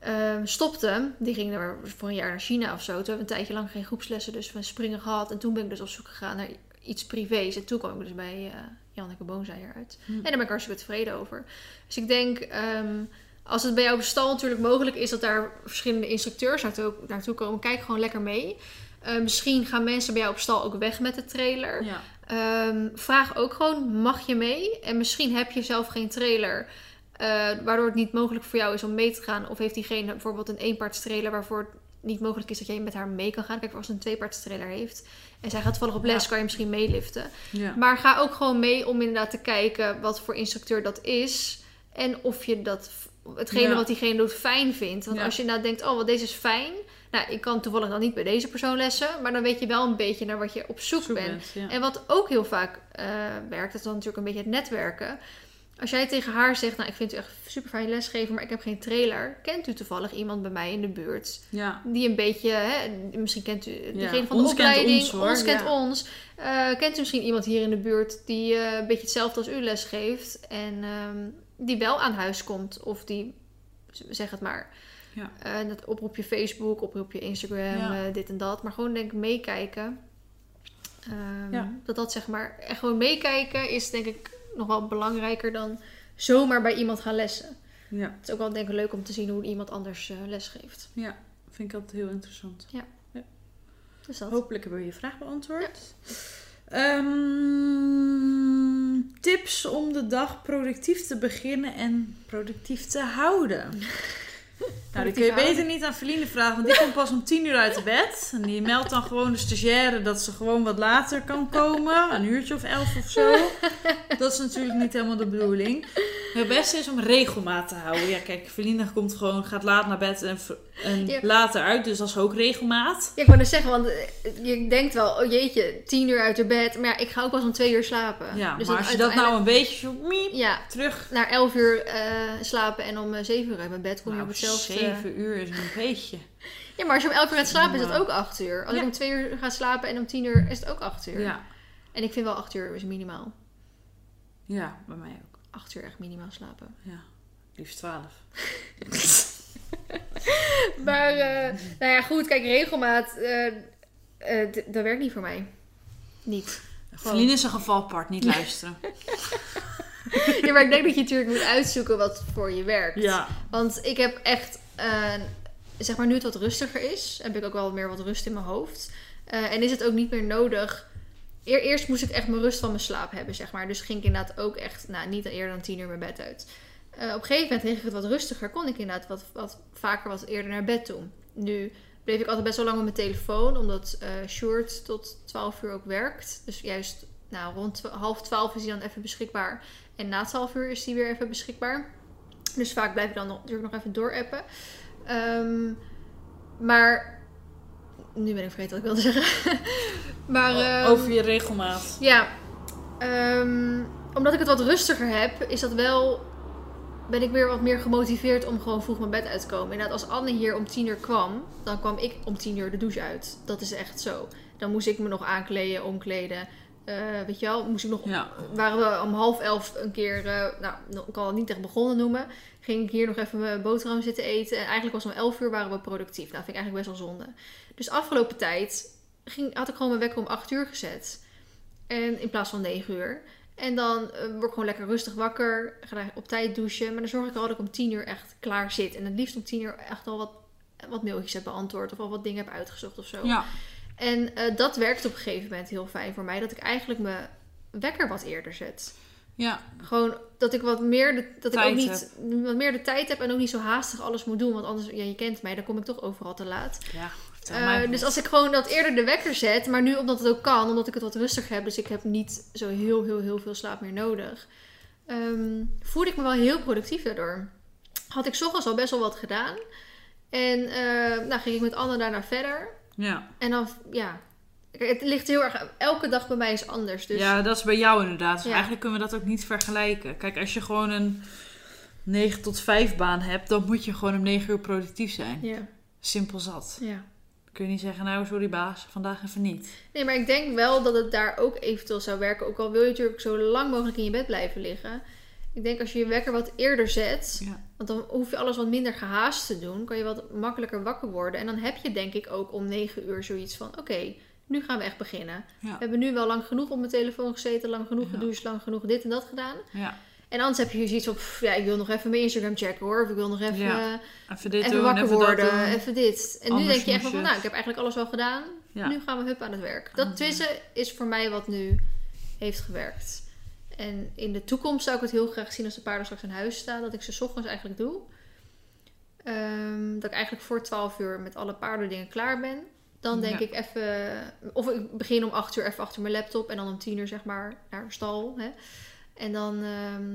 ehm, stopte. Die ging er voor een jaar naar China of zo. Toen hebben we een tijdje lang geen groepslessen, dus we springen gehad. En toen ben ik dus op zoek gegaan naar iets privés. En toen kwam ik dus bij eh Janneke Boonzeijer uit. Hm. En daar ben ik hartstikke tevreden over. Dus ik denk, als het bij jou op stal natuurlijk mogelijk is dat daar verschillende instructeurs naartoe, naartoe komen, kijk gewoon lekker mee. Eh, misschien gaan mensen bij jou op stal ook weg met de trailer. Ja. Ehm, vraag ook gewoon, mag je mee? En misschien heb je zelf geen trailer, eh, waardoor het niet mogelijk voor jou is om mee te gaan. Of heeft diegene bijvoorbeeld een eenpaardstrailer waarvoor het niet mogelijk is dat jij met haar mee kan gaan. Kijk, als ze een tweepaardstrailer heeft en zij gaat toevallig op les, Ja. kan je misschien meeliften. Ja. Maar ga ook gewoon mee om inderdaad te kijken wat voor instructeur dat is. En of je dat, hetgene Ja. wat diegene doet fijn vindt. Want Ja. als je nou denkt, oh, wat deze is fijn. Nou, ik kan toevallig dan niet bij deze persoon lessen. Maar dan weet je wel een beetje naar wat je op zoek, Zoek bent. bent, ja. En wat ook heel vaak eh, werkt, dat is dan natuurlijk een beetje het netwerken. Als jij tegen haar zegt, nou, ik vind u echt super fijn lesgeven, maar ik heb geen trailer. Kent u toevallig iemand bij mij in de buurt? ja. Die een beetje, hè, misschien kent u degene van de ons kent opleiding, ons, kent ja. ons. Eh, kent u misschien iemand hier in de buurt die eh, een beetje hetzelfde als u les geeft en ehm, die wel aan huis komt of die, zeg het maar, Ja. eh, dat oproep je Facebook, oproep je Instagram, Ja. eh, dit en dat. Maar gewoon denk ik meekijken. Ehm, Ja. Dat dat zeg maar, echt gewoon meekijken is denk ik nog wel belangrijker dan zomaar bij iemand gaan lessen. Ja. Het is ook wel denk ik leuk om te zien hoe iemand anders eh, les geeft. ja, vind ik altijd heel interessant. Dus dat. Hopelijk hebben we je vraag beantwoord. Ehm, tips om de dag productief te beginnen en productief te houden. Nou, die kun je beter niet aan Feline vragen, want die komt pas om tien uur uit de bed. En die meldt dan gewoon de stagiaire dat ze gewoon wat later kan komen. Een uurtje of elf of zo. Dat is natuurlijk niet helemaal de bedoeling. Het beste is om regelmaat te houden. Ja, kijk, Feline komt gewoon, gaat laat naar bed en, en Ja. later uit. Dus dat is ook regelmaat. Ja, ik wou net zeggen, want eh, je denkt wel, oh jeetje, tien uur uit de bed. Maar ja, ik ga ook pas om twee uur slapen. Ja, Dus maar als je dat nou een beetje zo miep, Ja, terug... naar elf uur eh, slapen en om eh, zeven uur uit mijn bed kom je Nou, op hetzelfde... zeven uur is een beetje. Ja, maar als je om elf uur gaat slapen is dat ook acht uur. Als ik om twee uur ga slapen en om tien uur is het ook acht uur. Ja, En ik vind wel acht uur is minimaal. ja bij mij ook. Acht uur echt minimaal slapen. Ja, liefst twaalf. Maar, eh, nou ja, goed, kijk, regelmaat, eh, eh, dat werkt niet voor mij. Niet. Feline is een geval apart, niet luisteren. Ja, maar ik denk dat je natuurlijk moet uitzoeken wat voor je werkt. Ja, Want ik heb echt, zeg maar nu het wat rustiger is, heb ik ook wel meer wat rust in mijn hoofd. En is het ook niet meer nodig. Eer, eerst moest ik echt mijn rust van mijn slaap hebben, zeg maar. Dus ging ik inderdaad ook echt, nou, niet eerder dan tien uur mijn bed uit. Eh, op een gegeven moment kreeg ik het wat rustiger, kon ik inderdaad wat, wat vaker wat eerder naar bed toe. Nu bleef ik altijd best wel lang op mijn telefoon, omdat eh Short tot 12 uur ook werkt. Dus juist nou, rond half 12 is hij dan even beschikbaar. En na 12 uur is hij weer even beschikbaar. Dus vaak blijf ik dan natuurlijk nog even doorappen. Ehm maar nu ben ik vergeten wat ik wilde zeggen. maar ehm, over je regelmaat. ja, ehm, omdat ik het wat rustiger heb, is dat wel. Ben ik weer wat meer gemotiveerd om gewoon vroeg mijn bed uit te komen. Inderdaad, als Anne hier om tien uur kwam, dan kwam ik om tien uur de douche uit. Dat is echt zo. Dan moest ik me nog aankleden, omkleden. Eh, weet je wel, moest ik nog. Ja. Waren we om half elf een keer, eh, nou, ik kan het niet echt begonnen noemen. Ging ik hier nog even mijn boterham zitten eten. En eigenlijk was om elf uur waren we productief. Nou, vind ik eigenlijk best wel zonde. Dus afgelopen tijd ging, had ik gewoon mijn wekker om acht uur gezet. En in plaats van 9 uur. En dan eh, word ik gewoon lekker rustig wakker. Ga op tijd douchen. Maar dan zorg ik al dat ik om 10 uur echt klaar zit. En het liefst om 10 uur echt al wat, wat mailtjes heb beantwoord. Of al wat dingen heb uitgezocht of zo. Ja, En eh, dat werkt op een gegeven moment heel fijn voor mij. Dat ik eigenlijk mijn wekker wat eerder zet. ja, Gewoon dat ik wat meer de, dat ik ook Tijd niet wat meer de tijd heb en ook niet zo haastig alles moet doen. Want anders, ja, je kent mij, dan kom ik toch overal te laat. ja. mij dus als ik gewoon dat eerder de wekker zet, maar nu omdat het ook kan, omdat ik het wat rustiger heb, dus ik heb niet zo heel, heel, heel veel slaap meer nodig, ehm, voelde ik me wel heel productief daardoor. Had ik 's ochtends al best wel wat gedaan. En eh, nou ging ik met Anne daarna verder. Ja. En dan, ja, het ligt heel erg, elke dag bij mij is anders. Dus ja, dat is bij jou inderdaad. Dus Ja. eigenlijk kunnen we dat ook niet vergelijken. Kijk, als je gewoon een 9 tot 5 baan hebt, dan moet je gewoon om 9 uur productief zijn. ja, Simpel zat. ja. Kun je niet zeggen, nou sorry baas, vandaag even niet. Nee, maar ik denk wel dat het daar ook eventueel zou werken. Ook al wil je natuurlijk zo lang mogelijk in je bed blijven liggen. Ik denk als je je wekker wat eerder zet, Ja. Want dan hoef je alles wat minder gehaast te doen, kan je wat makkelijker wakker worden. En dan heb je denk ik ook om 9 uur zoiets van: oké, nu gaan we echt beginnen. Ja. We hebben nu wel lang genoeg op mijn telefoon gezeten, lang genoeg Ja. gedoucht, lang genoeg dit en dat gedaan. Ja. En anders heb je zoiets op: pff, ja, ik wil nog even mijn Instagram checken hoor. Of ik wil nog even, Ja, Even dit even doen, wakker even worden, dat doen. even dit. En nu denk je echt van: nou, ik heb eigenlijk alles wel gedaan. Nu gaan we hup aan het werk. Dat het tenminste is voor mij wat nu heeft gewerkt. En in de toekomst zou ik het heel graag zien als de paarden straks in huis staan. Dat ik ze 's ochtends eigenlijk doe. ehm, dat ik eigenlijk voor 12 uur met alle paardendingen klaar ben. Dan denk Ja. ik even, of ik begin om 8 uur even achter mijn laptop en dan om 10 uur zeg maar naar stal. Hè. En dan ehm,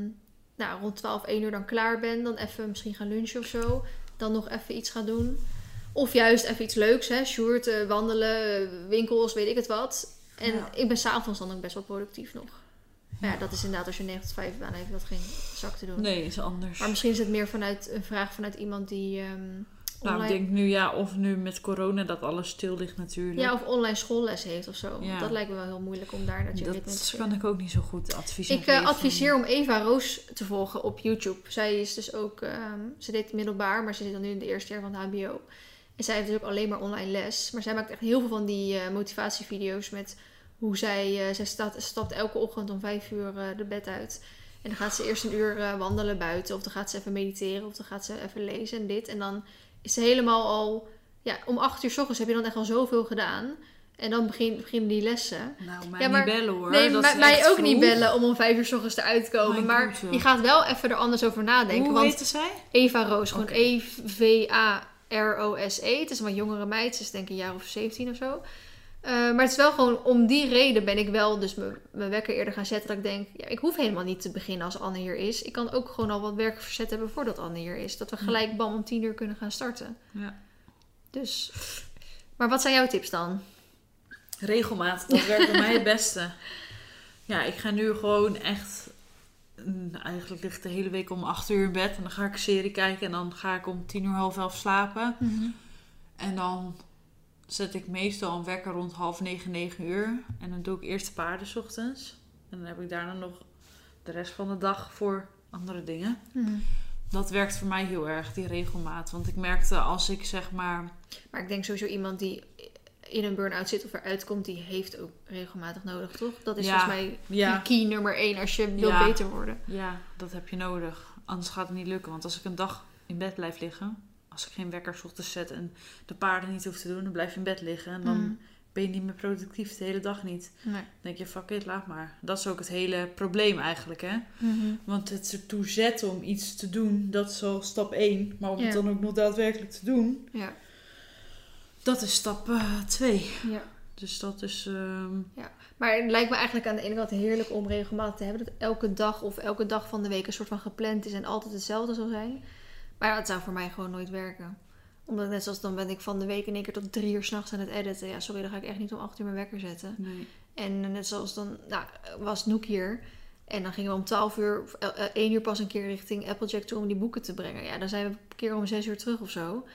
nou, rond 12, 1 uur dan klaar ben. Dan even misschien gaan lunchen of zo. Dan nog even iets gaan doen. Of juist even iets leuks, hè. Sjoerd, eh, wandelen, eh, winkels, weet ik het wat. En Ja. ik ben s'avonds dan ook best wel productief nog. Maar ja, dat is inderdaad als je 9 tot 5 baan heeft, dat geen zak te doen. Nee, is anders. Maar misschien is het meer vanuit een vraag vanuit iemand die ehm, nou, online, ik denk nu ja, of nu met corona dat alles stil ligt natuurlijk. ja, of online schoolles heeft of zo. Ja. Dat lijkt me wel heel moeilijk om daar dat je te dat kan ik ook niet zo goed adviseren. Ik eh, adviseer om Eva Roos te volgen op YouTube. Zij is dus ook, ehm, ze deed middelbaar, maar ze zit dan nu in de eerste jaar van het HBO. En zij heeft dus ook alleen maar online les. Maar zij maakt echt heel veel van die eh, motivatievideo's met hoe zij, eh, zij staat, stapt elke ochtend om vijf uur eh, de bed uit. En dan gaat ze eerst een uur eh, wandelen buiten, of dan gaat ze even mediteren, of dan gaat ze even lezen en dit. En dan is ze helemaal al, ja, om acht uur s ochtends heb je dan echt al zoveel gedaan. En dan begin, beginnen die lessen. Nou, mij Ja, maar- niet bellen hoor. Nee, dat mij, ook niet bellen om om vijf uur s ochtends eruit te komen. Mijn maar goede. je gaat wel even er anders over nadenken. Hoe want heette zij? Eva Roos, gewoon. E-V-A-R-O-S-E. Het is een wat jongere meid, ze is denk ik een jaar of 17 of zo. Eh, maar het is wel gewoon om die reden ben ik wel dus mijn wekker eerder gaan zetten. Dat ik denk, ja, ik hoef helemaal niet te beginnen als Anne hier is. Ik kan ook gewoon al wat werk verzet hebben voordat Anne hier is. Dat we gelijk bam om 10 uur kunnen gaan starten. Ja. Dus, maar wat zijn jouw tips dan? Regelmaat, dat werkt bij mij het beste. Ja, ik ga nu gewoon echt. mm, Eigenlijk ligt de hele week om 8 uur in bed. En dan ga ik een serie kijken. En dan ga ik om 10 uur, half elf slapen. En dan zet ik meestal een wekker rond half negen, negen uur. En dan doe ik eerst de paarden 's ochtends. En dan heb ik daarna nog de rest van de dag voor andere dingen. Mhm. Dat werkt voor mij heel erg, die regelmaat. Want ik merkte als ik zeg maar. Maar ik denk sowieso iemand die in een burn-out zit of eruit komt, die heeft ook regelmatig nodig, toch? Dat is Ja, volgens mij Ja, key nummer één als je wil Ja. beter worden. ja, dat heb je nodig. Anders gaat het niet lukken. Want als ik een dag in bed blijf liggen. Als ik geen wekker ochtends zet en de paarden niet hoef te doen, dan blijf je in bed liggen. En dan Mm. ben je niet meer productief de hele dag niet. Nee. Dan denk je, fuck it, laat maar. Dat is ook het hele probleem eigenlijk, hè. Want het ertoe zetten om iets te doen, dat is al stap 1. Maar om Ja. het dan ook nog daadwerkelijk te doen, Ja. dat is stap 2. ja. Dus dat is... ehm, Maar het lijkt me eigenlijk aan de ene kant heerlijk om regelmatig te hebben. Dat elke dag of elke dag van de week een soort van gepland is en altijd hetzelfde zal zijn. Maar het zou voor mij gewoon nooit werken. Omdat net zoals dan ben ik van de week in één keer tot drie uur s'nachts aan het editen. Ja, sorry, dan ga ik echt niet om acht uur mijn wekker zetten. nee. En net zoals dan, nou, was Noek hier. En dan gingen we om 12 uur, of eh, eh, 1 uur pas een keer richting Applejack toe om die boeken te brengen. Ja, dan zijn we een keer om 6 uur terug of zo.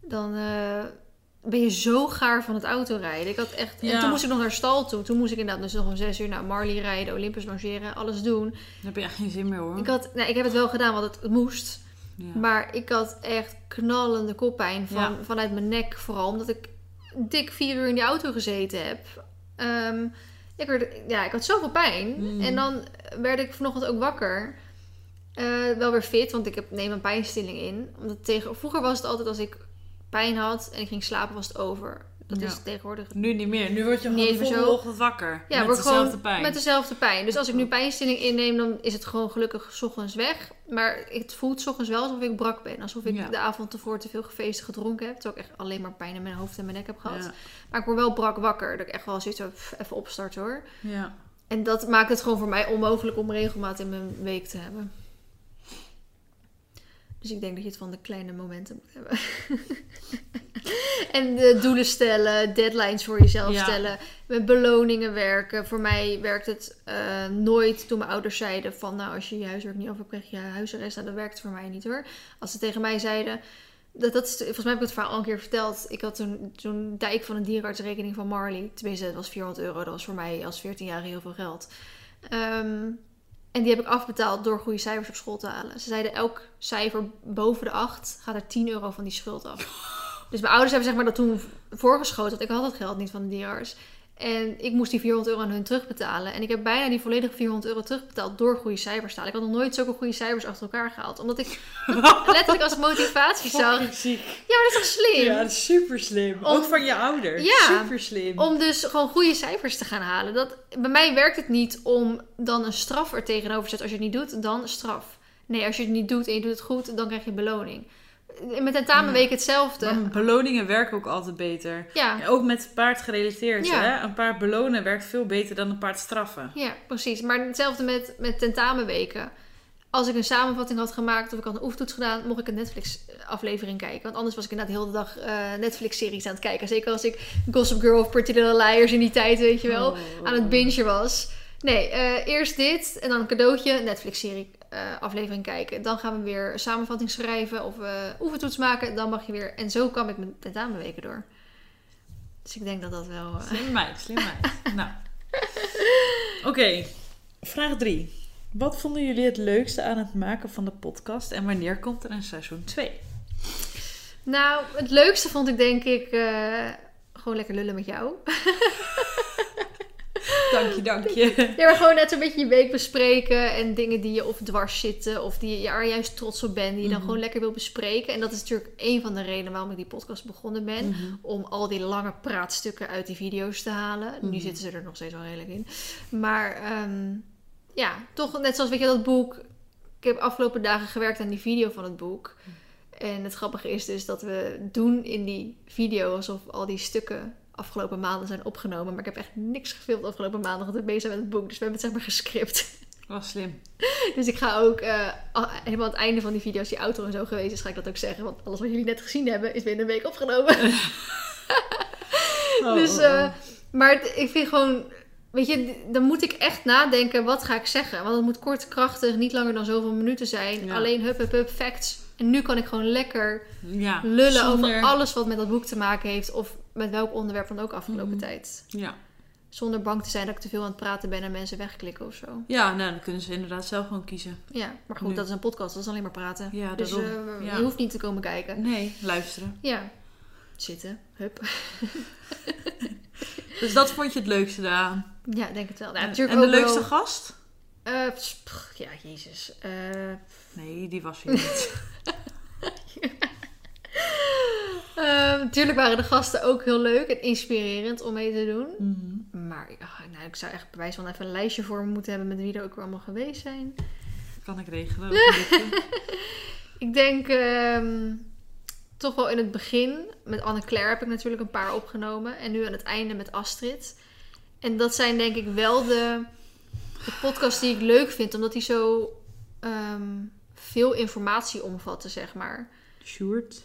Dan eh, ben je zo gaar van het autorijden. Ik had echt, En toen moest ik nog naar stal toe. Toen moest ik inderdaad dus nog om 6 uur naar Marley rijden, Olympus logeren, alles doen. Daar heb je echt geen zin meer, hoor. Ik, had, nou, ik heb het wel gedaan, want het moest. Ja. Maar ik had echt knallende koppijn van, Ja. vanuit mijn nek vooral. Omdat ik dik vier uur in die auto gezeten heb. Ehm, ik, werd, ja, ik had zoveel pijn. Mm. En dan werd ik vanochtend ook wakker. Eh, wel weer fit, want ik heb, neem een pijnstilling in. Omdat tegen, vroeger was het altijd als ik pijn had en ik ging slapen, was het over. Dat Ja. is tegenwoordig Nu niet meer. Nu word je gewoon zo. ochtend wakker. ja, met dezelfde pijn. met dezelfde pijn. Dus als ik nu pijnstilling inneem, dan is het gewoon gelukkig ochtends weg. Maar het voelt 's ochtends wel alsof ik brak ben. Alsof ik Ja. de avond tevoren te veel gefeest gedronken heb. Terwijl ik echt alleen maar pijn in mijn hoofd en mijn nek heb gehad. Ja. Maar ik word wel brak wakker. Dat ik echt wel zoiets pff, even opstart hoor. Ja. En dat maakt het gewoon voor mij onmogelijk om regelmaat in mijn week te hebben. Dus ik denk dat je het van de kleine momenten moet hebben. en de doelen stellen, deadlines voor jezelf Ja. stellen, met beloningen werken. Voor mij werkt het eh, nooit toen mijn ouders zeiden van nou als je je huiswerk niet af hebt krijg je huisarrest. Nou, dat werkt voor mij niet hoor. Als ze tegen mij zeiden, dat, dat is, volgens mij heb ik het verhaal al een keer verteld. Ik had toen zo'n dijk van een dierenartsrekening van Marley. Tenminste, dat was 400 euro. Dat was voor mij als 14-jarige heel veel geld. Ehm, en die heb ik afbetaald door goede cijfers op school te halen. Ze zeiden elk cijfer boven de 8 gaat er 10 euro van die schuld af. Dus mijn ouders hebben zeg maar dat toen voorgeschoten. Want ik had dat geld niet van de dierarts. En ik moest die 400 euro aan hun terugbetalen. En ik heb bijna die volledige 400 euro terugbetaald door goede cijfers te halen. Ik had nog nooit zulke goede cijfers achter elkaar gehaald. Omdat ik letterlijk als motivatie zag. Ziek. Ja, maar dat is toch slim? Ja, dat is super slim. Om- Ook van je ouders. Ja. Super slim. Om dus gewoon goede cijfers te gaan halen. Dat, bij mij werkt het niet om dan een straf er tegenover te zetten. Als je het niet doet, dan straf. Nee, als je het niet doet en je doet het goed, dan krijg je beloning. Met tentamenweek hetzelfde. Maar beloningen werken ook altijd beter. Ja, Ja, ook met paard gerelateerd. Ja. Hè? Een paard belonen werkt veel beter dan een paard straffen. ja, precies. Maar hetzelfde met, met tentamenweken. Als ik een samenvatting had gemaakt of ik had een oefentoets gedaan, mocht ik een Netflix-aflevering kijken. Want anders was ik inderdaad de hele dag eh, Netflix-series aan het kijken. Zeker als ik Gossip Girl of Pretty Little Liars in die tijd, weet je wel, Oh. aan het bingen was. Nee, eh, eerst dit en dan een cadeautje, Netflix-serie eh, aflevering kijken. Dan gaan we weer een samenvatting schrijven of oefentoets maken. Dan mag je weer. En zo kwam ik mijn tentamenweken door. Dus ik denk dat dat wel... eh, Slim meid, slim meid. nou. Oké, vraag 3. Wat vonden jullie het leukste aan het maken van de podcast en wanneer komt er een seizoen 2? Nou, het leukste vond ik denk ik gewoon lekker lullen met jou. Dank je, dank je. Ja, maar gewoon net een beetje je week bespreken en dingen die je of dwars zitten of die je er juist trots op bent, die je dan Mhm. gewoon lekker wil bespreken. En dat is natuurlijk een van de redenen waarom ik die podcast begonnen ben. Mhm. Om al die lange praatstukken uit die video's te halen. Nu Mhm. zitten ze er nog steeds wel redelijk in. Maar ehm, ja, toch net zoals weet je dat boek. Ik heb afgelopen dagen gewerkt aan die video van het boek. En het grappige is dus dat we doen in die video alsof al die stukken afgelopen maanden zijn opgenomen. Maar ik heb echt niks gefilmd afgelopen maanden, want ik bezig met het boek. Dus we hebben het zeg maar gescript. Was slim. Dus ik ga ook a- helemaal aan het einde van die video, als die auto en zo geweest is, ga ik dat ook zeggen. Want alles wat jullie net gezien hebben, is binnen een week opgenomen. Oh, dus, oh, oh. maar ik vind gewoon, weet je, dan moet ik echt nadenken, wat ga ik zeggen? Want het moet kort, krachtig, niet langer dan zoveel minuten zijn. Ja. Alleen hup, hup, hup, facts. En nu kan ik gewoon lekker ja, lullen zonder- over alles wat met dat boek te maken heeft. Of met welk onderwerp dan ook afgelopen Mhm. tijd. Ja. Zonder bang te zijn dat ik te veel aan het praten ben en mensen wegklikken of zo. ja, nou dan kunnen ze inderdaad zelf gewoon kiezen. Ja, maar goed, Nu. dat is een podcast, dat is alleen maar praten. Ja, dus eh, Ja. je hoeft niet te komen kijken. Nee, luisteren. Ja, zitten, hup. Dus dat vond je het leukste daaraan. Ja, denk het wel. Nou, en natuurlijk en de leukste wel- gast? Eh, pff, ja, jezus. Eh, Nee, die was hier niet. natuurlijk waren de gasten ook heel leuk en inspirerend om mee te doen. Mhm. Maar nou, ik zou echt bij wijze van even een lijstje voor me moeten hebben met wie er ook weer allemaal geweest zijn. Kan ik regelen. Ik denk ehm, toch wel in het begin. Met Anne-Claire heb ik natuurlijk een paar opgenomen. En nu aan het einde met Astrid. En dat zijn denk ik wel de, de podcasts die ik leuk vind. Omdat die zo ehm, veel informatie omvatten, zeg maar. Sjoerd.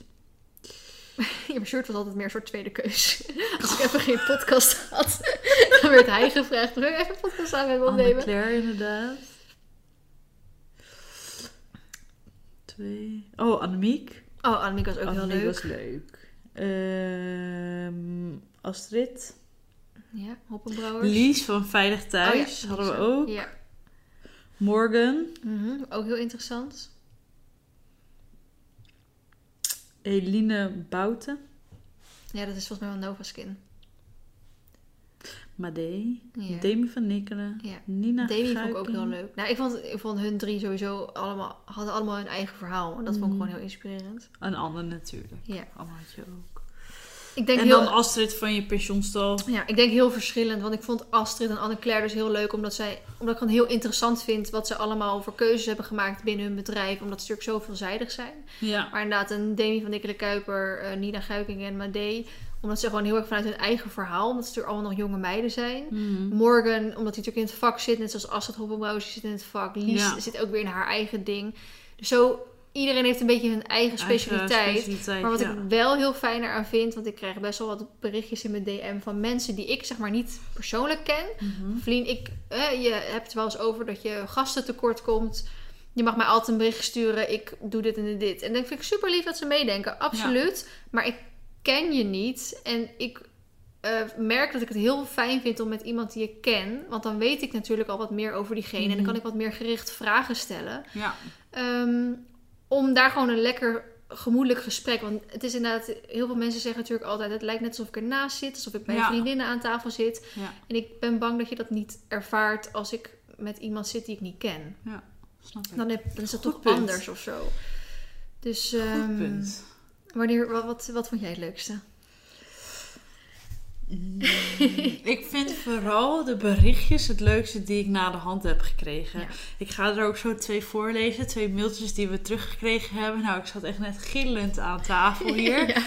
Ja, maar Sjoerd was altijd meer een soort tweede keus. Als ik even geen podcast had, dan werd hij gevraagd. Wil je even een podcast aan met me opnemen? Anne-Claire inderdaad. Twee. Oh, Annemiek. Oh, Annemiek was ook heel Annemiek leuk. was leuk. Ehm, Astrid. Ja, Hoppenbrouwers. Lies van Veilig Thuis Oh ja, hadden we ook. Ja. Morgan. Mhm, ook heel interessant. Eline Bouten. Ja, dat is volgens mij wel Nova Skin. Madee. Ja. Demi van Nikkelen. Ja. Nina Demi vond ik ook heel leuk. Nou, ik vond, ik vond hun drie sowieso allemaal, hadden allemaal hun eigen verhaal. En dat vond ik Mhm. gewoon heel inspirerend. Een ander natuurlijk. Ja. Allemaal had je ook. Ik denk, En heel, dan Astrid van je pensioenstal. ja, ik denk heel verschillend. Want ik vond Astrid en Anne-Claire dus heel leuk. Omdat, zij, omdat ik gewoon heel interessant vind wat ze allemaal voor keuzes hebben gemaakt binnen hun bedrijf. Omdat ze natuurlijk zo veelzijdig zijn. Ja. Maar inderdaad, een Demi van Nikkelen Kuiper, eh, Nina Guiking en Madee. Omdat ze gewoon heel erg vanuit hun eigen verhaal. Omdat ze natuurlijk allemaal nog jonge meiden zijn. Mhm. Morgan, omdat hij natuurlijk in het vak zit, net zoals Astrid Hoppenbrouwers zit in het vak. Lies Ja. zit ook weer in haar eigen ding. Dus zo, iedereen heeft een beetje hun eigen specialiteit. Eigen specialiteit, maar wat ja. ik wel heel fijn eraan vind, want ik krijg best wel wat berichtjes in mijn DM van mensen die ik zeg maar niet persoonlijk ken. Vlien, ik, eh, je hebt het wel eens over dat je gasten tekort komt. Je mag mij altijd een bericht sturen. Ik doe dit en dit. En dan vind ik super lief dat ze meedenken. Absoluut. Maar ik ken je niet. En ik eh, merk dat ik het heel fijn vind om met iemand die ik ken. Want dan weet ik natuurlijk al wat meer over diegene. En dan Mhm. kan ik wat meer gericht vragen stellen. Ja. Ehm, om daar gewoon een lekker gemoedelijk gesprek. Want het is inderdaad, heel veel mensen zeggen natuurlijk altijd: het lijkt net alsof ik ernaast zit, alsof ik bij Ja. vriendinnen aan tafel zit. Ja. En ik ben bang dat je dat niet ervaart als ik met iemand zit die ik niet ken. Snap ik. Dan, heb, dan is dat Goed toch punt. anders of zo. Dus Goed ehm, punt. wanneer, wat, wat, wat vond jij het leukste? Ik vind vooral de berichtjes het leukste die ik na de hand heb gekregen. Ja. Ik ga er ook zo twee voorlezen. Twee mailtjes die we teruggekregen hebben. Nou, ik zat echt net gillend aan tafel hier. Ja,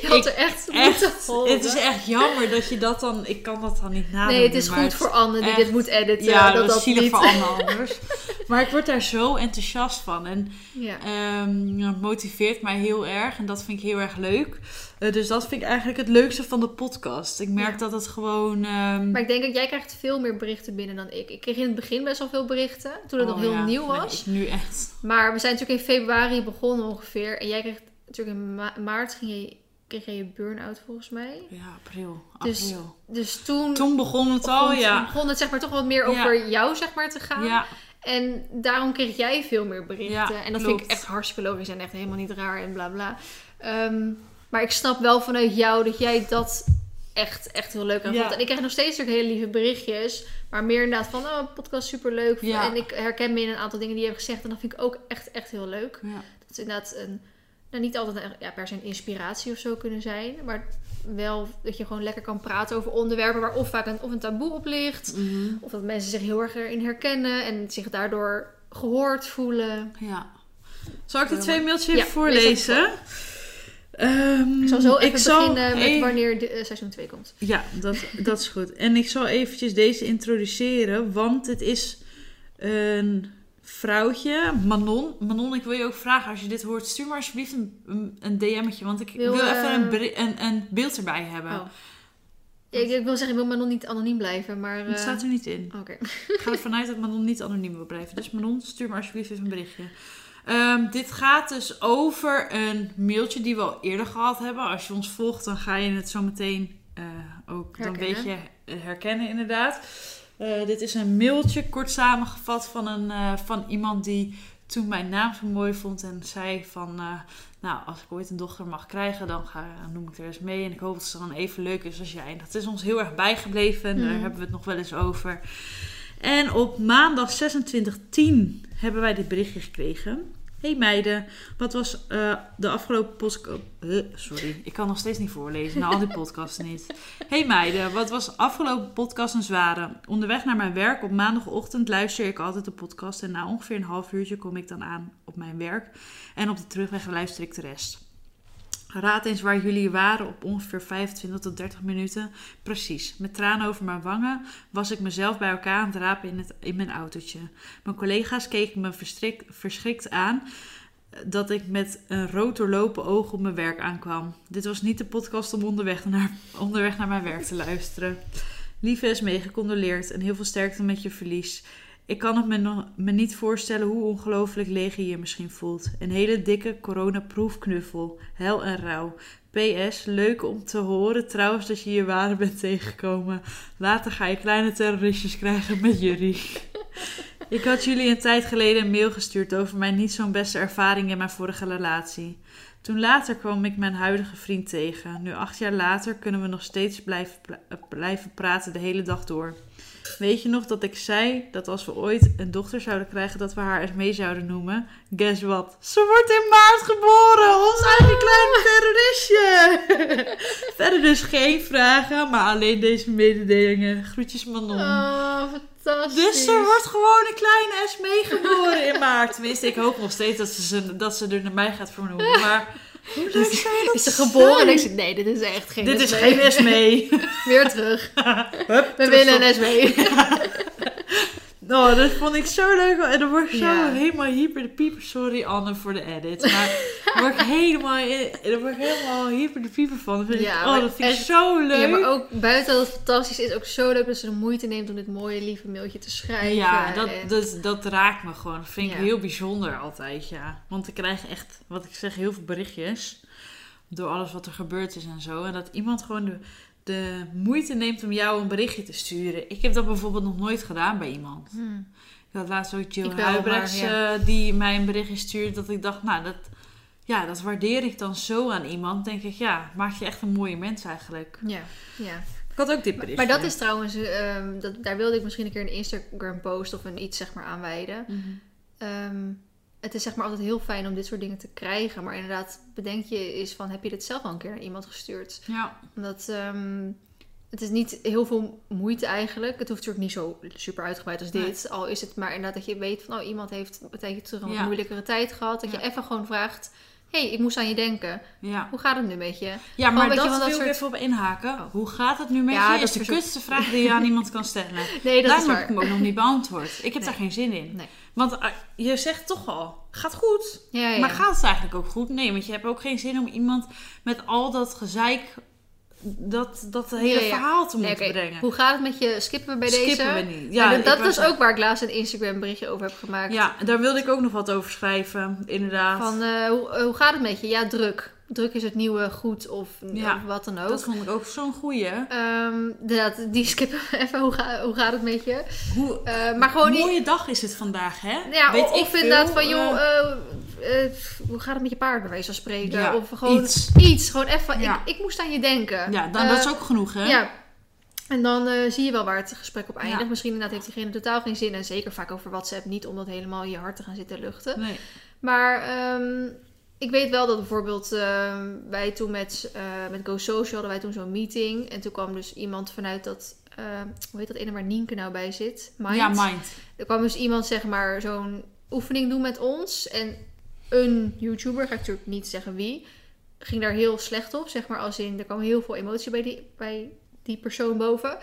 je had er echt Echt, het is echt jammer dat je dat dan... Ik kan dat dan niet nadoen. Nee, het is goed voor Anne die echt- dit moet editen. Ja, dat dat is dat zielig niet... voor Anne anders. Maar ik word daar zo enthousiast van. En Ja. Ehm, het motiveert mij heel erg en dat vind ik heel erg leuk. Eh, dus dat vind ik eigenlijk het leukste van de podcast. Ik merk Ja. dat het gewoon. ehm, Maar ik denk dat jij krijgt veel meer berichten binnen dan ik. Ik kreeg in het begin best wel veel berichten, toen het oh nog heel ja, nieuw was. nu echt. Maar we zijn natuurlijk in februari begonnen ongeveer. En jij kreeg natuurlijk in ma- maart ging je, kreeg jij je burn-out volgens mij. Ja, april. Dus- april. Dus toen, Toen begon het al, begon, ja. begon het zeg maar toch wat meer Ja. over jou zeg maar te gaan. Ja, En daarom kreeg jij veel meer berichten. Ja, en dat vind ik echt hartstikke logisch en echt helemaal niet raar en bla bla. Ehm, maar ik snap wel vanuit jou dat jij dat echt, echt heel leuk aan Ja. vond. En ik krijg nog steeds natuurlijk hele lieve berichtjes. Maar meer inderdaad van, oh, podcast super leuk. Ja. En ik herken me in een aantal dingen die je hebt gezegd. En dat vind ik ook echt, echt heel leuk. ja. Dat is inderdaad een, nou, niet altijd een, ja, per se een inspiratie of zo kunnen zijn. Maar wel dat je gewoon lekker kan praten over onderwerpen waar of vaak een, of een taboe op ligt. Mhm. Of dat mensen zich heel erg erin herkennen en zich daardoor gehoord voelen. ja. Zal ik de twee mailtjes even voorlezen? Ehm, Ik zal zo even zal beginnen met wanneer de, eh, seizoen 2 komt. Ja, dat, dat is goed. En ik zal eventjes deze introduceren, want het is een vrouwtje, Manon. Manon, ik wil je ook vragen, als je dit hoort, stuur maar alsjeblieft een, een, DM'tje, want ik wil, Wil, even eh, een, beri- een, een beeld erbij hebben. Oh. Ik, ik wil zeggen, ik wil maar nog niet anoniem blijven, maar... Het eh, staat er niet in. Oké. Ik ga ervan uit dat Manon niet anoniem wil blijven. Dus Manon, stuur maar alsjeblieft even een berichtje. Ehm, dit gaat dus over een mailtje die we al eerder gehad hebben. Als je ons volgt, dan ga je het zo meteen eh, ook dan Herkennen. weet je eh, herkennen, inderdaad. Eh, dit is een mailtje, kort samengevat, van, een, van iemand die toen mijn naam zo mooi vond en zei van... nou, als ik ooit een dochter mag krijgen, dan, ga, noem ik er eens mee. En ik hoop dat ze dan even leuk is als jij. En dat is ons heel erg bijgebleven. En daar Mhm. hebben we het nog wel eens over. En op maandag 2610 hebben wij dit berichtje gekregen. Hey meiden, wat was eh, de afgelopen podcast... sorry, ik kan nog steeds niet voorlezen, na al die podcasts niet. Hey meiden, wat was afgelopen podcast een zware? Onderweg naar mijn werk op maandagochtend luister ik altijd de podcast... en na ongeveer een half uurtje kom ik dan aan op mijn werk. En op de terugweg luister ik de rest. Raad eens waar jullie waren op ongeveer 25 tot 30 minuten. Precies, met tranen over mijn wangen was ik mezelf bij elkaar aan het rapen in, het, in mijn autootje. Mijn collega's keken me verstrik- verschrikt aan dat ik met een rood doorlopen oog op mijn werk aankwam. Dit was niet de podcast om onderweg naar, onderweg naar mijn werk te luisteren. Lieve is meegecondoleerd en heel veel sterkte met je verlies. Ik kan het me, me niet voorstellen hoe ongelooflijk leeg je je misschien voelt. Een hele dikke coronaproefknuffel. Hel en rouw. PS, leuk om te horen trouwens dat je je ware bent tegengekomen. Later ga je kleine terroristjes krijgen met jullie. Ik had jullie een tijd geleden een mail gestuurd over mijn niet zo'n beste ervaring in mijn vorige relatie. Toen later kwam ik mijn huidige vriend tegen. Nu acht jaar later kunnen we nog steeds blijven, blijven praten de hele dag door. Weet je nog dat ik zei dat als we ooit een dochter zouden krijgen, dat we haar eens mee zouden noemen? Guess what? Ze wordt in maart geboren! Ons eigen kleine terroristje! Verder dus geen vragen, maar alleen deze mededelingen. Groetjes Manon. Oh, fantastisch. Dus er wordt gewoon een kleine Esmee geboren in maart. Tenminste, ik hoop nog steeds dat ze, ze, dat ze er naar mij gaat vernoemen. Maar hoe leuk zou je dat Is ze geboren en zijn? ik zeg, nee, dit is echt geen Dit is geen Esmee. Weer terug. Hup, We terug willen op- een Oh, dat vond ik zo leuk. En dan word ik zo Ja. helemaal hyper de pieper. Sorry Anne voor de edit. Maar daar word ik helemaal, word ik helemaal hyper de pieper van. Dat vind ik, oh, dat vind ik zo leuk. Ja, maar ook buiten dat het fantastisch is, ook zo leuk dat ze de moeite neemt om dit mooie, lieve mailtje te schrijven. Ja, dat, En- dat, dat raakt me gewoon. Dat vind ik heel bijzonder altijd, ja. Want ik krijg echt, wat ik zeg, heel veel berichtjes. Door alles wat er gebeurd is en zo. En dat iemand gewoon de, de moeite neemt om jou een berichtje te sturen. Ik heb dat bijvoorbeeld nog nooit gedaan bij iemand. Hmm. Ik had laatst ook Jill Huibrechts eh, die mij een berichtje stuurde. Dat ik dacht, nou, dat, ja, dat waardeer ik dan zo aan iemand. denk ik, ja, maakt je echt een mooie mens eigenlijk. Ja, ja. Ik had ook dit Maar, berichtje. maar dat is trouwens, ehm, dat, daar wilde ik misschien een keer een Instagram post of een iets zeg maar aan wijden. Mhm. Ehm, het is zeg maar altijd heel fijn om dit soort dingen te krijgen. Maar inderdaad, bedenk je is van, heb je dit zelf al een keer naar iemand gestuurd? Ja, Omdat, ehm, Het is niet heel veel moeite eigenlijk. Het hoeft natuurlijk niet zo super uitgebreid als dit. Al is het maar inderdaad dat je weet van... Oh, iemand heeft een tijdje terug een Ja. moeilijkere tijd gehad. Dat Ja. je even gewoon vraagt... Hé, hey, ik moest aan je denken. Ja, Hoe gaat het nu met je? ja maar weet je, dat dat wil ik soort- even op inhaken. Oh. Hoe gaat het nu met Ja, je? dat Is de kutste vraag die je aan iemand kan stellen. Nee, dat Daarom is heb ik hem ook nog niet beantwoord. Ik heb Nee. daar geen zin in. Nee. Want eh, je zegt toch al, gaat goed. Ja, ja. Maar gaat het eigenlijk ook goed? Nee, want je hebt ook geen zin om iemand met al dat gezeik, dat, dat hele Ja, verhaal te Nee, moeten brengen. Hoe gaat het met je? Skippen we bij Skippen deze? we niet. Ja, dat is ook waar ik laatst een Instagram berichtje over heb gemaakt. Ja, daar wilde ik ook nog wat over schrijven, inderdaad. Van, eh, hoe, hoe gaat het met je? Ja, druk. Druk is het nieuwe goed of, Ja, of wat dan ook. dat vond ik ook zo'n goeie. Ehm, inderdaad, die skippen we even. Hoe, ga, hoe gaat het met je? Hoe Eh, maar gewoon niet... mooie dag is het vandaag, hè? Ja, Weet of ik inderdaad veel, van, joh, eh, eh, hoe gaat het met je paard, bij wijze van spreken? Ja, of gewoon iets. iets. Gewoon even, Ja. ik, ik moest aan je denken. ja, dan, dat is ook genoeg, hè? Ja. En dan zie je wel waar het gesprek op eindigt. Ja. Misschien inderdaad heeft diegene totaal geen zin. En zeker vaak over WhatsApp niet om dat helemaal in je hart te gaan zitten luchten. Nee. Maar ehm, ik weet wel dat bijvoorbeeld ehm, wij toen met, eh, met Go Social hadden wij toen zo'n meeting. En toen kwam dus iemand vanuit dat, eh, hoe heet dat ene waar Nienke nou bij zit? Mind. Ja, mind. Er kwam dus iemand zeg maar zo'n oefening doen met ons. En een YouTuber, ga ik natuurlijk niet zeggen wie, ging daar heel slecht op. Zeg maar als in, er kwam heel veel emotie bij die, bij die persoon boven.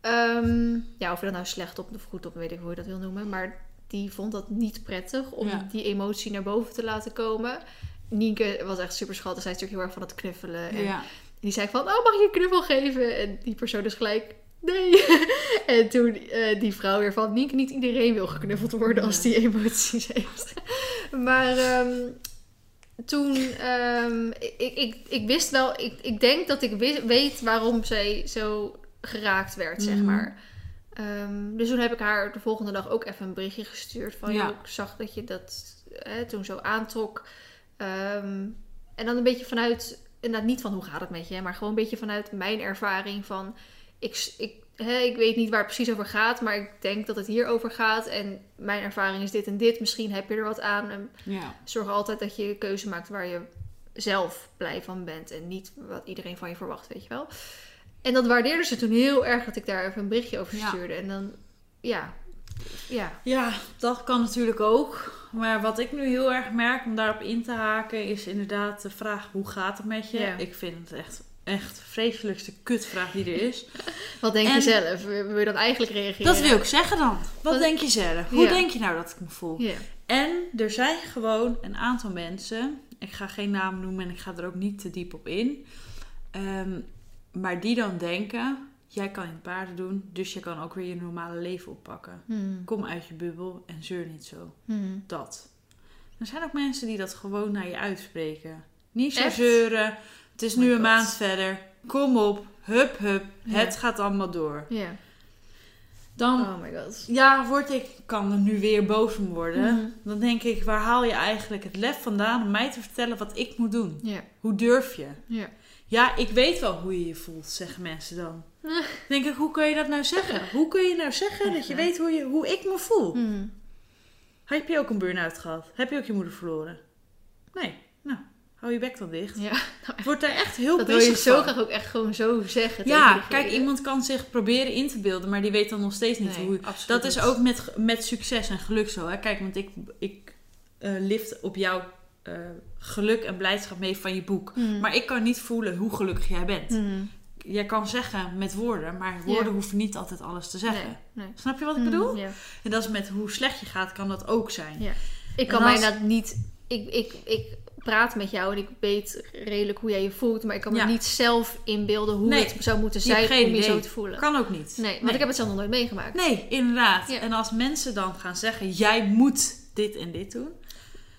Ehm, ja, of je dat nou slecht op of goed op, weet ik hoe je dat wil noemen. Maar die vond dat niet prettig om Ja. die emotie naar boven te laten komen. Nienke was echt super schattig. Zij is natuurlijk heel erg van het knuffelen. En Ja. die zei van, oh, mag je een knuffel geven? En die persoon is gelijk, nee. en toen eh, die vrouw weer van, Nienke, niet iedereen wil geknuffeld worden als die emoties heeft. maar ehm, toen, ehm, ik, ik, ik wist wel, ik, ik denk dat ik wist- weet waarom zij zo geraakt werd, zeg Mhm. maar. Ehm, dus toen heb ik haar de volgende dag ook even een berichtje gestuurd van, Ja. ik zag dat je dat hè, toen zo aantrok. Ehm, en dan een beetje vanuit, inderdaad niet van hoe gaat het met je, maar gewoon een beetje vanuit mijn ervaring van, ik, ik, hè, ik weet niet waar het precies over gaat, maar ik denk dat het hier over gaat. En mijn ervaring is dit en dit, misschien heb je er wat aan. En Ja. zorg altijd dat je een keuze maakt waar je zelf blij van bent en niet wat iedereen van je verwacht, weet je wel. En dat waardeerde ze toen heel erg dat ik daar even een berichtje over Ja. stuurde. En dan, ja, ja. Ja, dat kan natuurlijk ook. Maar wat ik nu heel erg merk om daarop in te haken, is inderdaad de vraag: hoe gaat het met je? Ja. Ik vind het echt, echt de vreselijkste kutvraag die er is. Wat denk je zelf? Wil je dan eigenlijk reageren? Dat wil ik zeggen dan. Wat Wat- denk je zelf? Hoe Ja. denk je nou dat ik me voel? Ja. En er zijn gewoon een aantal mensen, ik ga geen naam noemen en ik ga er ook niet te diep op in, ehm, maar die dan denken: jij kan in paarden doen, dus je kan ook weer je normale leven oppakken. Hmm. Kom uit je bubbel en zeur niet zo. Hmm. Dat. Er zijn ook mensen die dat gewoon naar je uitspreken. Niet zo Echt? zeuren. Het is Oh nu een God. maand verder. Kom op. Hup, hup. Ja. Het gaat allemaal door. Ja. Dan, Oh my god. ja, word ik, kan er nu weer boos om worden. Mhm. Dan denk ik, waar haal je eigenlijk het lef vandaan om mij te vertellen wat ik moet doen? Ja. Hoe durf je? Ja. Ja, ik weet wel hoe je je voelt, zeggen mensen dan. Denk ik, hoe kun je dat nou zeggen? Hoe kun je nou zeggen dat je Ja. weet hoe, je, hoe ik me voel? Hmm. Heb je ook een burn-out gehad? Heb je ook je moeder verloren? Nee. Nou, hou je bek dan dicht. Ja. Ik word daar echt heel Dat wil je zo van. graag ook echt gewoon zo zeggen. Ja, kijk, iemand kan zich proberen in te beelden, maar die weet dan nog steeds niet Nee, hoe. absoluut Dat is ook met, met succes en geluk zo. Hè? Kijk, want ik, ik eh, lift op jouw eh, geluk en blijdschap mee van je boek. Hmm. Maar ik kan niet voelen hoe gelukkig jij bent. Hmm. Jij kan zeggen met woorden, maar woorden Ja. hoeven niet altijd alles te zeggen. Nee, nee. Snap je wat ik Hmm, bedoel? En dat is met hoe slecht je gaat, kan dat ook zijn. Ja. Ik kan mij als- inderdaad niet... Ik, ik, ik praat met jou en ik weet redelijk hoe jij je voelt. Maar ik kan me Ja. niet zelf inbeelden hoe Nee, het zou moeten je zijn geen om je zo te voelen. Kan ook niet. Nee, want ik heb het zelf nog nooit meegemaakt. Nee, inderdaad. Ja. En als mensen dan gaan zeggen, jij moet dit en dit doen.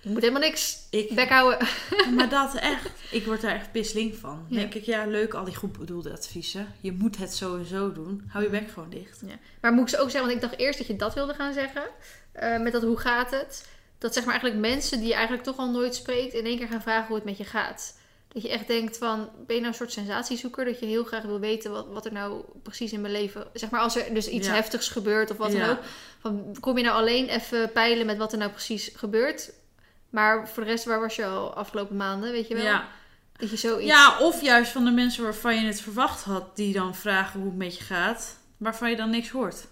Moet helemaal niks Ik, bek houden. maar dat echt, ik word daar echt pisling van. Ja. denk ik, ja leuk al die goed bedoelde adviezen. Je moet het zo en zo doen. Hou je bek gewoon dicht. Maar moet ik ze ook zeggen, want ik dacht eerst dat je dat wilde gaan zeggen. eh, met dat hoe gaat het? Dat zeg maar eigenlijk mensen die je eigenlijk toch al nooit spreekt... in één keer gaan vragen hoe het met je gaat. Dat je echt denkt van, ben je nou een soort sensatiezoeker? Dat je heel graag wil weten wat, wat er nou precies in mijn leven... Zeg maar als er dus iets Ja. heftigs gebeurt of wat Ja. dan ook. Van, kom je nou alleen even peilen met wat er nou precies gebeurt? Maar voor de rest, waar was je al afgelopen maanden, weet je wel? Ja, Dat je zoiets... Ja, of juist van de mensen waarvan je het verwacht had, die dan vragen hoe het met je gaat, waarvan je dan niks hoort.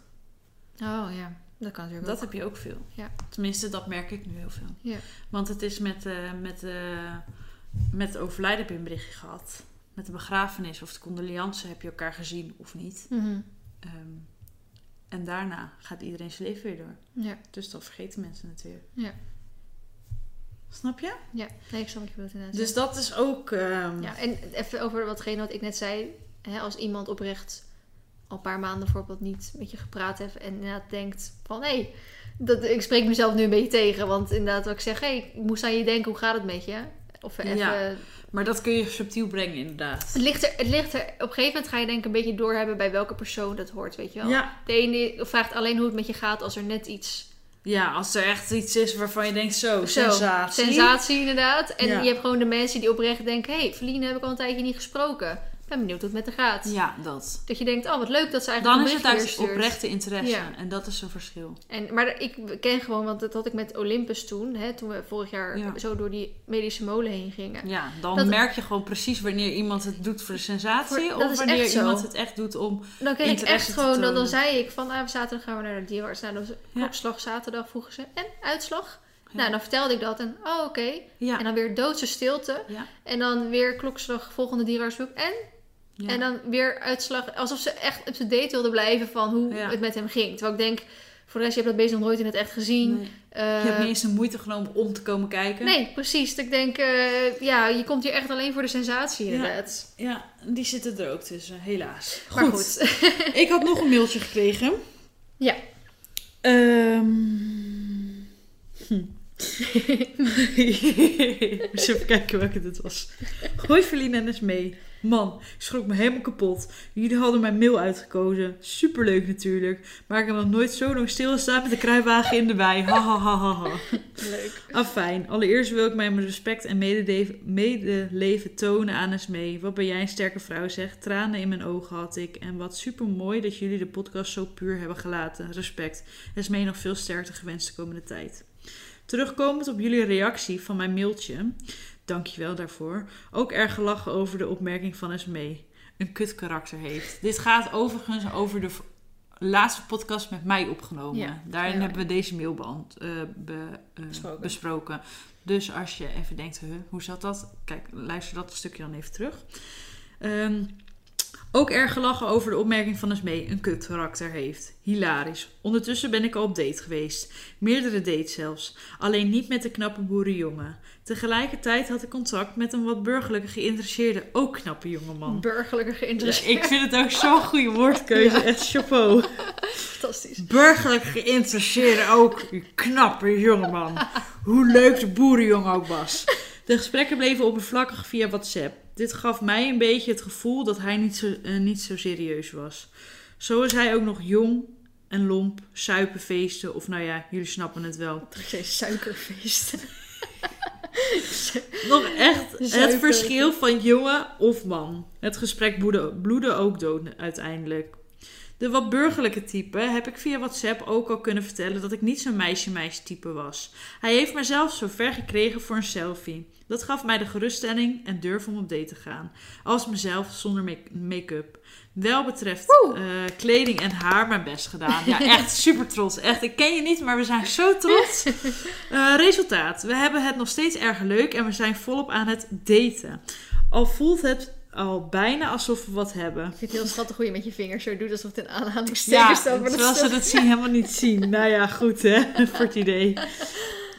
Oh ja, dat kan natuurlijk Dat ook. heb je ook veel. Ja. Tenminste, dat merk ik nu heel veel. Ja. Want het is met, eh, met, eh, met het overlijden heb je een berichtje gehad. Met de begrafenis of de condoleance heb je elkaar gezien of niet. Mhm. Ehm, en daarna gaat iedereen zijn leven weer door. Ja, Dus dan vergeten mensen het weer. Ja. Snap je? ja. Nee, ik snap wat je bedoelt inderdaad. Dus dat is ook... ehm, Ja, en even over watgene wat ik net zei. Hè, als iemand oprecht al een paar maanden bijvoorbeeld niet met je gepraat heeft en inderdaad denkt van hé, dat, ik spreek mezelf nu een beetje tegen. Want inderdaad wat ik zeg, hé, ik moest aan je denken, hoe gaat het met je? Of even, Ja. Maar dat kun je subtiel brengen inderdaad. het, ligt er, het ligt er, op een gegeven moment ga je denk ik een beetje doorhebben bij welke persoon dat hoort, weet je wel. Ja, De ene vraagt alleen hoe het met je gaat als er net iets... ja, als er echt iets is waarvan je denkt, zo, Zo, sensatie. Sensatie inderdaad. En Ja. je hebt gewoon de mensen die oprecht denken, hé, hey, Feline heb ik al een tijdje niet gesproken. Ben benieuwd hoe het met haar gaat. Ja, dat. Dat je denkt, oh wat leuk dat ze eigenlijk Dan is het stuurt. oprechte interesse. Ja. En dat is een verschil. En, maar ik ken gewoon, want dat had ik met Olympus toen, hè, toen we vorig jaar Ja. zo door die medische molen heen gingen. Ja, dan Dat- merk je gewoon precies wanneer iemand het doet voor de sensatie. Voor- of wanneer iemand het echt doet om... Dan kreeg ik echt te gewoon, dan, dan zei ik van ah, zaterdag gaan we naar de dierenarts. Nou, was Ja. klokslag zaterdag vroegen ze. En uitslag? Ja. Nou, dan vertelde ik dat en oh oké. Ja. En dan weer doodse stilte. Ja. En dan weer klokslag volgende dierenartsbezoek. En? Ja. En dan weer uitslag. Alsof ze echt up-to-date wilden blijven van hoe Ja. het met hem ging. Terwijl ik denk, voor de rest, je hebt dat beest nog nooit in het echt gezien. Nee. Eh, Je hebt niet eens de moeite genomen om te komen kijken. Nee, precies. Ik denk, eh, ja, je komt hier echt alleen voor de sensatie Ja. inderdaad. Ja, die zitten er ook tussen, helaas. Maar goed. Ik had nog een mailtje gekregen. Ja. Ehm. Hm. Eens even kijken welke dit was. Hoi Verlien en mee. Man, ik schrok me helemaal kapot. Jullie hadden mijn mail uitgekozen. Superleuk natuurlijk. Maar ik heb nog nooit zo lang stilgestaan met de kruiwagen in de wei. Ha ha ha ha ha. Leuk. Afijn, allereerst wil ik mij mijn respect en medeleven, medeleven tonen aan Esmee. Wat ben jij een sterke vrouw, zeg. Tranen in mijn ogen had ik. En wat super mooi dat jullie de podcast zo puur hebben gelaten. Respect. Esmee nog veel sterkte gewenst de komende tijd. Terugkomend op jullie reactie van mijn mailtje. Dankjewel daarvoor. Ook erg gelachen over de opmerking van Esmee. Een kut karakter heeft. Dit gaat overigens over de laatste podcast met mij opgenomen. Ja, Daarin ja. hebben we deze mail beant- eh, be- eh, Besproken. besproken. Dus als je even denkt, huh, hoe zat dat? Kijk, luister dat stukje dan even terug. Ehm, ook erg gelachen over de opmerking van Esmee een kut karakter heeft. Hilarisch. Ondertussen ben ik al op date geweest. Meerdere dates zelfs. Alleen niet met de knappe boerenjongen. Tegelijkertijd had ik contact met een wat burgerlijke geïnteresseerde, ook knappe jongeman. Burgerlijke Dus geïnteresseerd. ik vind het ook zo'n goede woordkeuze. Ja. Echt chapeau. Fantastisch. Burgerlijk geïnteresseerde ook. Knappe jongeman. Hoe leuk de boerenjongen ook was. De gesprekken bleven oppervlakkig via WhatsApp. Dit gaf mij een beetje het gevoel dat hij niet zo, eh, niet zo serieus was. Zo is hij ook nog jong en lomp, suipenfeesten of nou ja, jullie snappen het wel. Ik zei suikerfeest. Nog echt het verschil van jongen of man. Het gesprek bloedde, ook dood uiteindelijk. De wat burgerlijke type heb ik via WhatsApp ook al kunnen vertellen dat ik niet zo'n meisje-meisje type was. Hij heeft mij zelfs zo ver gekregen voor een selfie. Dat gaf mij de geruststelling en durf om op date te gaan. Als mezelf zonder make- make-up. Wel betreft eh, kleding en haar mijn best gedaan. Ja, echt super trots. Echt, ik ken je niet, maar we zijn zo trots. Eh, resultaat. We hebben het nog steeds erg leuk en we zijn volop aan het daten. Al voelt het al bijna alsof we wat hebben. Ik vind het heel schattig hoe je met je vingers zo doet alsof het een Ja, aanhalingstekens staat. dat terwijl ze dat zien helemaal niet zien. Nou ja, goed hè, voor het idee.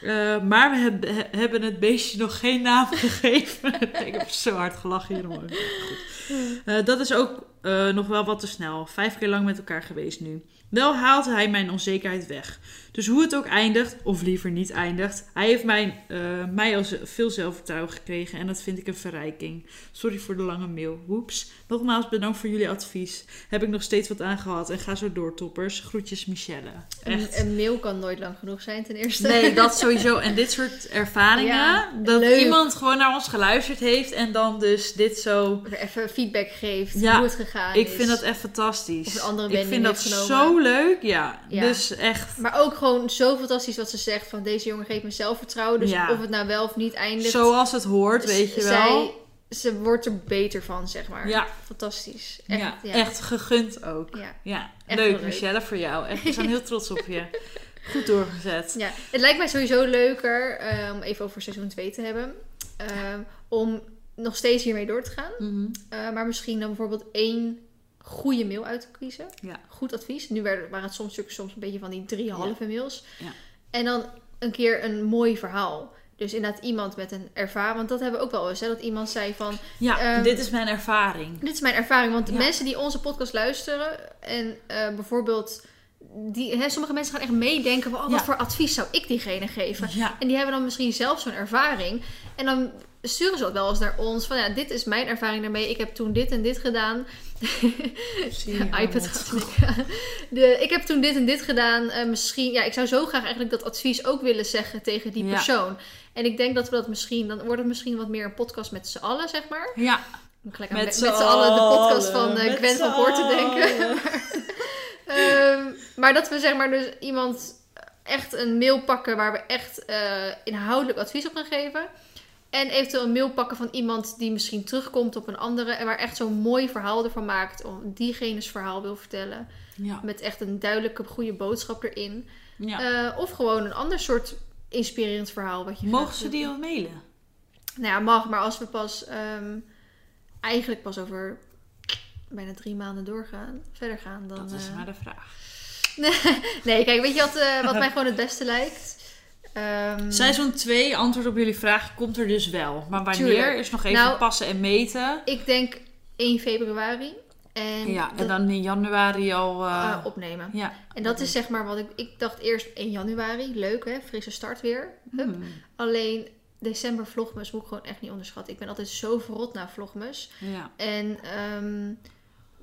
Eh, maar we heb- he- hebben het beestje nog geen naam gegeven. ik heb zo hard gelachen hier. Eh, dat is ook eh, nog wel wat te snel. Vijf keer lang met elkaar geweest nu. Wel haalt hij mijn onzekerheid weg. Dus hoe het ook eindigt, of liever niet eindigt, hij heeft eh, mij al z- veel zelfvertrouwen gekregen en dat vind ik een verrijking. Sorry voor de lange mail. Woeps. Nogmaals bedankt voor jullie advies. Heb ik nog steeds wat aan gehad en ga zo door, toppers. Groetjes, Michelle. Een, Echt. een mail kan nooit lang genoeg zijn, ten eerste. Nee, dat sowieso. En dit soort ervaringen, Ja, dat leuk. iemand gewoon naar ons geluisterd heeft en dan dus dit zo... Even feedback geeft Ja, hoe het gegaan Ik is. vind dat echt fantastisch. Of een andere ik vind dat zo leuk, ja. Ja. Dus echt Maar ook gewoon zo fantastisch wat ze zegt van deze jongen geeft me zelfvertrouwen. Dus Ja. of het nou wel of niet eindigt. zoals het hoort, weet je wel. Zij ze wordt er beter van, zeg maar. Ja. Fantastisch. Echt, Echt, ja, ja. echt gegund ook. Ja. Ja, Echt leuk wel leuk. Michelle, voor jou. Echt, we zijn heel trots op je. Goed doorgezet. Ja, het lijkt mij sowieso leuker, eh, om even over seizoen 2 te hebben, eh, om nog steeds hiermee door te gaan. Mhm. Eh, maar misschien dan bijvoorbeeld één goede mail uit te kiezen. Ja. Goed advies. Nu werden, waren het soms, natuurlijk soms een beetje van die drie halve mails. Ja. En dan een keer een mooi verhaal. Dus inderdaad iemand met een ervaring. Want dat hebben we ook wel eens. Hè, dat iemand zei van... Ja, Ehm, dit is mijn ervaring. Dit is mijn ervaring. Want de mensen die onze podcast luisteren... En eh, bijvoorbeeld... Die, hè, sommige mensen gaan echt meedenken van... Oh, wat voor advies zou ik diegene geven? En die hebben dan misschien zelf zo'n ervaring. En dan sturen ze dat wel eens naar ons. Van ja, dit is mijn ervaring daarmee. Ik heb toen dit en dit gedaan. Zie iPad gaat. De, ik heb toen dit en dit gedaan. Eh, misschien, ja, ik zou zo graag eigenlijk dat advies ook willen zeggen tegen die Ja. persoon. En ik denk dat we dat misschien, dan wordt het misschien wat meer een podcast met z'n allen, zeg maar. Ja, Om gelijk aan met met z'n allen de podcast van met Gwen van Poort te denken. Ehm, maar dat we zeg maar dus iemand echt een mail pakken waar we echt eh, inhoudelijk advies op gaan geven. En eventueel een mail pakken van iemand die misschien terugkomt op een andere. En waar echt zo'n mooi verhaal ervan maakt. Om diegene's verhaal wil vertellen. ja, Met echt een duidelijke, goede boodschap erin. ja. Eh, of gewoon een ander soort inspirerend verhaal. Wat je Mogen ze die al mailen? Nou ja, mag. Maar als we pas... ehm, eigenlijk pas over bijna drie maanden doorgaan. Verder gaan. Dan, Dat is eh, maar de vraag. Nee, kijk, weet je wat, eh, wat mij gewoon het beste lijkt? Ehm, Seizoen 2, antwoord op jullie vraag, komt er dus wel. Maar wanneer Tuurlijk. is nog even Nou, passen en meten. Ik denk 1 februari. En, Ja, en dan in januari al... eh, eh, opnemen. ja. En dat is zeg maar wat ik... Ik dacht eerst 1 januari. Leuk hè, frisse start weer. Hmm, Alleen december vlogmas moet ik gewoon echt niet onderschatten. Ik ben altijd zo verrot naar vlogmas. ja. En ehm,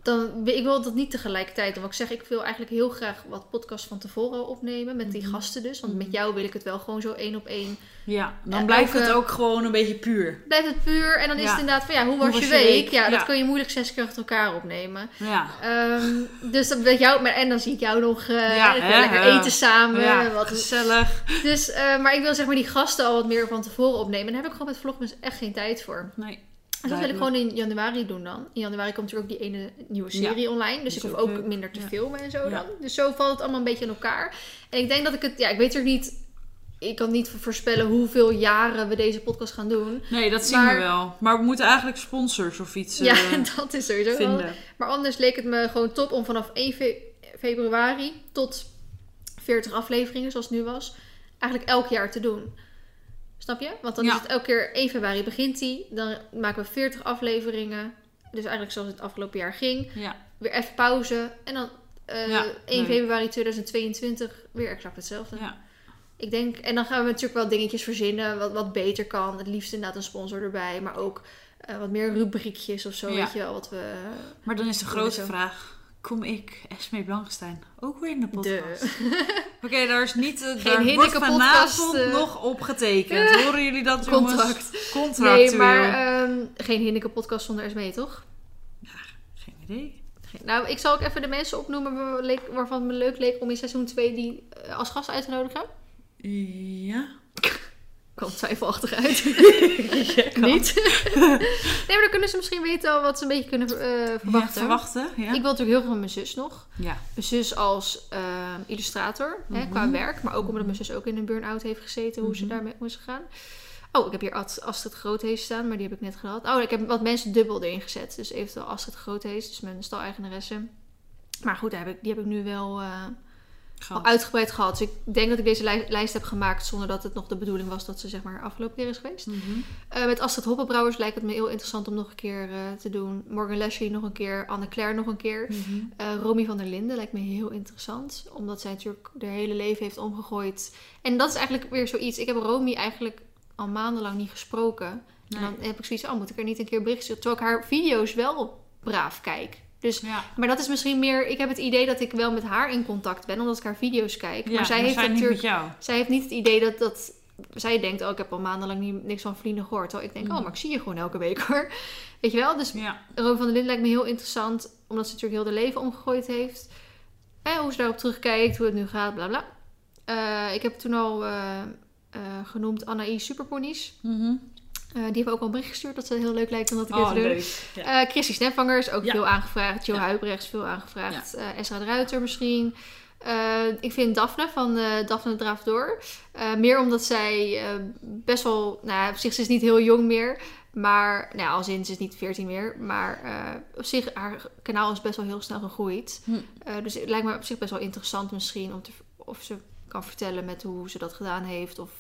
dan, ik wil dat niet tegelijkertijd. Want ik zeg, ik wil eigenlijk heel graag wat podcasts van tevoren opnemen. Met die Mhm. gasten dus. Want Mhm. met jou wil ik het wel gewoon zo één op één ja, dan blijft elke- het ook gewoon een beetje puur. blijft het puur. En dan is het inderdaad van ja, hoe was, was je week? week? Ja, dat kun je moeilijk zes keer achter elkaar opnemen. Ja, Ehm, dus dat met jou, maar, en dan zie ik jou nog eh, Ja, hè, lekker hè. eten samen. ja Wat, gezellig. dus, eh, maar ik wil zeg maar die gasten al wat meer van tevoren opnemen. En daar heb ik gewoon met vlogmas echt geen tijd voor. Nee. En dat wil ik gewoon in januari doen dan. In januari komt natuurlijk ook die ene nieuwe serie online. Dus ik hoef ook minder te Ja. filmen en zo Ja. dan. Dus zo valt het allemaal een beetje in elkaar. En ik denk dat ik het... Ja, ik weet er niet... Ik kan niet voorspellen hoeveel jaren we deze podcast gaan doen. Nee, dat zien Maar- we wel. Maar we moeten eigenlijk sponsors of iets ja, eh, dat is sowieso wel. Maar anders leek het me gewoon top om vanaf 1 fe- februari tot 40 afleveringen, zoals het nu was, eigenlijk elk jaar te doen. Snap je? Want dan Ja. is het elke keer 1 februari begint die. Dan maken we 40 afleveringen. Dus eigenlijk zoals het afgelopen jaar ging. Ja, Weer even pauze. En dan eh, Ja, 1 leuk. februari 2022 weer exact hetzelfde. ja. Ik denk, en dan gaan we natuurlijk wel dingetjes verzinnen wat, wat beter kan. Het liefst inderdaad een sponsor erbij. Maar ook eh, wat meer rubriekjes of zo. Ja. Weet je wel, wat we... Maar dan is de grote vraag. Kom ik, Esmee Blankenstein, ook weer in de podcast? Oké, daar is niet... eh, Geen daar wordt vanavond eh. nog op getekend. Horen jullie dat, jongens? contract. Nee, maar ehm, geen Hinneke podcast zonder SME, toch? Geen idee. Geen- Nou, ik zal ook even de mensen opnoemen waarvan het me leuk leek om in seizoen 2 die eh, als gast uit te nodigen. Ja. Kwam twijfelachtig uit. Niet? Niet? nee, maar dan kunnen ze misschien weten wat ze een beetje kunnen eh, verwachten. verwachten, ja. Ik wil natuurlijk heel graag met mijn zus nog. Ja. Mijn zus als eh, illustrator hè, Mhm. qua werk. Maar ook omdat mijn zus ook in een burn-out heeft gezeten. Hoe ze Mhm. daarmee om is gegaan. Oh, ik heb hier Astrid Groothees staan. Maar die heb ik net gehad. Oh, ik heb wat mensen dubbel erin gezet. Dus eventueel Astrid Groothees. Dus mijn stal-eigenaresse. Maar goed, daar heb ik, die heb ik nu wel eh, al uitgebreid gehad. Dus ik denk dat ik deze lij- lijst heb gemaakt zonder dat het nog de bedoeling was dat ze zeg maar afgelopen keer is geweest. Mhm. Eh, met Astrid Hoppenbrouwers lijkt het me heel interessant om nog een keer eh, te doen. Morgan Leslie nog een keer. Anne Claire nog een keer. Eh Romy van der Linden lijkt me heel interessant. Omdat zij natuurlijk haar hele leven heeft omgegooid. En dat is eigenlijk weer zoiets. Ik heb Romy eigenlijk al maandenlang niet gesproken. Nee. En dan heb ik zoiets, oh, moet ik er niet een keer bericht sturen? Terwijl ik haar video's wel braaf kijk. Dus, Ja. maar dat is misschien meer... Ik heb het idee dat ik wel met haar in contact ben, omdat ik haar video's kijk. Ja, maar zij heeft niet natuurlijk... Zij heeft niet het idee dat dat... Zij denkt, oh, ik heb al maandenlang niet, niks van vrienden gehoord. Terwijl ik denk, oh, maar ik zie je gewoon elke week hoor. Weet je wel? Dus Ja. Van der Linden lijkt me heel interessant, omdat ze natuurlijk heel de leven omgegooid heeft. En hoe ze daarop terugkijkt, hoe het nu gaat, bla bla. Eh, ik heb toen al eh, eh, genoemd Anaïs Superponies. Mhm. Die hebben ook al een bericht gestuurd dat ze heel leuk lijkt om dat een keer Oh, te doen. leuk. Ja. Eh Christy ook Ja. veel aangevraagd. Joe Ja. Huibrechts veel aangevraagd. Eh Esra de Ruiter misschien. Eh, ik vind Daphne van eh Daphne Draaft Door. Eh, meer omdat zij eh, best wel... Nou, op zich ze is niet heel jong meer. Maar, nou als in, ze is niet 14 meer. Maar eh, op zich, haar kanaal is best wel heel snel gegroeid. Hm. Eh, dus het lijkt me op zich best wel interessant misschien... Om te, of ze kan vertellen met hoe ze dat gedaan heeft. Of,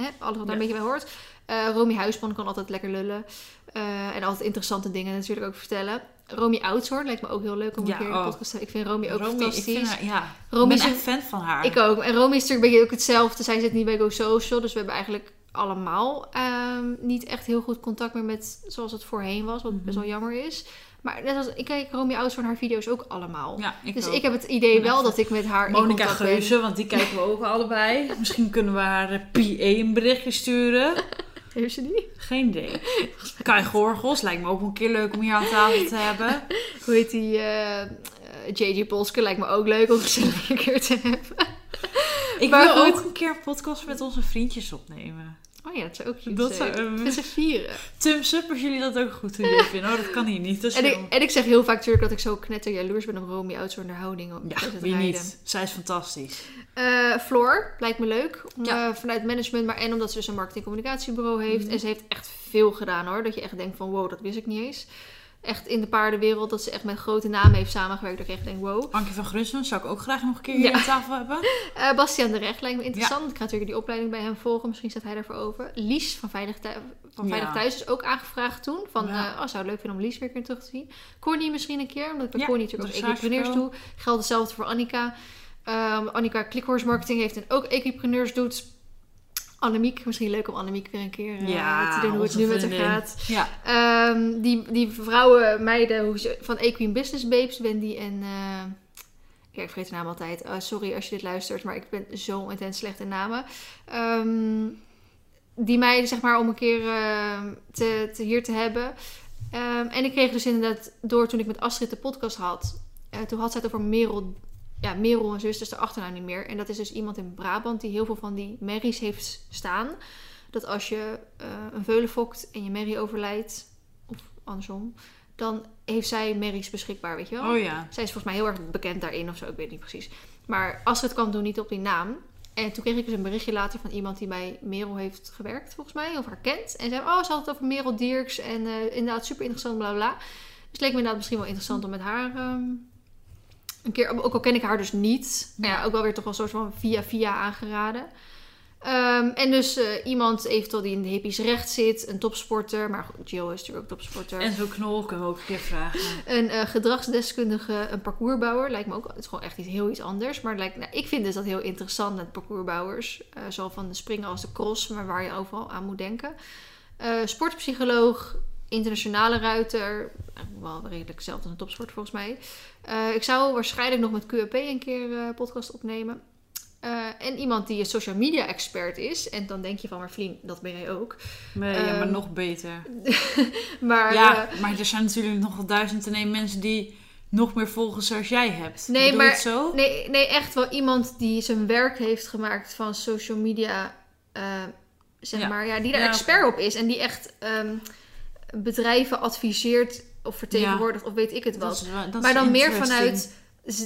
hè, alles wat daar een beetje bij hoort. Eh Romy Huisman kan altijd lekker lullen. Eh, en altijd interessante dingen natuurlijk ook vertellen. Romy Oudshoorn lijkt me ook heel leuk om Ja, een keer in de oh. podcast te. Ik vind Romy ook Romy, ik fantastisch. vind haar, ja, Romy ik ben is echt een- fan van haar. Ik ook. En Romy is natuurlijk een beetje ook hetzelfde. Zij zit niet bij Go Social. Dus we hebben eigenlijk allemaal ehm, niet echt heel goed contact meer met zoals het voorheen was. Wat Mhm. best wel jammer is. Maar net als ik kijk Romy Oudshoorn haar video's ook allemaal. Ja, ik dus ook. ik heb het idee Ja. wel dat ik met haar in Monica ben. Geuze, want die kijken we ook allebei. Misschien kunnen we haar eh, PA een berichtje sturen. Heeft ze die? Geen idee. Kai Gorgels lijkt me ook een keer leuk om hier aan tafel te hebben. Hoe heet die? eh, eh, JJ Polske lijkt me ook leuk om gezellig een keer te hebben. Ik Maar wil goed. ook een keer een podcast met onze vriendjes opnemen. Oh ja, dat zou ook iets Dat zijn. eh, Met z'n vieren. Thumbs up als jullie dat ook goed vinden. Oh, dat kan hier niet. Dat is En ik, heel- en ik zeg heel vaak natuurlijk dat ik zo knetter jaloers ben op Romy Oudshoorn haar houding. Ja, wie rijden. niet. Zij is fantastisch. Eh, Floor lijkt me leuk. Om, Ja. eh, vanuit management, maar en omdat ze dus een marketing communicatiebureau heeft. Mhm. En ze heeft echt veel gedaan hoor. Dat je echt denkt van wow, dat wist ik niet eens. Echt in de paardenwereld, dat ze echt met grote namen heeft samengewerkt. Dat ik echt denk wow. Ankie van Grunsven zou ik ook graag nog een keer hier Ja. aan tafel hebben. Eh, Bastiaan de Recht lijkt me interessant. Ik ga natuurlijk die opleiding bij hem volgen. Misschien staat hij daarvoor over. Lies van Veilig, Thu- van Ja. Veilig Thuis is ook aangevraagd toen. Van, eh, oh, zou het leuk vinden om Lies weer een keer terug te zien. Corny misschien een keer, omdat ik bij Corny natuurlijk ook equipreneurs doe. Geldt hetzelfde voor Annika. Ehm, Annika Clickhorse Marketing heeft en ook equipreneurs doet. Annemiek, misschien leuk om Annemiek weer een keer eh, Ja, te doen hoe het nu met haar gaat. Ja. Ehm, die, die vrouwen, meiden hoe ze, van Equine Business Babes, Wendy en... eh, ja, ik vergeet de naam altijd. Eh, sorry als je dit luistert, maar ik ben zo intens slecht in namen. Ehm, die meiden, zeg maar, om een keer eh, te, te hier te hebben. Ehm, en ik kreeg dus inderdaad door toen ik met Astrid de podcast had. eh, toen had zij het over Merel. Ja, Merel en zus, dus de achternaam niet meer. En dat is dus iemand in Brabant die heel veel van die merries heeft staan. Dat als je eh, een veulen fokt en je merrie overlijdt, of andersom, dan heeft zij merries beschikbaar, weet je wel? Oh ja. Zij is volgens mij heel erg bekend daarin of zo, ik weet niet precies. Maar Astrid kwam toen niet op die naam. En toen kreeg ik dus een berichtje later van iemand die bij Merel heeft gewerkt, volgens mij, of haar kent. En zei, oh, ze had het over Merel Dierks en eh, inderdaad super interessant, bla bla. Dus het leek me inderdaad misschien wel interessant om met haar ehm, een keer, ook al ken ik haar dus niet, maar ja, ook wel weer toch wel een soort van via via aangeraden. Ehm, en dus eh, iemand eventueel die in de hippies recht zit, een topsporter, maar goed, Jill is natuurlijk ook topsporter. En zo'n knol kunnen we ook een keer vragen. Een eh, gedragsdeskundige, een parcoursbouwer. Lijkt me ook, het is gewoon echt iets heel iets anders. Maar lijkt, nou, ik vind dus dat heel interessant met parcoursbouwers. Eh zowel van de springen als de cross, maar waar je overal aan moet denken. Sportpsycholoog, internationale ruiter. Wel redelijk hetzelfde als een topsport volgens mij. Eh, ik zou waarschijnlijk nog met QAP een keer eh podcast opnemen. Eh, en iemand die een social media expert is. En dan denk je van, maar vriend, dat ben jij ook. Nee, ja, maar Ehm, nog beter. Maar Ja, maar er zijn natuurlijk nog wel duizend en één mensen die nog meer volgers als jij hebt. Nee, Bedoel maar- het zo? Nee, nee, echt wel iemand die zijn werk heeft gemaakt van social media. zeg Ja. maar, ja, die daar Ja, expert op is. En die echt ehm, bedrijven adviseert of vertegenwoordigt of weet ik het wat. is maar dan meer vanuit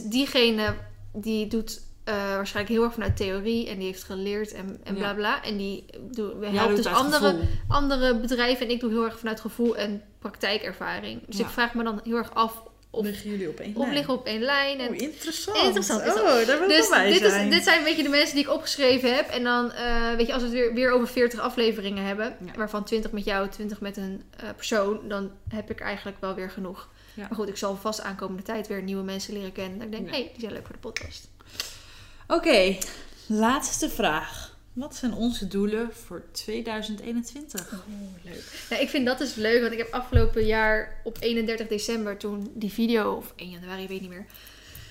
diegene die doet eh, waarschijnlijk heel erg vanuit theorie en die heeft geleerd en, en Ja. bla bla. En die doe, helpt dus andere, gevoel. andere bedrijven en ik doe heel erg vanuit gevoel en praktijkervaring. Dus ik vraag me dan heel erg af of, Liggen jullie op één of liggen op één lijn. En Oh, interessant. Interessant, is. Oh, daar wil ik dus bij dit, is, zijn. dit zijn een beetje de mensen die ik opgeschreven heb. En dan, eh, weet je, als we het weer, weer over 40 afleveringen hebben, Ja. waarvan 20 met jou, 20 met een eh, persoon, dan heb ik eigenlijk wel weer genoeg. Ja. Maar goed, ik zal vast aankomende tijd weer nieuwe mensen leren kennen. Dat ik denk, Ja. hé, hey, die zijn leuk voor de podcast. Oké, laatste vraag. Wat zijn onze doelen voor 2021? leuk. Ja, ik vind dat dus leuk, want ik heb afgelopen jaar op 31 december toen die video, of 1 januari, ik weet niet meer,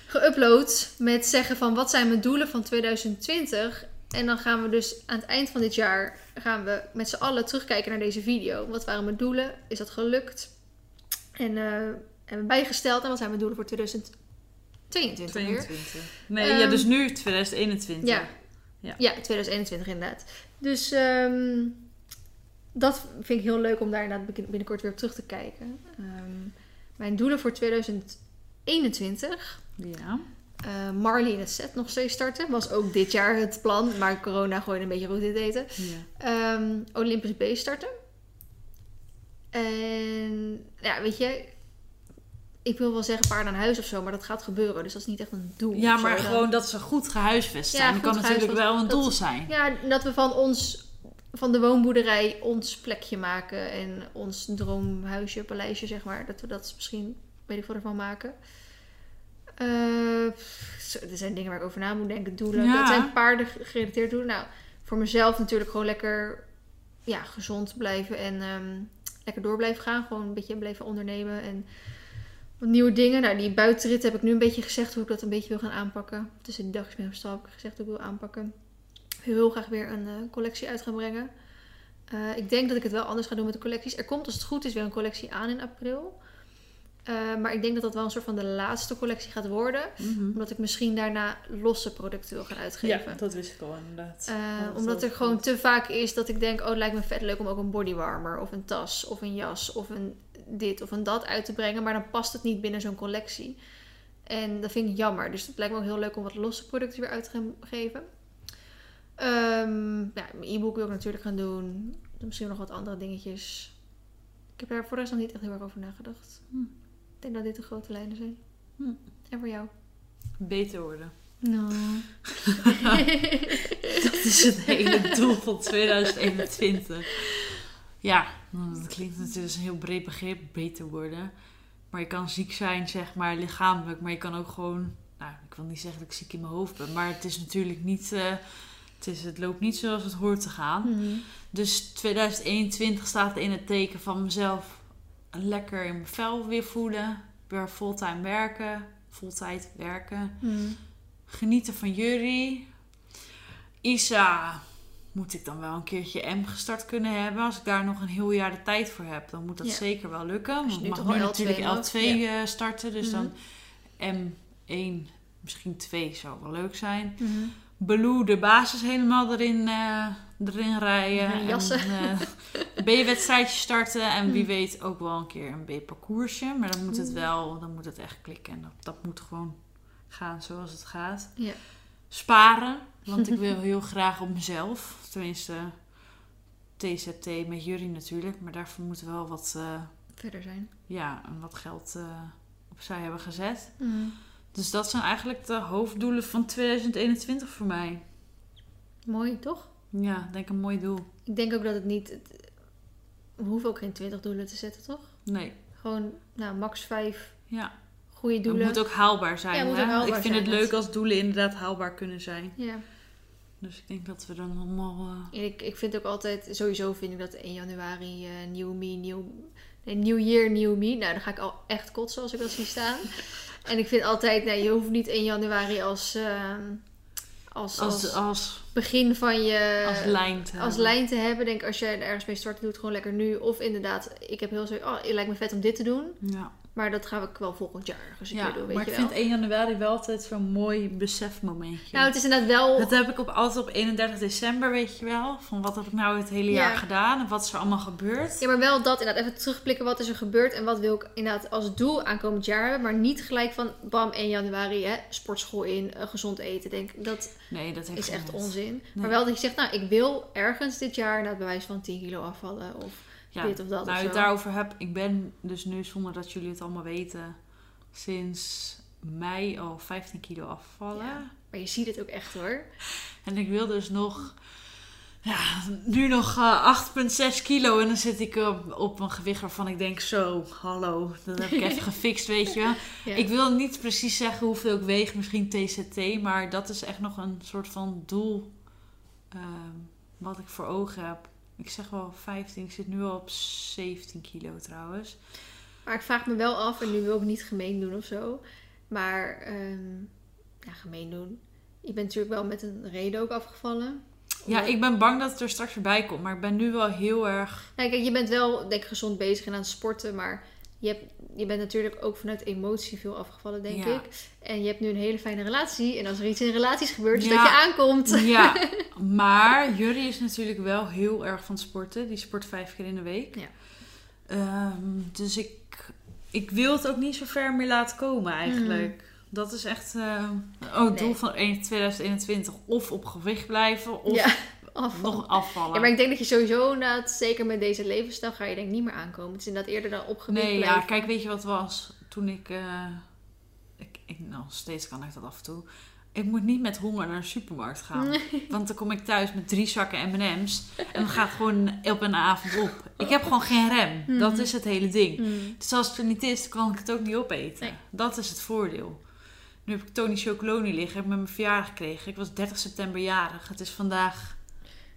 geüpload met zeggen van wat zijn mijn doelen van 2020. En dan gaan we dus aan het eind van dit jaar gaan we met z'n allen terugkijken naar deze video. Wat waren mijn doelen? Is dat gelukt? En eh hebben we bijgesteld en wat zijn mijn doelen voor 2022 weer? 22. Nee, Ehm, ja, dus nu 2021. Ja. Ja. ja. 2021 inderdaad. Dus ehm, dat vind ik heel leuk om daar inderdaad binnenkort weer op terug te kijken. Ehm, mijn doelen voor 2021. Ja. eh, Marley in het set nog steeds starten. Was ook dit jaar het plan, maar corona gooide een beetje roet in het eten. ja. Ehm, Olympus B starten. En ja, weet je, ik wil wel zeggen paard aan huis of zo, maar dat gaat gebeuren. Dus dat is niet echt een doel. Ja, zo. maar gewoon dat ze goed gehuisvest Ja, zijn. dat kan natuurlijk wel een Dat- doel zijn. Ja, dat we van ons, van de woonboerderij, ons plekje maken. En ons droomhuisje, paleisje, zeg maar. Dat we dat misschien, weet ik wat ervan maken. Eh, er zijn dingen waar ik over na moet denken. Doelen. Ja. Dat zijn paarden gerelateerd doelen. Nou, voor mezelf natuurlijk gewoon lekker ja, gezond blijven en ehm, lekker door blijven gaan. Gewoon een beetje blijven ondernemen en nieuwe dingen. Nou, die buitenrit heb ik nu een beetje gezegd hoe ik dat een beetje wil gaan aanpakken. Tussen die dagjes met stal heb ik gezegd hoe ik wil aanpakken. Ik wil heel graag weer een eh, collectie uit gaan brengen. Eh, ik denk dat ik het wel anders ga doen met de collecties. Er komt als het goed is weer een collectie aan in april. Eh, maar ik denk dat dat wel een soort van de laatste collectie gaat worden. Mhm. Omdat ik misschien daarna losse producten wil gaan uitgeven. Ja, dat wist ik al inderdaad. Dat omdat dat er gewoon goed. te vaak is dat ik denk, oh het lijkt me vet leuk om ook een bodywarmer of een tas of een jas of een dit of een dat uit te brengen. Maar dan past het niet binnen zo'n collectie. En dat vind ik jammer. Dus het lijkt me ook heel leuk om wat losse producten weer uit te gaan geven. Ehm, ja, mijn e-book wil ik natuurlijk gaan doen. Misschien nog wat andere dingetjes. Ik heb daar voor de rest nog niet echt heel erg over nagedacht. Hm. Ik denk dat dit de grote lijnen zijn. Hm. En voor jou? Beter worden. Nou. Dat is het hele doel van 2021. Ja, dat klinkt natuurlijk een heel breed begrip, beter worden. Maar je kan ziek zijn, zeg maar, lichamelijk. Maar je kan ook gewoon, nou, ik wil niet zeggen dat ik ziek in mijn hoofd ben. Maar het is natuurlijk niet, eh, het, is, het loopt niet zoals het hoort te gaan. Mhm. Dus 2021 staat in het teken van mezelf lekker in mijn vel weer voelen. Weer fulltime werken, fulltime werken. Mhm. Genieten van jullie. Isa moet ik dan wel een keertje M gestart kunnen hebben. Als ik daar nog een heel jaar de tijd voor heb, dan moet dat Ja. zeker wel lukken. Want ik mag nu natuurlijk L2 mag, L2 eh, starten. Dus Mhm. dan M1, misschien 2 zou wel leuk zijn. Mhm. Baloo de basis helemaal erin, eh, erin rijden. En jassen. En, eh, B-wedstrijdje starten. En wie Mm. weet ook wel een keer een B-parcoursje. Maar dan moet het Oeh. wel, dan moet het echt klikken. En dat, dat moet gewoon gaan zoals het gaat. Ja. Sparen. Want ik wil heel graag op mezelf. Tenminste, TZT met jullie natuurlijk. Maar daarvoor moet wel wat, eh, Verder zijn. ja, wat geld eh, opzij hebben gezet. Mhm. Dus dat zijn eigenlijk de hoofddoelen van 2021 voor mij. Mooi, toch? Ja, denk een mooi doel. Ik denk ook dat het niet... het- we hoeven ook geen 20 doelen te zetten, toch? Nee, Gewoon, nou, max 5 ja. goede Het doelen. moet ook haalbaar zijn. Ja, het hè? haalbaar ik vind zijn, het leuk als doelen inderdaad haalbaar kunnen zijn. Ja. Dus ik denk dat we dan allemaal... eh, ik, ik vind ook altijd... Sowieso vind ik dat 1 januari eh nieuw me, nieuw... Nee, nieuw year, nieuw me. Nou, dan ga ik al echt kotsen als ik dat zie staan. en ik vind altijd... Nee, je hoeft niet 1 januari als... ehm, als, als, als, als, begin van je... als lijn te als hebben. lijn te hebben. Denk als jij er ergens mee start, doe het gewoon lekker nu. Of inderdaad, ik heb heel zo... Oh, het lijkt me vet om dit te doen. Ja, Maar dat gaan we wel volgend jaar ergens een ja keer doen, weet maar je ik wel. vind 1 januari wel altijd zo'n mooi besefmomentje. Nou, het is inderdaad wel... Dat heb ik op, altijd op 31 december, weet je wel. Van wat heb ik nou het hele Ja. jaar gedaan en wat is er allemaal gebeurd. Ja, maar wel dat inderdaad. Even terugblikken wat is er gebeurd. En wat wil ik inderdaad als doel aankomend jaar hebben. Maar niet gelijk van bam 1 januari hè, sportschool in, eh, gezond eten. Denk dat Nee, dat is echt onzin. Nee. Maar wel dat je zegt, nou ik wil ergens dit jaar naar het bewijs van 10 kilo afvallen. Of Ja, dit of dat nou, of het daarover heb. Ik ben dus nu, zonder dat jullie het allemaal weten, sinds mei al 15 kilo afvallen. Ja. Maar je ziet het ook echt hoor. En ik wil dus nog, ja, nu nog eh, 8,6 kilo. En dan zit ik op, op een gewicht waarvan ik denk, zo, hallo, dat heb ik even gefixt, weet je wel. Ja. Ik wil niet precies zeggen hoeveel ik weeg, misschien TCT, maar dat is echt nog een soort van doel ehm, wat ik voor ogen heb. Ik zeg wel 15, ik zit nu al op 17 kilo trouwens. Maar ik vraag me wel af, en nu wil ik niet gemeen doen of zo. Maar, ehm, ja, gemeen doen. Je bent natuurlijk wel met een reden ook afgevallen. Ja, ik ben bang dat het er straks weer bij komt, maar ik ben nu wel heel erg... Nou, kijk, je bent wel, denk ik, gezond bezig en aan het sporten. Maar je, hebt, je bent natuurlijk ook vanuit emotie veel afgevallen, denk Ja. ik. En je hebt nu een hele fijne relatie. En als er iets in relaties gebeurt, is Ja. dat je aankomt. Ja, maar Jury is natuurlijk wel heel erg van sporten. Die sport vijf keer in de week. Ja. Ehm, dus ik, ik wil het ook niet zo ver meer laten komen eigenlijk. Dat is echt eh oh, het doel van 1 2021. Of op gewicht blijven, of Nog afvallen. Ja, maar ik denk dat je sowieso inderdaad, zeker met deze levensstijl, ga je denk niet meer aankomen. Het is inderdaad eerder dan opgewicht Nee, ja, kijk, weet je wat was? Toen ik, eh, ik, ik... Nou, steeds kan ik dat af en toe. Ik moet niet met honger naar de supermarkt gaan. Want dan kom ik thuis met drie zakken M&M's. En dan gaat het gewoon op een avond op. Ik heb gewoon geen rem. Dat is het hele ding. Hmm. Dus als het er niet is, dan kan ik het ook niet opeten. Nee. Dat is het voordeel. Nu heb ik Tony Chocoloni liggen. Heb ik met mijn verjaardag gekregen. Ik was 30 september jarig. Het is vandaag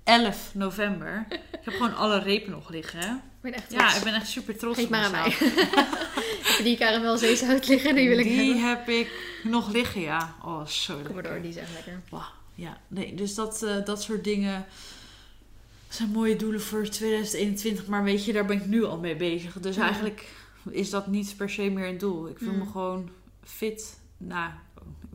11 november. Ik heb gewoon alle repen nog liggen. Hè? Ik ben echt Ja, ik ben echt super trots Geef op maar aan mij. Heb die karamelzees uit liggen? Die wil ik Die hebben. heb ik nog liggen, ja. Oh, zo Kom maar door, die echt lekker. Ja. Nee, dus dat, eh, dat soort dingen zijn mooie doelen voor 2021. Maar weet je, daar ben ik nu al mee bezig. Dus eigenlijk is dat niet per se meer een doel. Ik Mm. me gewoon fit... Nou,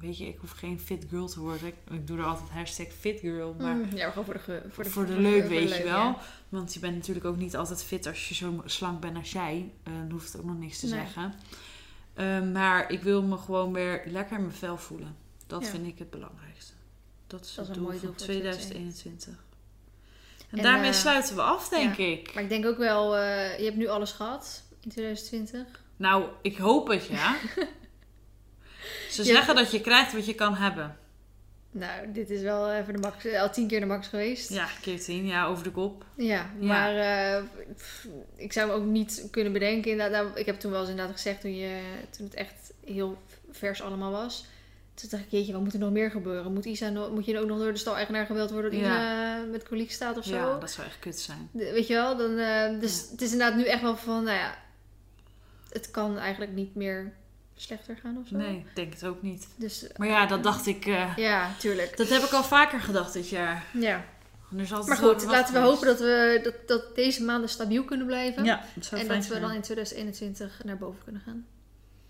weet je, ik hoef geen fit girl te worden. Ik, ik doe er altijd hashtag fit girl. Maar Mm, ja, gewoon voor de, ge- voor de, voor leuk, weet leuk, je wel. ja. Want je bent natuurlijk ook niet altijd fit als je zo slank bent als jij. Eh, dan hoeft het ook nog niks te Nee. zeggen. Eh, maar ik wil me gewoon weer lekker in mijn vel voelen. Dat Ja. vind ik het belangrijkste. Dat is Dat het doel van doel voor 2021. En, En, daarmee eh, sluiten we af, denk ik. Maar ik denk ook wel, je hebt nu alles gehad in 2020. Nou, ik hoop het, ja. Ze Ja. zeggen dat je krijgt wat je kan hebben. Nou, dit is wel even de max, al tien keer de max geweest. Ja, keer tien. Ja, over de kop. Ja, Ja. maar eh, pff, ik zou me ook niet kunnen bedenken. Inderdaad, nou, ik heb toen wel eens inderdaad gezegd, toen, je, toen het echt heel vers allemaal was. Toen dacht ik, jeetje, wat moet er nog meer gebeuren? Moet, Isa nog, moet je ook nog door de stal-eigenaar gebeld worden dat Isa met koliek staat of zo? Ja, dat zou echt kut zijn. De- Weet je wel? Dan, eh, dus het is inderdaad nu echt wel van, nou ja, het kan eigenlijk niet meer slechter gaan of zo. Nee, ik denk het ook niet. Dus Maar ja, dat dacht ik... eh, ja, tuurlijk. dat heb ik al vaker gedacht dit jaar. Ja. Maar goed, laten we hopen dat, we, dat, dat deze maanden stabiel kunnen blijven. Ja, dat zou en fijn dat we dan in 2021 naar boven kunnen gaan.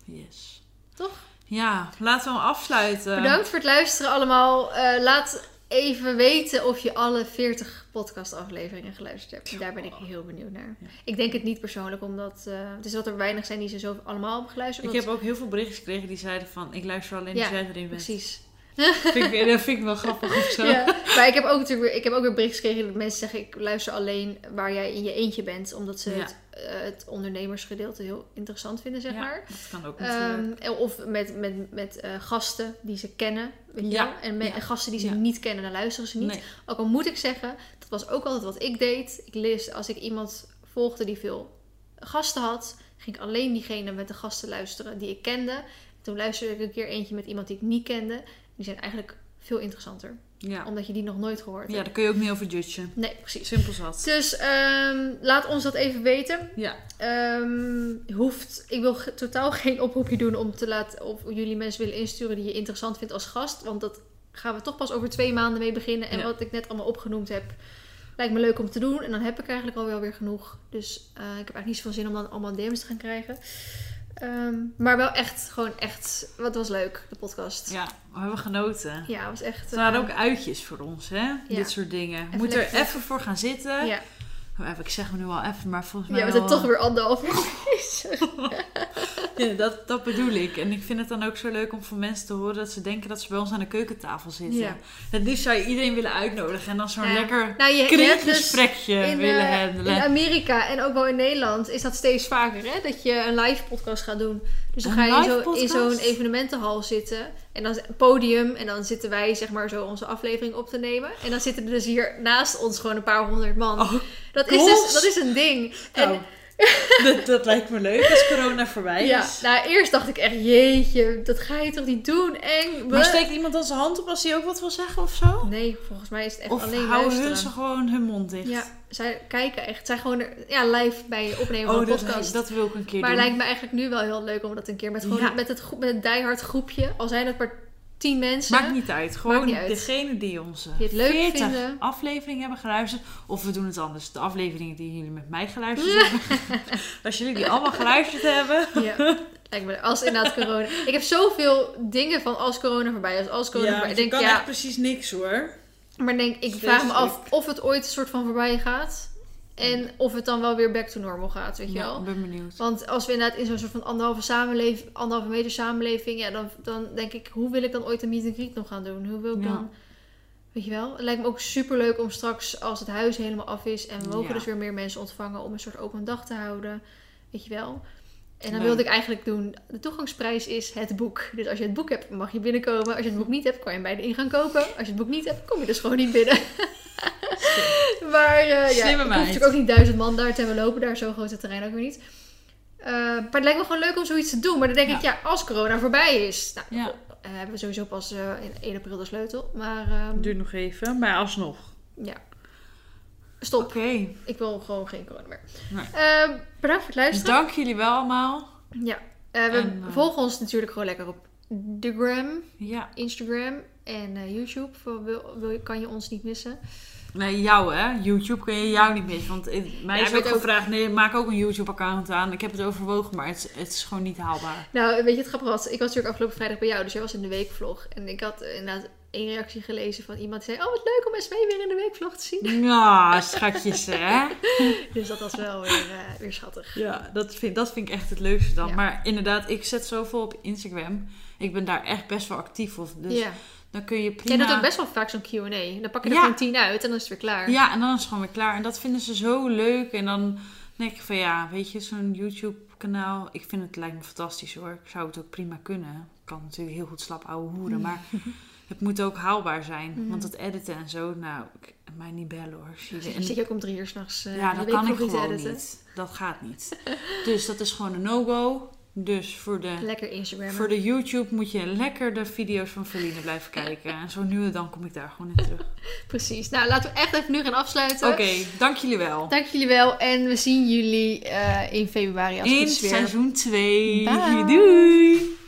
Yes. Toch? Ja, laten we hem afsluiten. Bedankt voor het luisteren allemaal. Eh, laat even weten of je alle 40 podcastafleveringen geluisterd hebt. Daar ben ik heel benieuwd naar. Ja. Ik denk het niet persoonlijk, omdat eh, het is dat er weinig zijn die ze zo allemaal hebben geluisterd. Ik heb ook heel veel berichtjes gekregen die zeiden van... Ik luister alleen als Ja, jij erin bent. Precies. Vind ik, dat vind ik wel grappig of zo. Ja, maar ik heb ook natuurlijk weer, ik heb ook weer berichten gekregen dat mensen zeggen ik luister alleen waar jij in je eentje bent, omdat ze Ja. het, eh, het ondernemersgedeelte heel interessant vinden, zeg Ja, maar. dat kan ook natuurlijk. Ehm, of met, met, met eh, gasten die ze kennen. Ja? En, gasten die ze niet kennen, dan luisteren ze niet. Nee. Ook al moet ik zeggen, dat was ook altijd wat ik deed. Ik lees, als ik iemand volgde die veel gasten had, ging ik alleen diegene met de gasten luisteren die ik kende. Toen luisterde ik een keer eentje met iemand die ik niet kende. Die zijn eigenlijk veel interessanter. Ja. Omdat je die nog nooit gehoord ja, hebt. daar kun je ook niet over judgen. Nee, precies. Simpel zat. Dus ehm, laat ons dat even weten. Ja. Ehm, hoeft, ik wil totaal geen oproepje doen om te laten of jullie mensen willen insturen die je interessant vindt als gast. Want dat gaan we toch pas over twee maanden mee beginnen. En Ja. wat ik net allemaal opgenoemd heb, lijkt me leuk om te doen. En dan heb ik eigenlijk alweer weer genoeg. Dus eh, ik heb eigenlijk niet zoveel zin om dan allemaal DM's te gaan krijgen. Ehm, maar wel echt, gewoon echt, wat was leuk, de podcast. ja, we hebben genoten. Ja, het was echt... Het waren eh, ook uitjes voor ons, hè? Dit soort dingen. Even Moet er even voor gaan zitten. ja. Oh, even- ik zeg hem nu wel even, maar volgens mij... ja, we zijn toch weer anderhalf uur. Ja, dat, dat bedoel ik. En ik vind het dan ook zo leuk om van mensen te horen dat ze denken dat ze bij ons aan de keukentafel zitten. Ja. Het liefst zou je iedereen willen uitnodigen en dan zo'n Ja. lekker Nou, je, je hebt dus kriekgesprekje in, willen eh, handelen. in Amerika en ook wel in Nederland is dat steeds vaker, hè? Dat je een live podcast gaat doen. Dus dan Een ga je zo- in zo'n evenementenhal zitten. En dan podium. En dan zitten wij, zeg maar, zo onze aflevering op te nemen. En dan zitten er dus hier naast ons gewoon een paar honderd man. Oh, dat, is dus, dat is een ding. nou, En, dat, dat lijkt me leuk als corona voorbij ja, is. nou, eerst dacht ik echt, jeetje, dat ga je toch niet doen? Eng. Maar steekt iemand dan zijn hand op als hij ook wat wil zeggen of zo? Nee, volgens mij is het echt Of alleen houden hun ze gewoon hun mond dicht? Ja, zij kijken echt. Zij gewoon er- ja, live bij je opnemen van oh, dat, podcast. dat wil ik een keer Maar doen. lijkt me eigenlijk nu wel heel leuk om dat een keer met, gewoon Ja. met, het, met het diehard groepje, al zijn het maar tien mensen. Maakt niet uit. Gewoon niet uit. degene die onze Die het leuk 40 vinden. afleveringen hebben geluisterd. Of we doen het anders. De afleveringen die jullie met mij geluisterd hebben. Als jullie die allemaal geluisterd hebben. Ja, als inderdaad corona. Ik heb zoveel dingen van als corona voorbij is, als corona voorbij. Ik denk, ja, precies niks hoor. maar denk, ik vraag me af of het ooit een soort van voorbij gaat. En of het dan wel weer back to normal gaat, weet je Ja, wel. ik ben benieuwd. Want als we inderdaad in zo'n soort van anderhalve, samenleving, anderhalve meter samenleving, ja, dan, dan denk ik, hoe wil ik dan ooit een meet and greet nog gaan doen? Hoe wil ik Ja. dan, weet je wel? Het lijkt me ook super leuk om straks, als het huis helemaal af is en we mogen Ja. dus weer meer mensen ontvangen, om een soort open dag te houden, weet je wel? En dan Leuk. wilde ik eigenlijk doen, de toegangsprijs is het boek. Dus als je het boek hebt, mag je binnenkomen. Als je het boek niet hebt, kan je hem bij de ingang kopen. Als je het boek niet hebt, kom je dus gewoon niet binnen. maar eh ja, Slimme ik hoef meid. natuurlijk ook niet duizend man daar te hebben lopen. Daar zo groot het terrein ook weer niet. Eh, maar het lijkt me gewoon leuk om zoiets te doen. Maar dan denk Ja. ik, ja, als corona voorbij is... Nou, Ja. eh, hebben we sowieso pas eh, in 1 april de sleutel. Maar ehm, Duurt nog even, maar alsnog. ja. Stop. Oké. Ik wil gewoon geen corona meer. Nee. Eh, bedankt voor het luisteren. Dank jullie wel allemaal. Ja. Eh, we En, volgen ons natuurlijk gewoon lekker op de gram. Ja. Instagram en eh, YouTube. Voor wil, wil, kan je ons niet missen. Nee, jou hè. YouTube kun je jou niet missen. Want het- mij Ja, is ook gevraagd, nee, maak ook een YouTube-account aan. Ik heb het overwogen, maar het, is- het is gewoon niet haalbaar. Nou, weet je, het grappige was, ik was natuurlijk afgelopen vrijdag bij jou, dus jij was in de weekvlog. En ik had inderdaad één reactie gelezen van iemand die zei, oh wat leuk om SW weer in de weekvlog te zien. Ja, schatjes hè. Dus dat was wel weer, eh, weer schattig. Ja, dat vind, dat vind ik echt het leukste dan. Ja. Maar inderdaad, ik zet zoveel op Instagram. Ik ben daar echt best wel actief op. Dus ja. Dan kun je Jij prima... doet ook best wel vaak zo'n Q&A. Dan pak je er Ja. gewoon tien uit en dan is het weer klaar. Ja, en dan is het gewoon weer klaar. En dat vinden ze zo leuk. En dan denk ik van ja, weet je, zo'n YouTube-kanaal. Ik vind het lijkt me fantastisch hoor. Ik zou het ook prima kunnen. Ik kan natuurlijk heel goed slap ouwe hoeren. Maar het moet ook haalbaar zijn. Mhm. Want het editen en zo, nou, ik, mij niet bellen hoor. Zie je. En- zit je ook om drie uur s'nachts uh, ja, dat kan ik gewoon editen. niet. Dat gaat niet. Dus dat is gewoon een no-go. Dus voor de, Lekker Instagram. voor de YouTube moet je lekker de video's van Feline blijven kijken. En zo nu en dan kom ik daar gewoon in terug. Precies. Nou, laten we echt even nu gaan afsluiten. Oké, dank jullie wel. Dank jullie wel. En we zien jullie eh, in februari als het In seizoen 2. Bye. Doei!